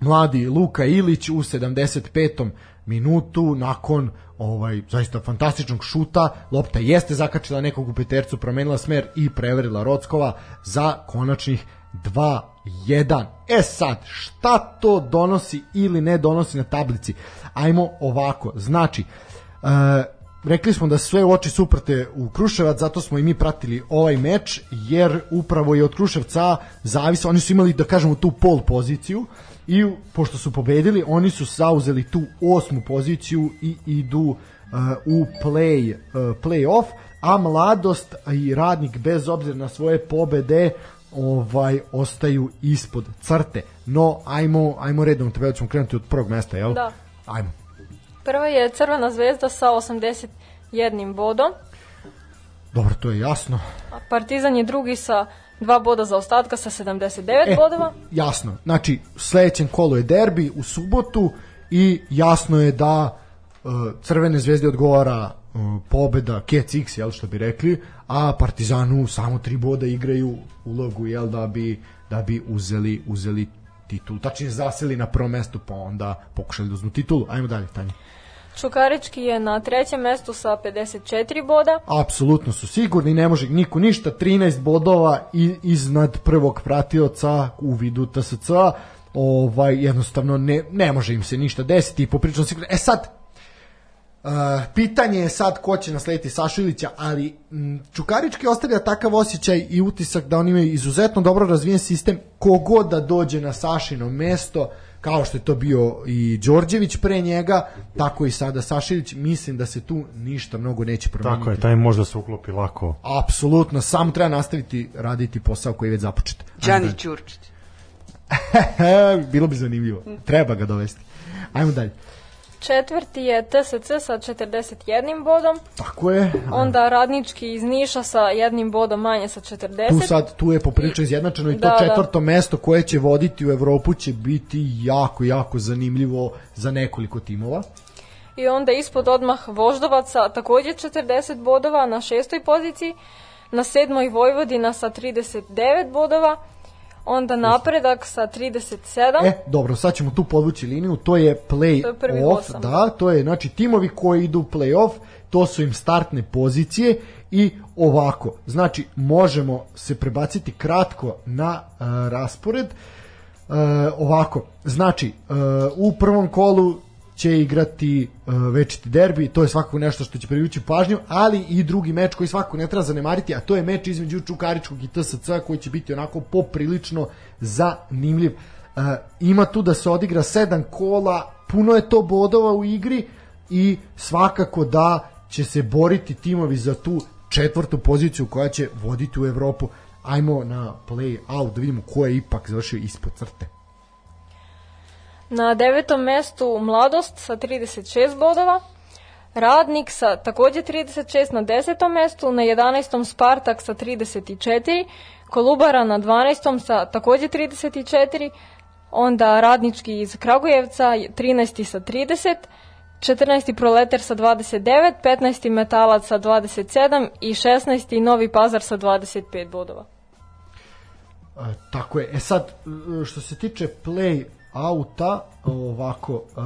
mladi Luka Ilić u 75. minutu nakon ovaj zaista fantastičnog šuta, lopta jeste zakačila nekog u petercu, promenila smer i preverila Rockova za konačnih 2-1. E sad, šta to donosi ili ne donosi na tablici? Ajmo ovako, znači, e, rekli smo da sve oči suprate u Kruševac, zato smo i mi pratili ovaj meč, jer upravo je od Kruševca zavisa, oni su imali, da kažemo, tu pol poziciju, i pošto su pobedili, oni su zauzeli tu osmu poziciju i idu uh, u play, uh, play-off, a mladost i radnik bez obzira na svoje pobede ovaj ostaju ispod crte. No, ajmo, ajmo redom, tebe ćemo krenuti od prvog mesta, jel? Da. Ajmo. Prva je Crvena zvezda sa 81 bodom, Dobro, to je jasno. a Partizan je drugi sa dva boda za ostatka sa 79 E, bodova. Jasno. Znači, sledećem kolu je derbi u subotu i jasno je da uh, Crvene zvezde odgovara uh, pobeda Kec X, jel što bi rekli, a Partizanu samo tri boda igraju ulogu, jel da bi da bi uzeli uzeli titul. Tačnije zaseli na prvo mesto, pa onda pokušali da uzmu titulu. Ajmo dalje, Tanja. Čukarički je na trećem mestu sa 54 boda. Apsolutno su sigurni, ne može niko ništa, 13 bodova i, iznad prvog pratioca u vidu TSC, ovaj, jednostavno ne, ne može im se ništa desiti, poprično sigurno. E sad, Uh, pitanje je sad ko će naslediti Sašilića, ali m, Čukarički ostavlja takav osjećaj i utisak da oni imaju izuzetno dobro razvijen sistem kogod da dođe na Sašino mesto, kao što je to bio i Đorđević pre njega, tako i sada Sašilić, mislim da se tu ništa mnogo neće promeniti. Tako je, taj možda se uklopi lako. Apsolutno, samo treba nastaviti raditi posao koji je već započet. Đani Ćurčić. *laughs* Bilo bi zanimljivo. Treba ga dovesti. Ajmo dalje. Četvrti je TSC sa 41 bodom. Tako je. Onda radnički iz Niša sa jednim bodom manje sa 40. Tu sad, tu je poprilično izjednačeno i to Da, da. četvrto mesto koje će voditi u Evropu će biti jako, jako zanimljivo za nekoliko timova. I onda ispod odmah Voždovaca takođe 40 bodova na šestoj poziciji. Na sedmoj Vojvodina sa 39 bodova. Onda napredak sa 37. E, dobro, sad ćemo tu podvući liniju, to je play To je off, osam. da, to je znači timovi koji idu u play off, to su im startne pozicije i ovako, znači možemo se prebaciti kratko na uh, raspored. Uh, ovako, znači uh, u prvom kolu će igrati uh, večiti derbi, to je svakako nešto što će privući pažnju, ali i drugi meč koji svakako ne treba zanemariti, a to je meč između Čukaričkog i TSC koji će biti onako poprilično zanimljiv. Uh, ima tu da se odigra sedam kola, puno je to bodova u igri i svakako da će se boriti timovi za tu četvrtu poziciju koja će voditi u Evropu. Ajmo na play out da vidimo ko je ipak završio ispod crte. Na devetom mestu Mladost sa 36 bodova. Radnik sa takođe 36 na desetom mestu, na 11. Spartak sa 34, Kolubara na 12. sa takođe 34, onda Radnički iz Kragujevca 13. sa 30, 14. Proleter sa 29, 15. Metalac sa 27 i 16. Novi Pazar sa 25 bodova. E, tako je. E sad, e, što se tiče play auta, ovako, e,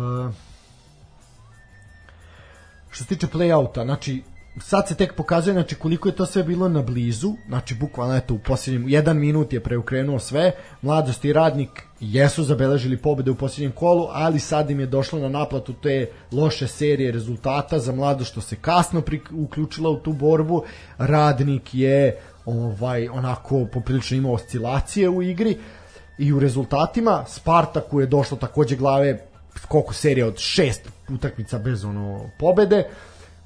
što se tiče play auta, znači, sad se tek pokazuje znači koliko je to sve bilo na blizu, znači bukvalno eto u posljednjem jedan minut je preokrenuo sve, mladost i radnik jesu zabeležili pobede u posljednjem kolu, ali sad im je došlo na naplatu te loše serije rezultata za mladost što se kasno uključila u tu borbu, radnik je ovaj onako poprilično imao oscilacije u igri i u rezultatima Spartaku je došlo takođe glave koliko serija od šest utakmica bez ono pobede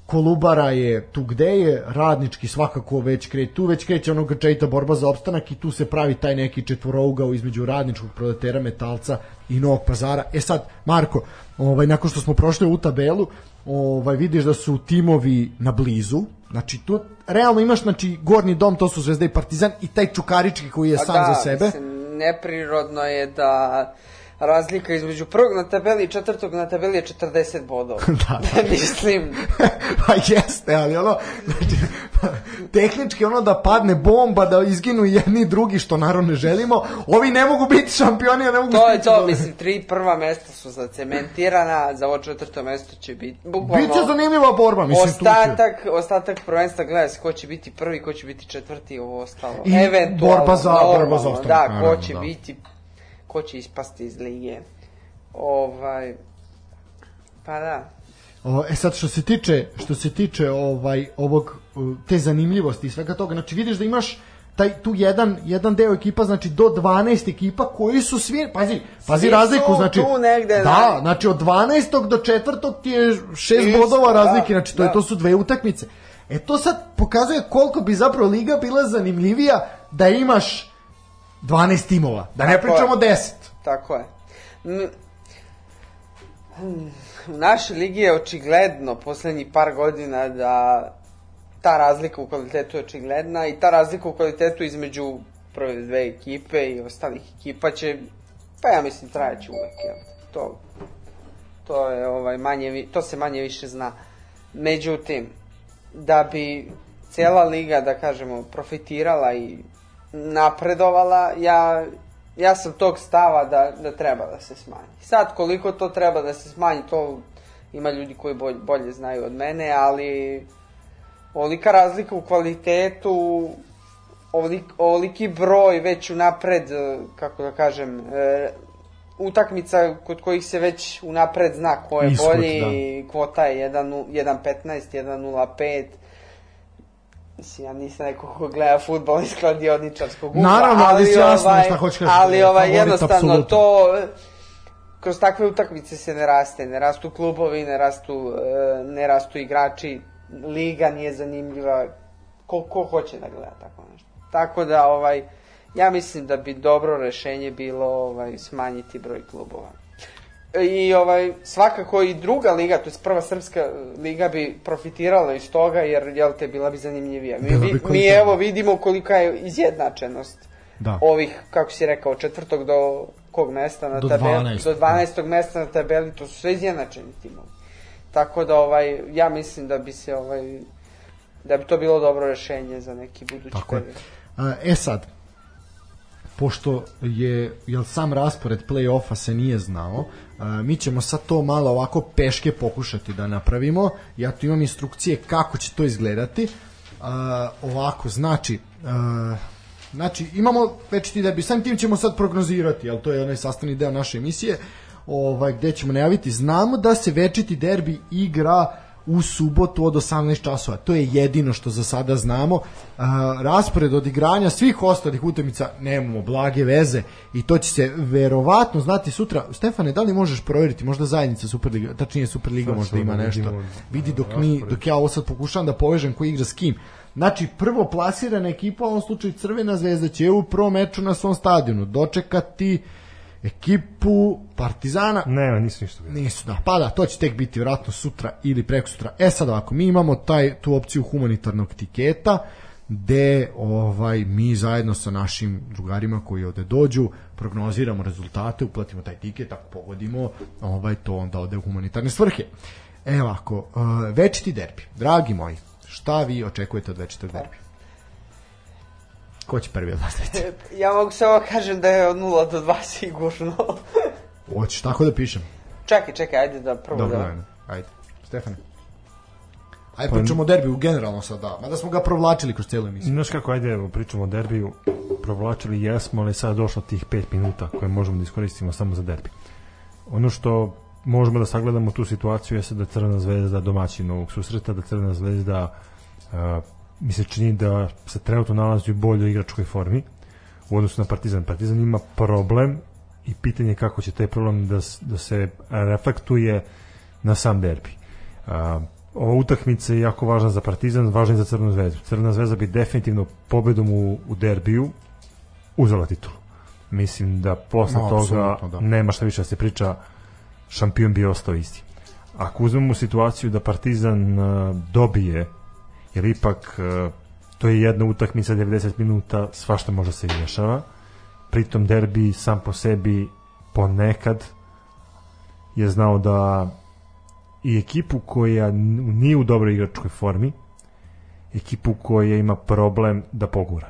Kolubara je tu gde je, radnički svakako već kreće, tu već kreće ono grčajita borba za opstanak i tu se pravi taj neki četvorougao između radničkog proletera metalca i novog pazara. E sad, Marko, ovaj, nakon što smo prošli u tabelu, ovaj, vidiš da su timovi na blizu, znači tu realno imaš znači gornji dom, to su Zvezda i Partizan i taj Čukarički koji je Pa sam da, za sebe. Mislim, neprirodno je da razlika između prvog na tabeli i četvrtog na tabeli je 40 bodova. *laughs* Da, da. mislim, *laughs* pa jeste, ali ono, znači, tehnički ono da padne bomba, da izginu jedni i drugi, što naravno ne želimo, ovi ne mogu biti šampioni, a ne mogu to je to, dole. mislim, tri prva mesta su zacementirana, za ovo četvrto mesto će biti, bukvalno... Biće zanimljiva borba, mislim, tu će. Ostatak, ostatak prvenstva gleda se ko će biti prvi, ko će biti četvrti ovo ostalo. I Eventualno, borba za- normalno, borba za ostanak, Da, naravno, ko će da. biti, ko će ispasti iz lige. Ovaj, pa da. O, e sad što se tiče što se tiče ovaj ovog te zanimljivosti i svega toga, znači vidiš da imaš taj tu jedan jedan deo ekipa znači do 12 ekipa koji su svi pazi pazi Svi razliku znači tu negde, da da. znači od 12 do 4 ti je 6 Isto, bodova da, razlike znači to je da. to su dve utakmice e to sad pokazuje koliko bi zapravo liga bila zanimljivija da imaš 12 timova da ne Tako je. pričamo 10 Tako je. M- U našoj ligi je očigledno poslednjih par godina da ta razlika u kvalitetu je očigledna i ta razlika u kvalitetu između prve dve ekipe i ostalih ekipa će, pa ja mislim, trajaće uvek. Jel? To, to, je, ovaj, manje, to se manje više zna. Međutim, da bi cela liga, da kažemo, profitirala i napredovala, ja, ja sam tog stava da, da treba da se smanji. Sad, koliko to treba da se smanji, to ima ljudi koji bolje, bolje znaju od mene, ali olika razlika u kvalitetu, ovolik, ovoliki broj već unapred, kako da kažem, e, utakmica kod kojih se već unapred zna ko je Ishod, bolji, da. kvota je 1.15, 1.05, Mislim, ja nisam neko ko gleda futbol iz kladioničarskog ugla, Naravno, ali ali, jasno ovaj, šta hoćeš kažeš, ali je ovaj, jednostavno apsolutno. to, kroz takve utakmice se ne raste, ne rastu klubovi, ne rastu, e, ne rastu igrači, liga nije zanimljiva, ko, ko hoće da gleda tako nešto. Tako da, ovaj, ja mislim da bi dobro rešenje bilo ovaj, smanjiti broj klubova. I ovaj svakako i druga liga, to je prva srpska liga bi profitirala iz toga jer jel te bila bi zanimljivija. Mi, Bila bi mi evo vidimo kolika je izjednačenost Da. ovih, kako si rekao, četvrtog do kog mesta na Do tabeli, 12. do 12. mesta na tabeli, to su sve izjednačeni timovi. Tako da ovaj ja mislim da bi se ovaj da bi to bilo dobro rešenje za neki budući Tako je. period. A, E sad, pošto je jel sam raspored play-offa se nije znao, mi ćemo sad to malo ovako peške pokušati da napravimo. Ja tu imam instrukcije kako će to izgledati. A, ovako, znači, a, znači imamo već ti da bi samim tim ćemo sad prognozirati, jel to je onaj sastavni deo naše emisije, ovaj gde ćemo najaviti. Znamo da se večiti derbi igra u subotu od 18 časova. To je jedino što za sada znamo. A, raspored odigranja svih ostalih utakmica nemamo blage veze i to će se verovatno znati sutra. Stefane, da li možeš provjeriti možda zajednica Superliga, tačnije Superliga možda ima da nešto. Vidi dok mi dok ja ovo sad pokušavam da povežem ko igra s kim. Znači, prvo plasirana ekipa, u ovom slučaju Crvena zvezda, će u prvom meču na svom stadionu dočekati ekipu Partizana. Nema, nisu ništa bilo. Nisu, da. Pa da, to će tek biti vjerojatno sutra ili preko sutra. E sad ovako, mi imamo taj, tu opciju humanitarnog tiketa, gde ovaj mi zajedno sa našim drugarima koji ovde dođu prognoziramo rezultate, uplatimo taj tiket, ako pogodimo, ovaj to onda ode u humanitarne svrhe. Evo ako, uh, večiti derbi. Dragi moji, šta vi očekujete od večitog derbi? Ko će prvi od vas *laughs* reći? Ja mogu samo kažem da je od 0 do 2 sigurno. *laughs* Hoćeš tako da pišem? čekaj, čekaj, ajde da prvo Dobro, da... ajde. Ajde. Stefane. Ajde, pričamo o derbiju generalno sada, mada smo ga provlačili kroz cijelu emisiju. Znaš kako, ajde, evo, pričamo o derbiju, provlačili jesmo, ali sad došlo tih 5 minuta koje možemo da iskoristimo samo za derbi. Ono što možemo da sagledamo tu situaciju jeste da Crvena zvezda domaćin ovog susreta, da Crvena zvezda a, mi se čini da se trenutno nalazi u boljoj igračkoj formi u odnosu na Partizan. Partizan ima problem i pitanje je kako će taj problem da, da se reflektuje na sam derbi. A, ova utakmica je jako važna za Partizan, važna i za Crvenu zvezdu. Crvena zvezda bi definitivno pobedom u, u derbiju uzela titulu. Mislim da posle No, toga da. nema šta više da se priča, šampion bi ostao isti. Ako uzmemo situaciju da Partizan dobije, jer ipak a, to je jedna utakmica 90 minuta, svašta može se dešava, pritom derbi sam po sebi ponekad je znao da i ekipu koja nije u dobroj igračkoj formi, ekipu koja ima problem da pogura.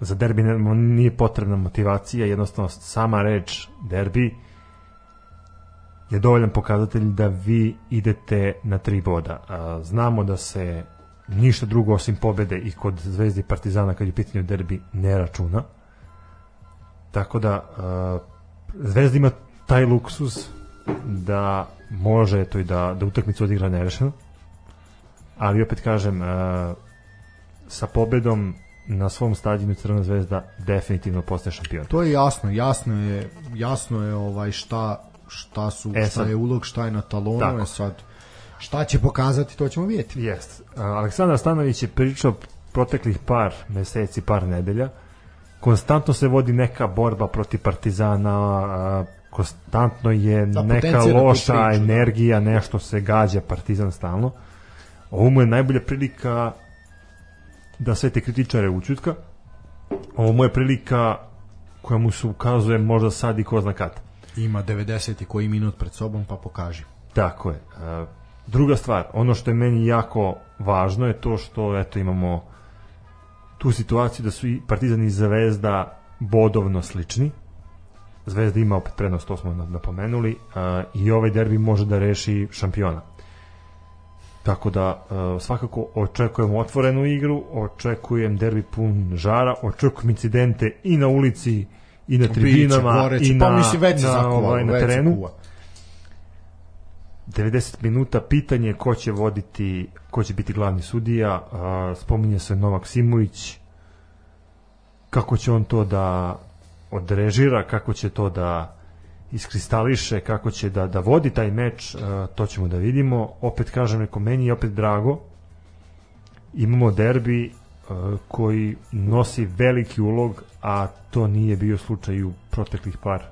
Za derbi nije potrebna motivacija, jednostavno sama reč derbi je dovoljan pokazatelj da vi idete na tri boda. Znamo da se ništa drugo osim pobede i kod Zvezde i Partizana kad je u pitanju derbi ne računa. Tako da a, Zvezda ima taj luksus da može eto i da, da utakmicu odigra nerešeno. Ali opet kažem, a, sa pobedom na svom stadionu Crvena zvezda definitivno postaje šampion. To je jasno, jasno je, jasno je ovaj šta šta su E, šta sad- je ulog, šta je na talonu, Tako. je sad šta će pokazati, to ćemo vidjeti. Jest. Aleksandar Stanović je pričao proteklih par meseci, par nedelja. Konstantno se vodi neka borba protiv Partizana, konstantno je Da, neka loša priču, da. energija, nešto se gađa Partizan stalno. Ovo mu je najbolja prilika da sve te kritičare učutka. Ovo mu je prilika koja mu se ukazuje možda sad i ko zna kad. Ima 90 i koji minut pred sobom, pa pokaži. Tako je. Druga stvar, ono što je meni jako važno je to što eto imamo tu situaciju da su i Partizan i Zvezda bodovno slični. Zvezda ima opet prednost, to smo na- napomenuli, e, i ovaj derbi može da reši šampiona. Tako da e, svakako očekujem otvorenu igru, očekujem derbi pun žara, očekujem incidente i na ulici i na tribinama goreće, i pa na, mislim već na, ovaj, na terenu. kuva. 90 minuta pitanje je ko će voditi ko će biti glavni sudija spominje se Novak Simović kako će on to da odrežira kako će to da iskristališe kako će da, da vodi taj meč to ćemo da vidimo opet kažem neko meni je opet drago imamo derbi koji nosi veliki ulog a to nije bio slučaj u proteklih par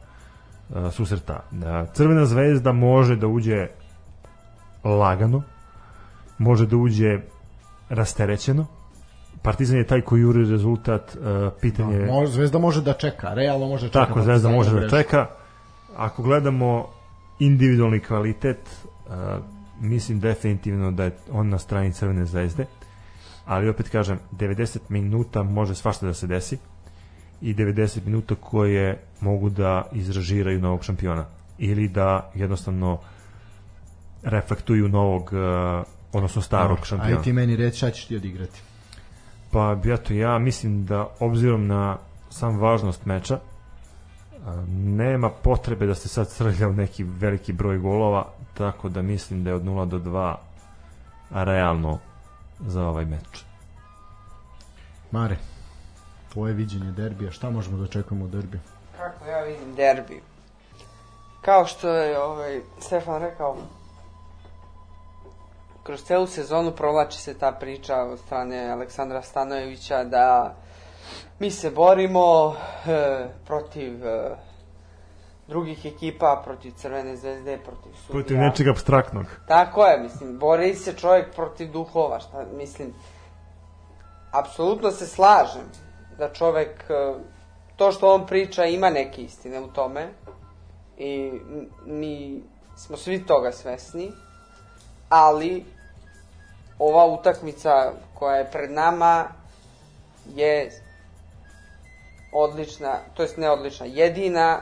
susreta. Crvena zvezda može da uđe lagano, može da uđe rasterećeno. Partizan je taj koji juri rezultat, a, pitanje je Može, Zvezda može da čeka, realno može da čeka. tako Zvezda može da čeka. Ako gledamo individualni kvalitet, a, mislim definitivno da je on na strani Crvene zvezde, ali opet kažem, 90 minuta može svašta da se desi i 90 minuta koje mogu da izražiraju novog šampiona ili da jednostavno reflektuju novog uh, odnosno starog Dobro, šampiona. Ajde ti meni reći šta ćeš ti odigrati. Pa eto ja mislim da obzirom na sam važnost meča a, nema potrebe da se sad srlja u neki veliki broj golova tako da mislim da je od 0 do 2 realno za ovaj meč. Mare, tvoje viđenje derbija, šta možemo da očekujemo u derbiju? Kako ja vidim derbi? Kao što je ovaj, Stefan rekao, kroz celu sezonu provlači se ta priča od strane Aleksandra Stanojevića da mi se borimo e, protiv e, drugih ekipa, protiv Crvene zvezde, protiv sudija. Protiv nečeg abstraktnog. Tako je, mislim, bori se čovjek protiv duhova, šta, mislim. apsolutno se slažem da čovek, e, to što on priča ima neke istine u tome i mi smo svi toga svesni, ali ova utakmica koja je pred nama je odlična, to jest ne odlična, jedina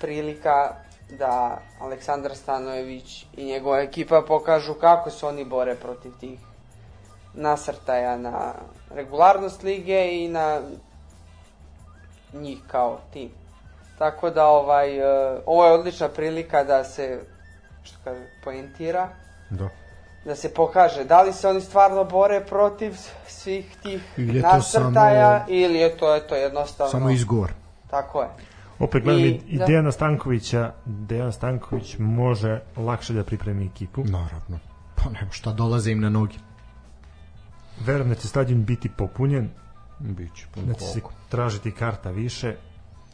prilika da Aleksandar Stanojević i njegova ekipa pokažu kako se oni bore protiv tih nasrtaja na regularnost lige i na njih kao tim. Tako da ovaj, e, ovo je odlična prilika da se, što kaže, poentira, Da. Da se pokaže da li se oni stvarno bore protiv svih tih Ili je to nasrtaja samo- ili je to eto jednostavno Samo izgovor. tako je. Opet gledam I- i, da. Dejana Stankovića, Dejan Stanković može lakše da pripremi ekipu. Naravno. Pa nema šta dolaze im na noge. Verujem da će stadion biti popunjen, Biće. da će se tražiti karta više.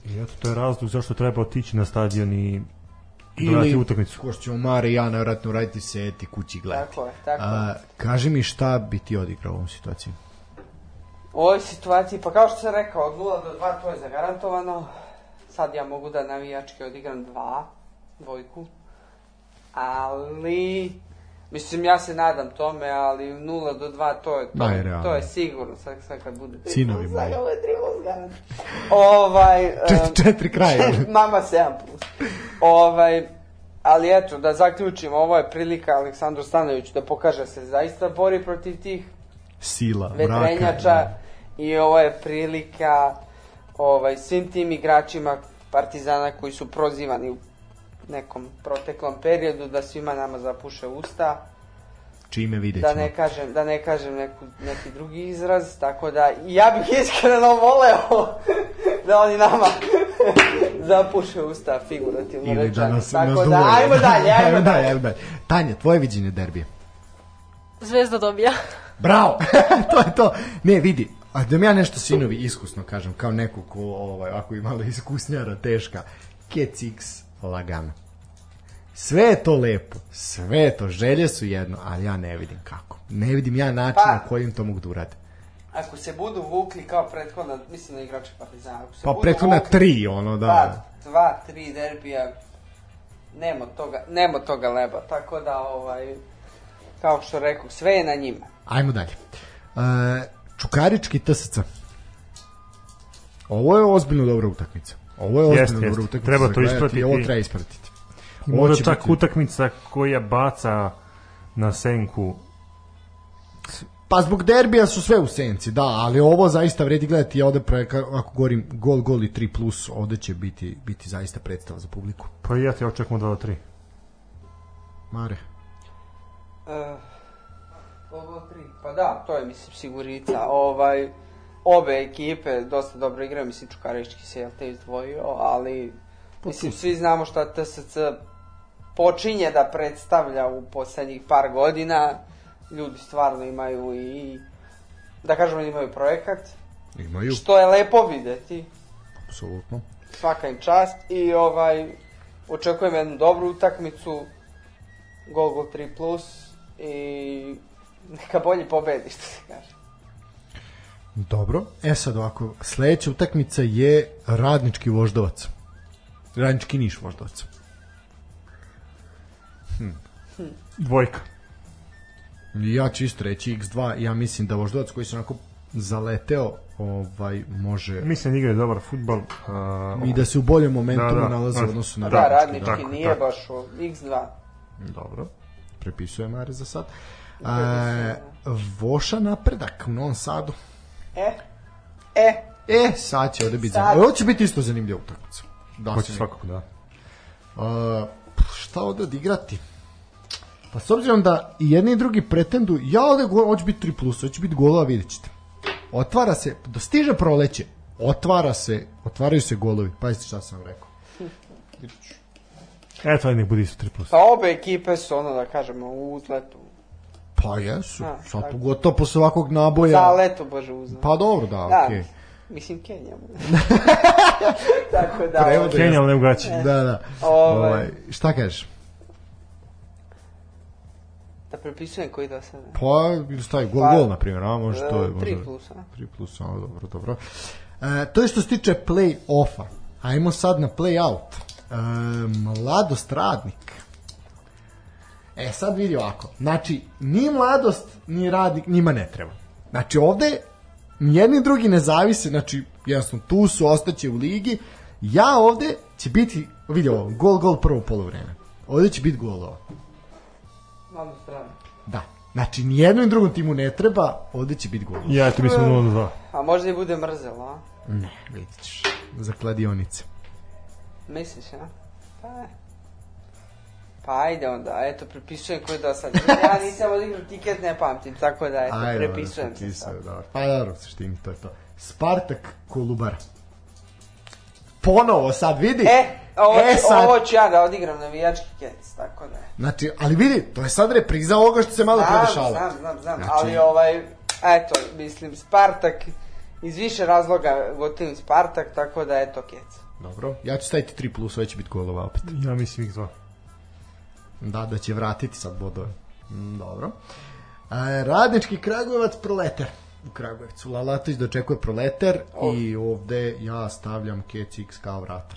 I eto, to je razlog zašto treba otići na stadion i Ili, utakmicu. ko što ćemo Mare i ja najvratno raditi seti kući gledati. Tako je, tako je. A, kaži mi šta bi ti odigrao u ovom situaciji? U ovoj situaciji, pa kao što sam rekao, od 0 do 2 to je zagarantovano. Sad ja mogu da navijački odigram 2, dvojku. Ali, mislim, ja se nadam tome, ali 0 do 2 to je, to, Najrealnije. to je sigurno. Sad, sad kad bude 3 Sinovi plus, moji. sad ovo je 3 plus garant. Ovaj... *laughs* Četiri, četiri kraja. *laughs* Mama 7 plus. Ovaj, ali eto, da zaključim, ovo je prilika Aleksandru Stanoviću da pokaže da se zaista bori protiv tih Sila, vetrenjača mraka. i ovo je prilika ovaj, svim tim igračima Partizana koji su prozivani u nekom proteklom periodu da svima nama zapuše usta Čime vidjet da ćemo. ne kažem da ne kažem neku, neki drugi izraz tako da ja bih *laughs* iskreno voleo *laughs* da oni nama *laughs* zapuše usta figurativno Ili da rečeno. nas, tako nas da ajmo dalje ajmo dalje ajmo dalje. Tanja, tvoje viđenje derbije. Zvezda dobija. Bravo! to je to. Ne, vidi, a da mi ja nešto sinovi iskusno kažem, kao neko ko, ovaj, ako je malo iskusnjara, teška, Kec X lagano. Sve je to lepo, sve je to, želje su jedno, ali ja ne vidim kako. Ne vidim ja način Pa. na kojim to mogu da urade. ako se budu vukli kao prethodna mislim na igrače Partizana ako se Pa budu prethodna vukli- tri, ono da. Pa, dva, tri derbija, nema toga, nema toga leba, tako da, ovaj, kao što rekao, sve je na njima. Ajmo dalje. E, Čukarički TSC. Ovo je ozbiljno dobra utakmica. Ovo je ozbiljno jeste. utakmica. Treba to gledati, ispratiti. Ovo treba ispratiti. Ovo Možda će čak biti- utakmica koja baca na senku Pa zbog derbija su sve u senci, da, ali ovo zaista vredi gledati, ja ovde pre, ka- ako govorim gol, gol i 3 plus, ovde će biti, biti zaista predstava za publiku. Pa i ja ti očekujem 2 do 3. Mare. Uh, ovo tri. Pa da, to je, mislim, sigurica. Ovaj, obe ekipe dosta dobro igraju, mislim, Čukarički se, jel te, izdvojio, ali, mislim, svi znamo šta TSC počinje da predstavlja u poslednjih par godina. Ljudi stvarno imaju i, da kažemo, imaju projekat, Imaju, što je lepo videti. apsolutno. svaka im čast i ovaj očekujem jednu dobru utakmicu gol gol 3 plus i neka bolji pobedi što se kaže Dobro, e sad ovako, sledeća utakmica je radnički voždovac. Radnički niš voždovac. Dvojka. Ja ću isto reći X2, ja mislim da voždovac koji se onako zaleteo, ovaj, može Mislim da igraju dobar futbol. Uh, i da se u boljem momentumu Da, da, nalaze da. u odnosu na da radnički. radnički tako, nije tako. baš o x2 Dobro, prepisuje Mare za sad. E, Voša napredak u Novom Sadu. E e E, sad će ovde biti zanimljivo. Ovo će biti isto zanimljiva utakmica. Da, Hoće svakako, da. Uh, šta ovde odigrati? Pa s obzirom da i jedni i drugi pretendu, ja ovde go, hoće biti 3 plus, hoće biti golova, vidjet ćete. Otvara se, dostiže proleće, otvara se, otvaraju se golovi. Pazite šta sam vam rekao. Eto, ajde nek bude isto 3 plus. pa obe ekipe su ono da kažemo u uzletu Pa jesu, A, sad tako. pogotovo posle ovakvog naboja. za leto bože uzlet Pa dobro, da, da, okej. mislim Kenija *laughs* tako da Prevod Kenja, ali ne u gaći. Da, da. Ovaj. Ovaj, šta kažeš? Da prepisujem koji do sada. Pa, stavi gol, Pa, gol, na primjer, a može to je... E, Može... tri plus, a? 3 plus, a, dobro, dobro. E, to je što se tiče play-offa. Ajmo sad na play-out. E, mladost radnik. E, sad vidi ovako. Znači, ni mladost, ni radnik, njima ne treba. Znači, ovde ni jedni drugi ne zavise, znači, jednostavno, tu su, ostaće u ligi. Ja ovde će biti, vidi ovo, gol, gol prvo polovreme. Ovde će biti golova. Malo strano. Da. Znači, ni jednom i drugom timu ne treba, ovde će biti golova. Ja, eto mislim 0-2. A možda i bude mrzelo, a? Ne, vidit ćeš. Za kladionice. Misliš, a? Pa. Pa ajde onda, eto, prepisujem koji do sad. Ja nisam odigrao tiket, ne pamtim, tako da, eto, Ajde, prepisujem dobro, se sad. dobro. Pa dobro, u suštini to je to. Spartak Kolubara. Ponovo sad vidi. E, ovo, e, sad, ovo ću ja da odigram navijački kec, tako da. Znači, ali vidi, to je sad repriza ovoga što se malo Znam, predešava. znam, znam, znam, Znači- ali ovaj, eto, mislim, Spartak, iz više razloga gotivim Spartak, tako da eto kec. Dobro, ja ću staviti 3 plus, ovo će biti golova opet. Ja mislim ih dva. Da, da će vratiti sad bodove. Mm, dobro. E, radnički Kragujevac Proletar u Kragujevcu. Lalatović dočekuje Proletar i ovde ja stavljam Kec X kao vrata.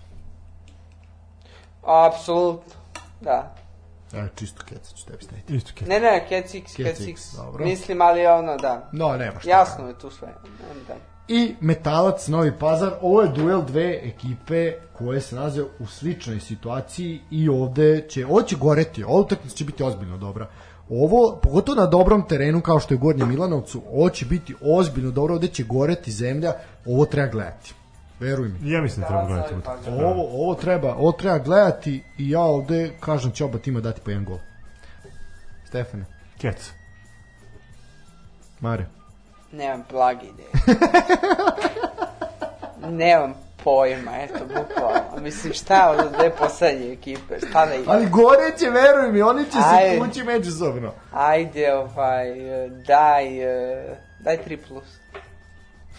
Apsolutno, da. E, čisto Keca ću tebi staviti. Isto ke. Ne, ne, kec X, Kec kec X, X. dobro. Mislim, ali ono, da. No, nema šta. Jasno je tu sve. Nemam da. I Metalac Novi Pazar. Ovo je duel dve ekipe koje se nalaze u sličnoj situaciji i ovde će, ovo će goreti, ovo utakmica će biti ozbiljno dobra. Ovo, pogotovo na dobrom terenu kao što je Gornje Milanovcu, ovo će biti ozbiljno dobro, ovde će goreti zemlja, ovo treba gledati. Veruj mi. Ja mislim da treba gledati Novi utakmicu. Ovo, ovo treba, ovo treba gledati i ja ovde kažem će oba tima dati po jedan gol. Stefane, Kec. Mare. Nemam blage ideje. Nemam pojma, eto, bukvalno. Mislim, šta od dve poslednje ekipe? Šta da ide? Ali gore će, veruj mi, oni će se Ajde. tući međusobno. Ajde, ovaj, daj, daj 3 plus.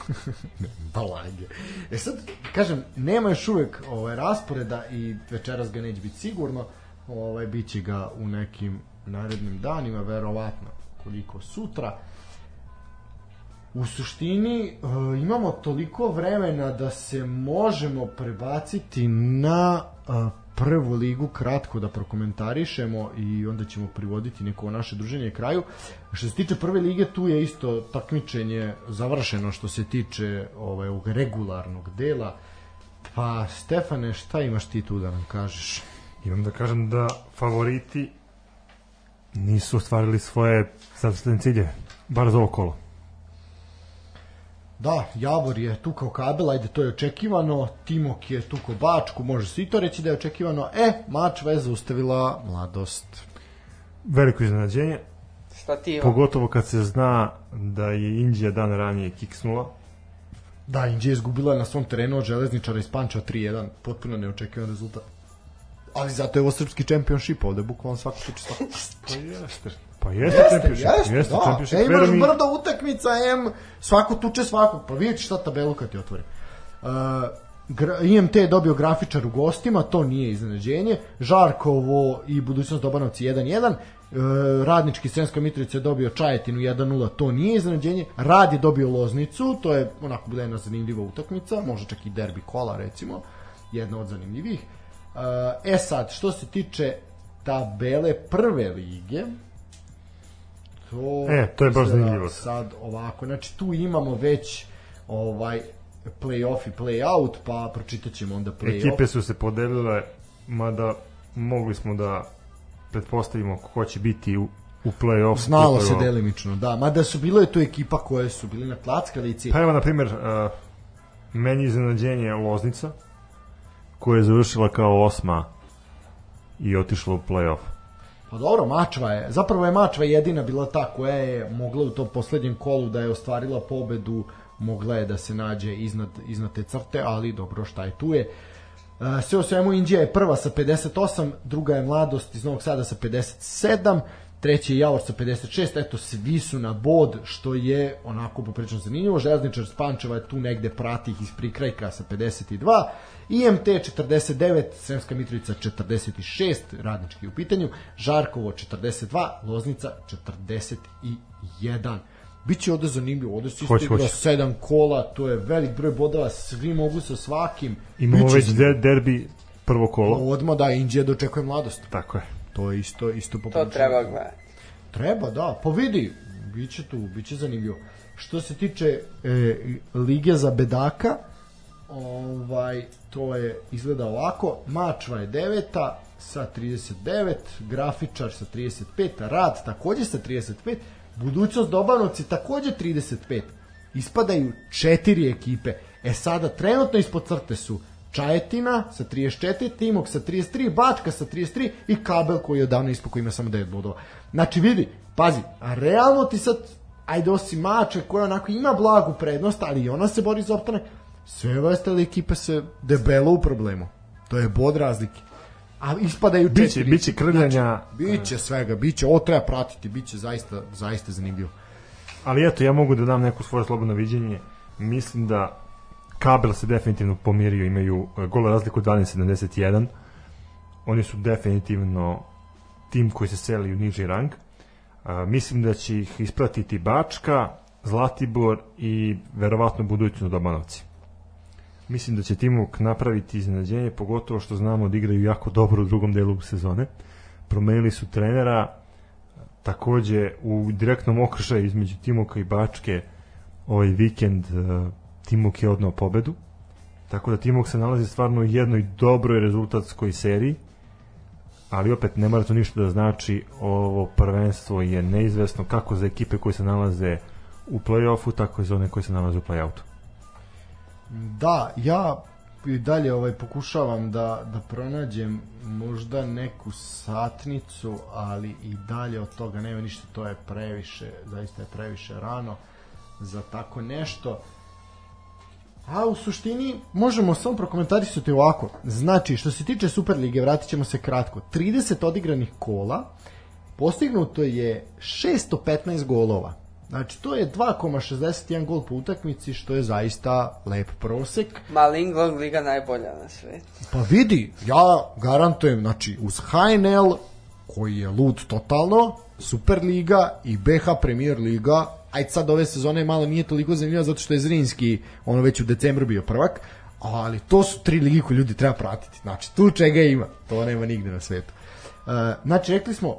*laughs* balage. E sad, kažem, nema još uvek ovaj, rasporeda i večeras ga neće biti sigurno, ovaj, bit će ga u nekim narednim danima, verovatno koliko sutra. U suštini e, imamo toliko vremena da se možemo prebaciti na e, prvu ligu kratko da prokomentarišemo i onda ćemo privoditi neko naše druženje kraju. Što se tiče prve lige, tu je isto takmičenje završeno što se tiče ovaj, ovog regularnog dela. Pa, Stefane, šta imaš ti tu da nam kažeš? Imam da kažem da favoriti nisu ostvarili svoje zacrtane cilje, bar za ovo kolo. Da, Javor je tu kao kabel, ajde to je očekivano, Timok je tu kao Bačku, može se i to reći da je očekivano. E, mač veze ustavila mladost. Veliko iznenađenje, Stativa. pogotovo kad se zna da je Indija dan ranije kiksnula. Da, Indija je izgubila na svom terenu od železničara iz Pančeva 3-1, potpuno neočekivan rezultat. Ali zato je ovo srpski championship, ovde bukvalno svako tiče svako. Pa jeste. Pa jeste, Jeste, championship. jeste, jeste da. championship. E, imaš mi, brdo utakmica, em, svako tuče svakog, pa vidjet ćeš šta tabelu kad ti otvori. Uh, gra, IMT je dobio grafičar u gostima, to nije iznenađenje. Žarkovo i budućnost Dobanovci 1-1. Uh, Radnički Sremska Mitrovica je dobio Čajetinu 1-0, to nije iznenađenje. Rad je dobio Loznicu, to je onako bila jedna zanimljiva utakmica, može čak i derbi kola recimo, jedna od zanimljivih. Uh, e sad, što se tiče tabele prve lige, to E, to je baš zanimljivo. Sad ovako, znači tu imamo već ovaj play-off i play-out, pa pročitat ćemo onda play-off. Ekipe su se podelile, mada mogli smo da pretpostavimo ko će biti u, u play-off. Znalo u se delimično, da. Mada su bilo je tu ekipa koje su bili na klackalici. Pa evo, na primjer, uh, meni iznenađenje Loznica, koja je završila kao osma i otišla u play-off. Pa dobro, Mačva je, zapravo je Mačva jedina bila ta koja je mogla u tom poslednjem kolu da je ostvarila pobedu, mogla je da se nađe iznad, iznad te crte, ali dobro, šta je tu je. E, Sve o svemu Indija je prva sa 58, druga je Mladost iz Novog Sada sa 57, treći je Javor sa 56, eto svi su na bod, što je onako poprično zanimljivo, Železničar s Pančeva je tu negde prati ih iz prikrajka sa 52, IMT 49, Sremska Mitrovica 46, radnički u pitanju, Žarkovo 42, Loznica 41. Biće ovde zanimljivo, ovde se isto igra sedam kola, to je velik broj bodova, svi mogu sa svakim. Imamo Biće već derbi prvo kolo. Odmah da, Indija dočekuje mladost. Tako je. To je isto, isto To poprilično. treba gledati. Treba, da. Pa vidi, biće tu, biće zanimljivo. Što se tiče e, Lige za bedaka, ovaj, to je izgleda ovako. Mačva je deveta sa 39, Grafičar sa 35, Rad takođe sa 35, Budućnost Dobanovci takođe 35. Ispadaju četiri ekipe. E sada, trenutno ispod crte su Čajetina sa 34, Timok sa 33, Bačka sa 33 i Kabel koji je odavno ispod koji ima samo 9 bodova. Znači vidi, pazi, a realno ti sad, ajde osim Mače koja onako ima blagu prednost, ali i ona se bori za optanak, sve ove ostale ekipe se debelo u problemu. To je bod razlike. A ispadaju Biće, četiri. biće krljanja, Biće svega, biće, ovo treba pratiti, biće zaista, zaista zanimljivo. ali eto, ja mogu da dam neko svoje slobodno viđenje. Mislim da Kabel se definitivno pomirio, imaju e, gola razliku 12-71. Oni su definitivno tim koji se seli u niži rang. A, mislim da će ih ispratiti Bačka, Zlatibor i verovatno budućnost Dobanovci. Mislim da će Timok napraviti iznenađenje, pogotovo što znamo da igraju jako dobro u drugom delu sezone. Promenili su trenera, takođe u direktnom okršaju između Timoka i Bačke ovaj vikend uh, Timok je odnao pobedu. Tako da Timok se nalazi stvarno u jednoj dobroj rezultatskoj seriji, ali opet ne mora to ništa da znači ovo prvenstvo je neizvesno kako za ekipe koje se nalaze u play-offu, tako i za one koje se nalaze u play-outu. Da, ja i dalje ovaj pokušavam da da pronađem možda neku satnicu, ali i dalje od toga nema ništa, to je previše, zaista je previše rano za tako nešto. A u suštini možemo samo prokomentarisati ovako. Znači, što se tiče Superlige, vratit ćemo se kratko. 30 odigranih kola, postignuto je 615 golova. Znači, to je 2,61 gol po utakmici, što je zaista lep prosek. Malinglong liga najbolja na svetu. Pa vidi, ja garantujem, znači, uz HNL, koji je lud totalno, Superliga i BH Premier Liga, ajde sad ove sezone malo nije toliko zanimljiva zato što je Zrinski ono već u decembru bio prvak, ali to su tri ligi koje ljudi treba pratiti. Znači, tu čega ima, to nema nigde na svetu. Uh, znači, rekli smo,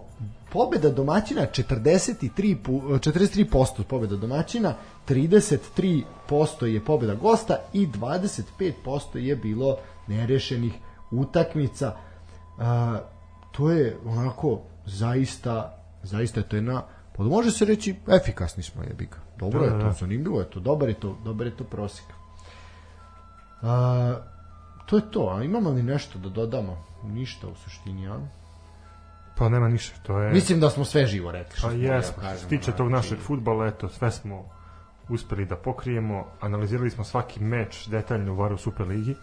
pobeda domaćina 43, pu- 43% pobeda domaćina, 33% je pobeda gosta i 25% je bilo nerešenih utakmica. Uh, to je onako zaista zaista je to jedna pa može se reći efikasni smo je bika. Dobro Da, je da, to, da. zanimljivo je to, dobar je to, dobar je to prosjek. A, to je to, a imamo li nešto da dodamo? Ništa u suštini, a? Pa nema ništa, to je... Mislim da smo sve živo rekli. Pa smo jesmo, da što se tiče tog znači. našeg futbala, eto, sve smo uspeli da pokrijemo, analizirali smo svaki meč detaljno u Varu Superligi,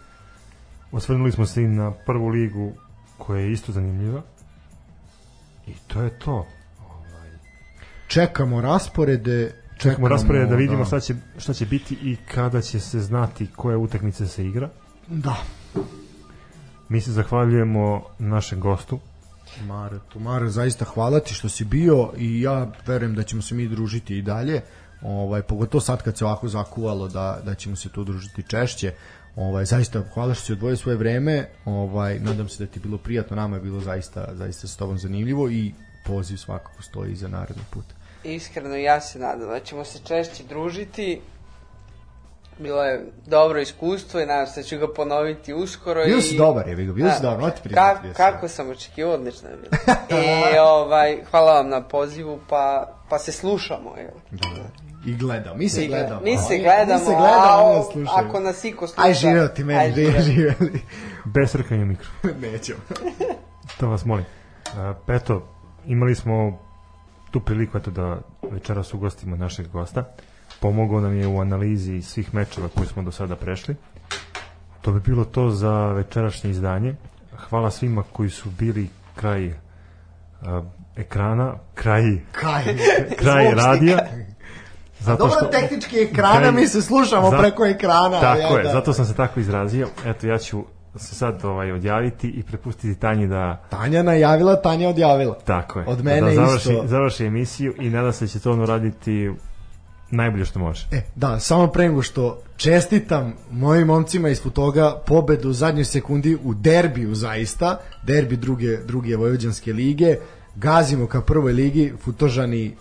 osvrnuli smo se i na prvu ligu koja je isto zanimljiva i to je to. Čekamo rasporede, Čekamo rasporede da vidimo da. šta će, šta će biti i kada će se znati koje utakmice se igra. Da. Mi se zahvaljujemo našem gostu. Mare, Mare, zaista hvala ti što si bio i ja verujem da ćemo se mi družiti i dalje. Ovaj pogotovo sad kad se ovako zakuvalo da da ćemo se tu družiti češće. Ovaj zaista hvala što si odvojio svoje vreme. Ovaj nadam se da ti je bilo prijatno, nama je bilo zaista zaista s tobom zanimljivo i poziv svakako stoji za naredni put. Iskreno ja se nadam da ćemo se češće družiti. Bilo je dobro iskustvo i nadam se da ću ga ponoviti uskoro. Bio i... si dobar, je bio, bio si Da. dobar, ti priznati. Ka, kako sam očekivao, odlično je bilo. I *laughs* ovaj, hvala vam na pozivu, pa, pa se slušamo. Jel? dobar. I gledam, mi se I gledamo. Mi se gledamo, mi se gledamo, a slušaju. ako nas iko sluša... Aj živeo ti meni, aj, živeo. živeli. *laughs* Bez srkanja mikro. *laughs* Nećemo. To vas molim. Uh, eto, imali smo tu priliku eto, da večeras ugostimo našeg gosta. Pomogao nam je u analizi svih mečeva koje smo do sada prešli. To bi bilo to za večerašnje izdanje. Hvala svima koji su bili kraj a, ekrana, kraj, kraj Zvuk radija. Zato Dobro, što, tehnički ekrana, Kraj- mi se slušamo Za- preko ekrana. Tako ja, je, da. zato sam se tako izrazio. Eto, ja ću se sad ovaj, odjaviti i prepustiti Tanji da Tanja najavila, Tanja odjavila. tako je. Od mene da završi, isto. završi emisiju i nadam se da će to ono raditi najbolje što može. E, da, samo pre nego što čestitam mojim momcima iz Futoga pobedu u zadnjoj sekundi u derbiju zaista, derbi druge, druge Vojvođanske lige, gazimo ka prvoj ligi, Futožani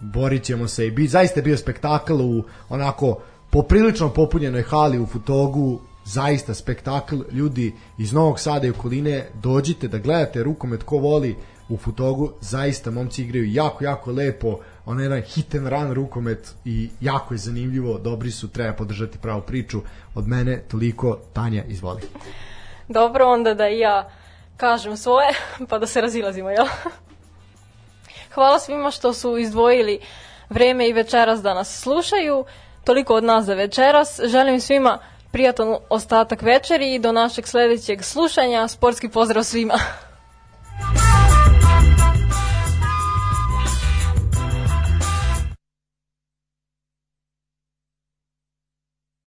borit ćemo se i bi, zaista je bio spektakl u onako poprilično popunjenoj hali u Futogu, zaista spektakl, ljudi iz Novog Sada i okoline, dođite da gledate rukomet ko voli u Futogu, zaista momci igraju jako, jako lepo, ono jedan hit and run rukomet i jako je zanimljivo, dobri su, treba podržati pravu priču, od mene toliko, Tanja, izvoli. Dobro, onda da i ja kažem svoje, *laughs* pa da se razilazimo, jel? Hvala svima što su izdvojili vreme i večeras da nas slušaju. Toliko od nas za večeras. Želim svima prijatan ostatak večeri i do našeg sledećeg slušanja. Sportski pozdrav svima!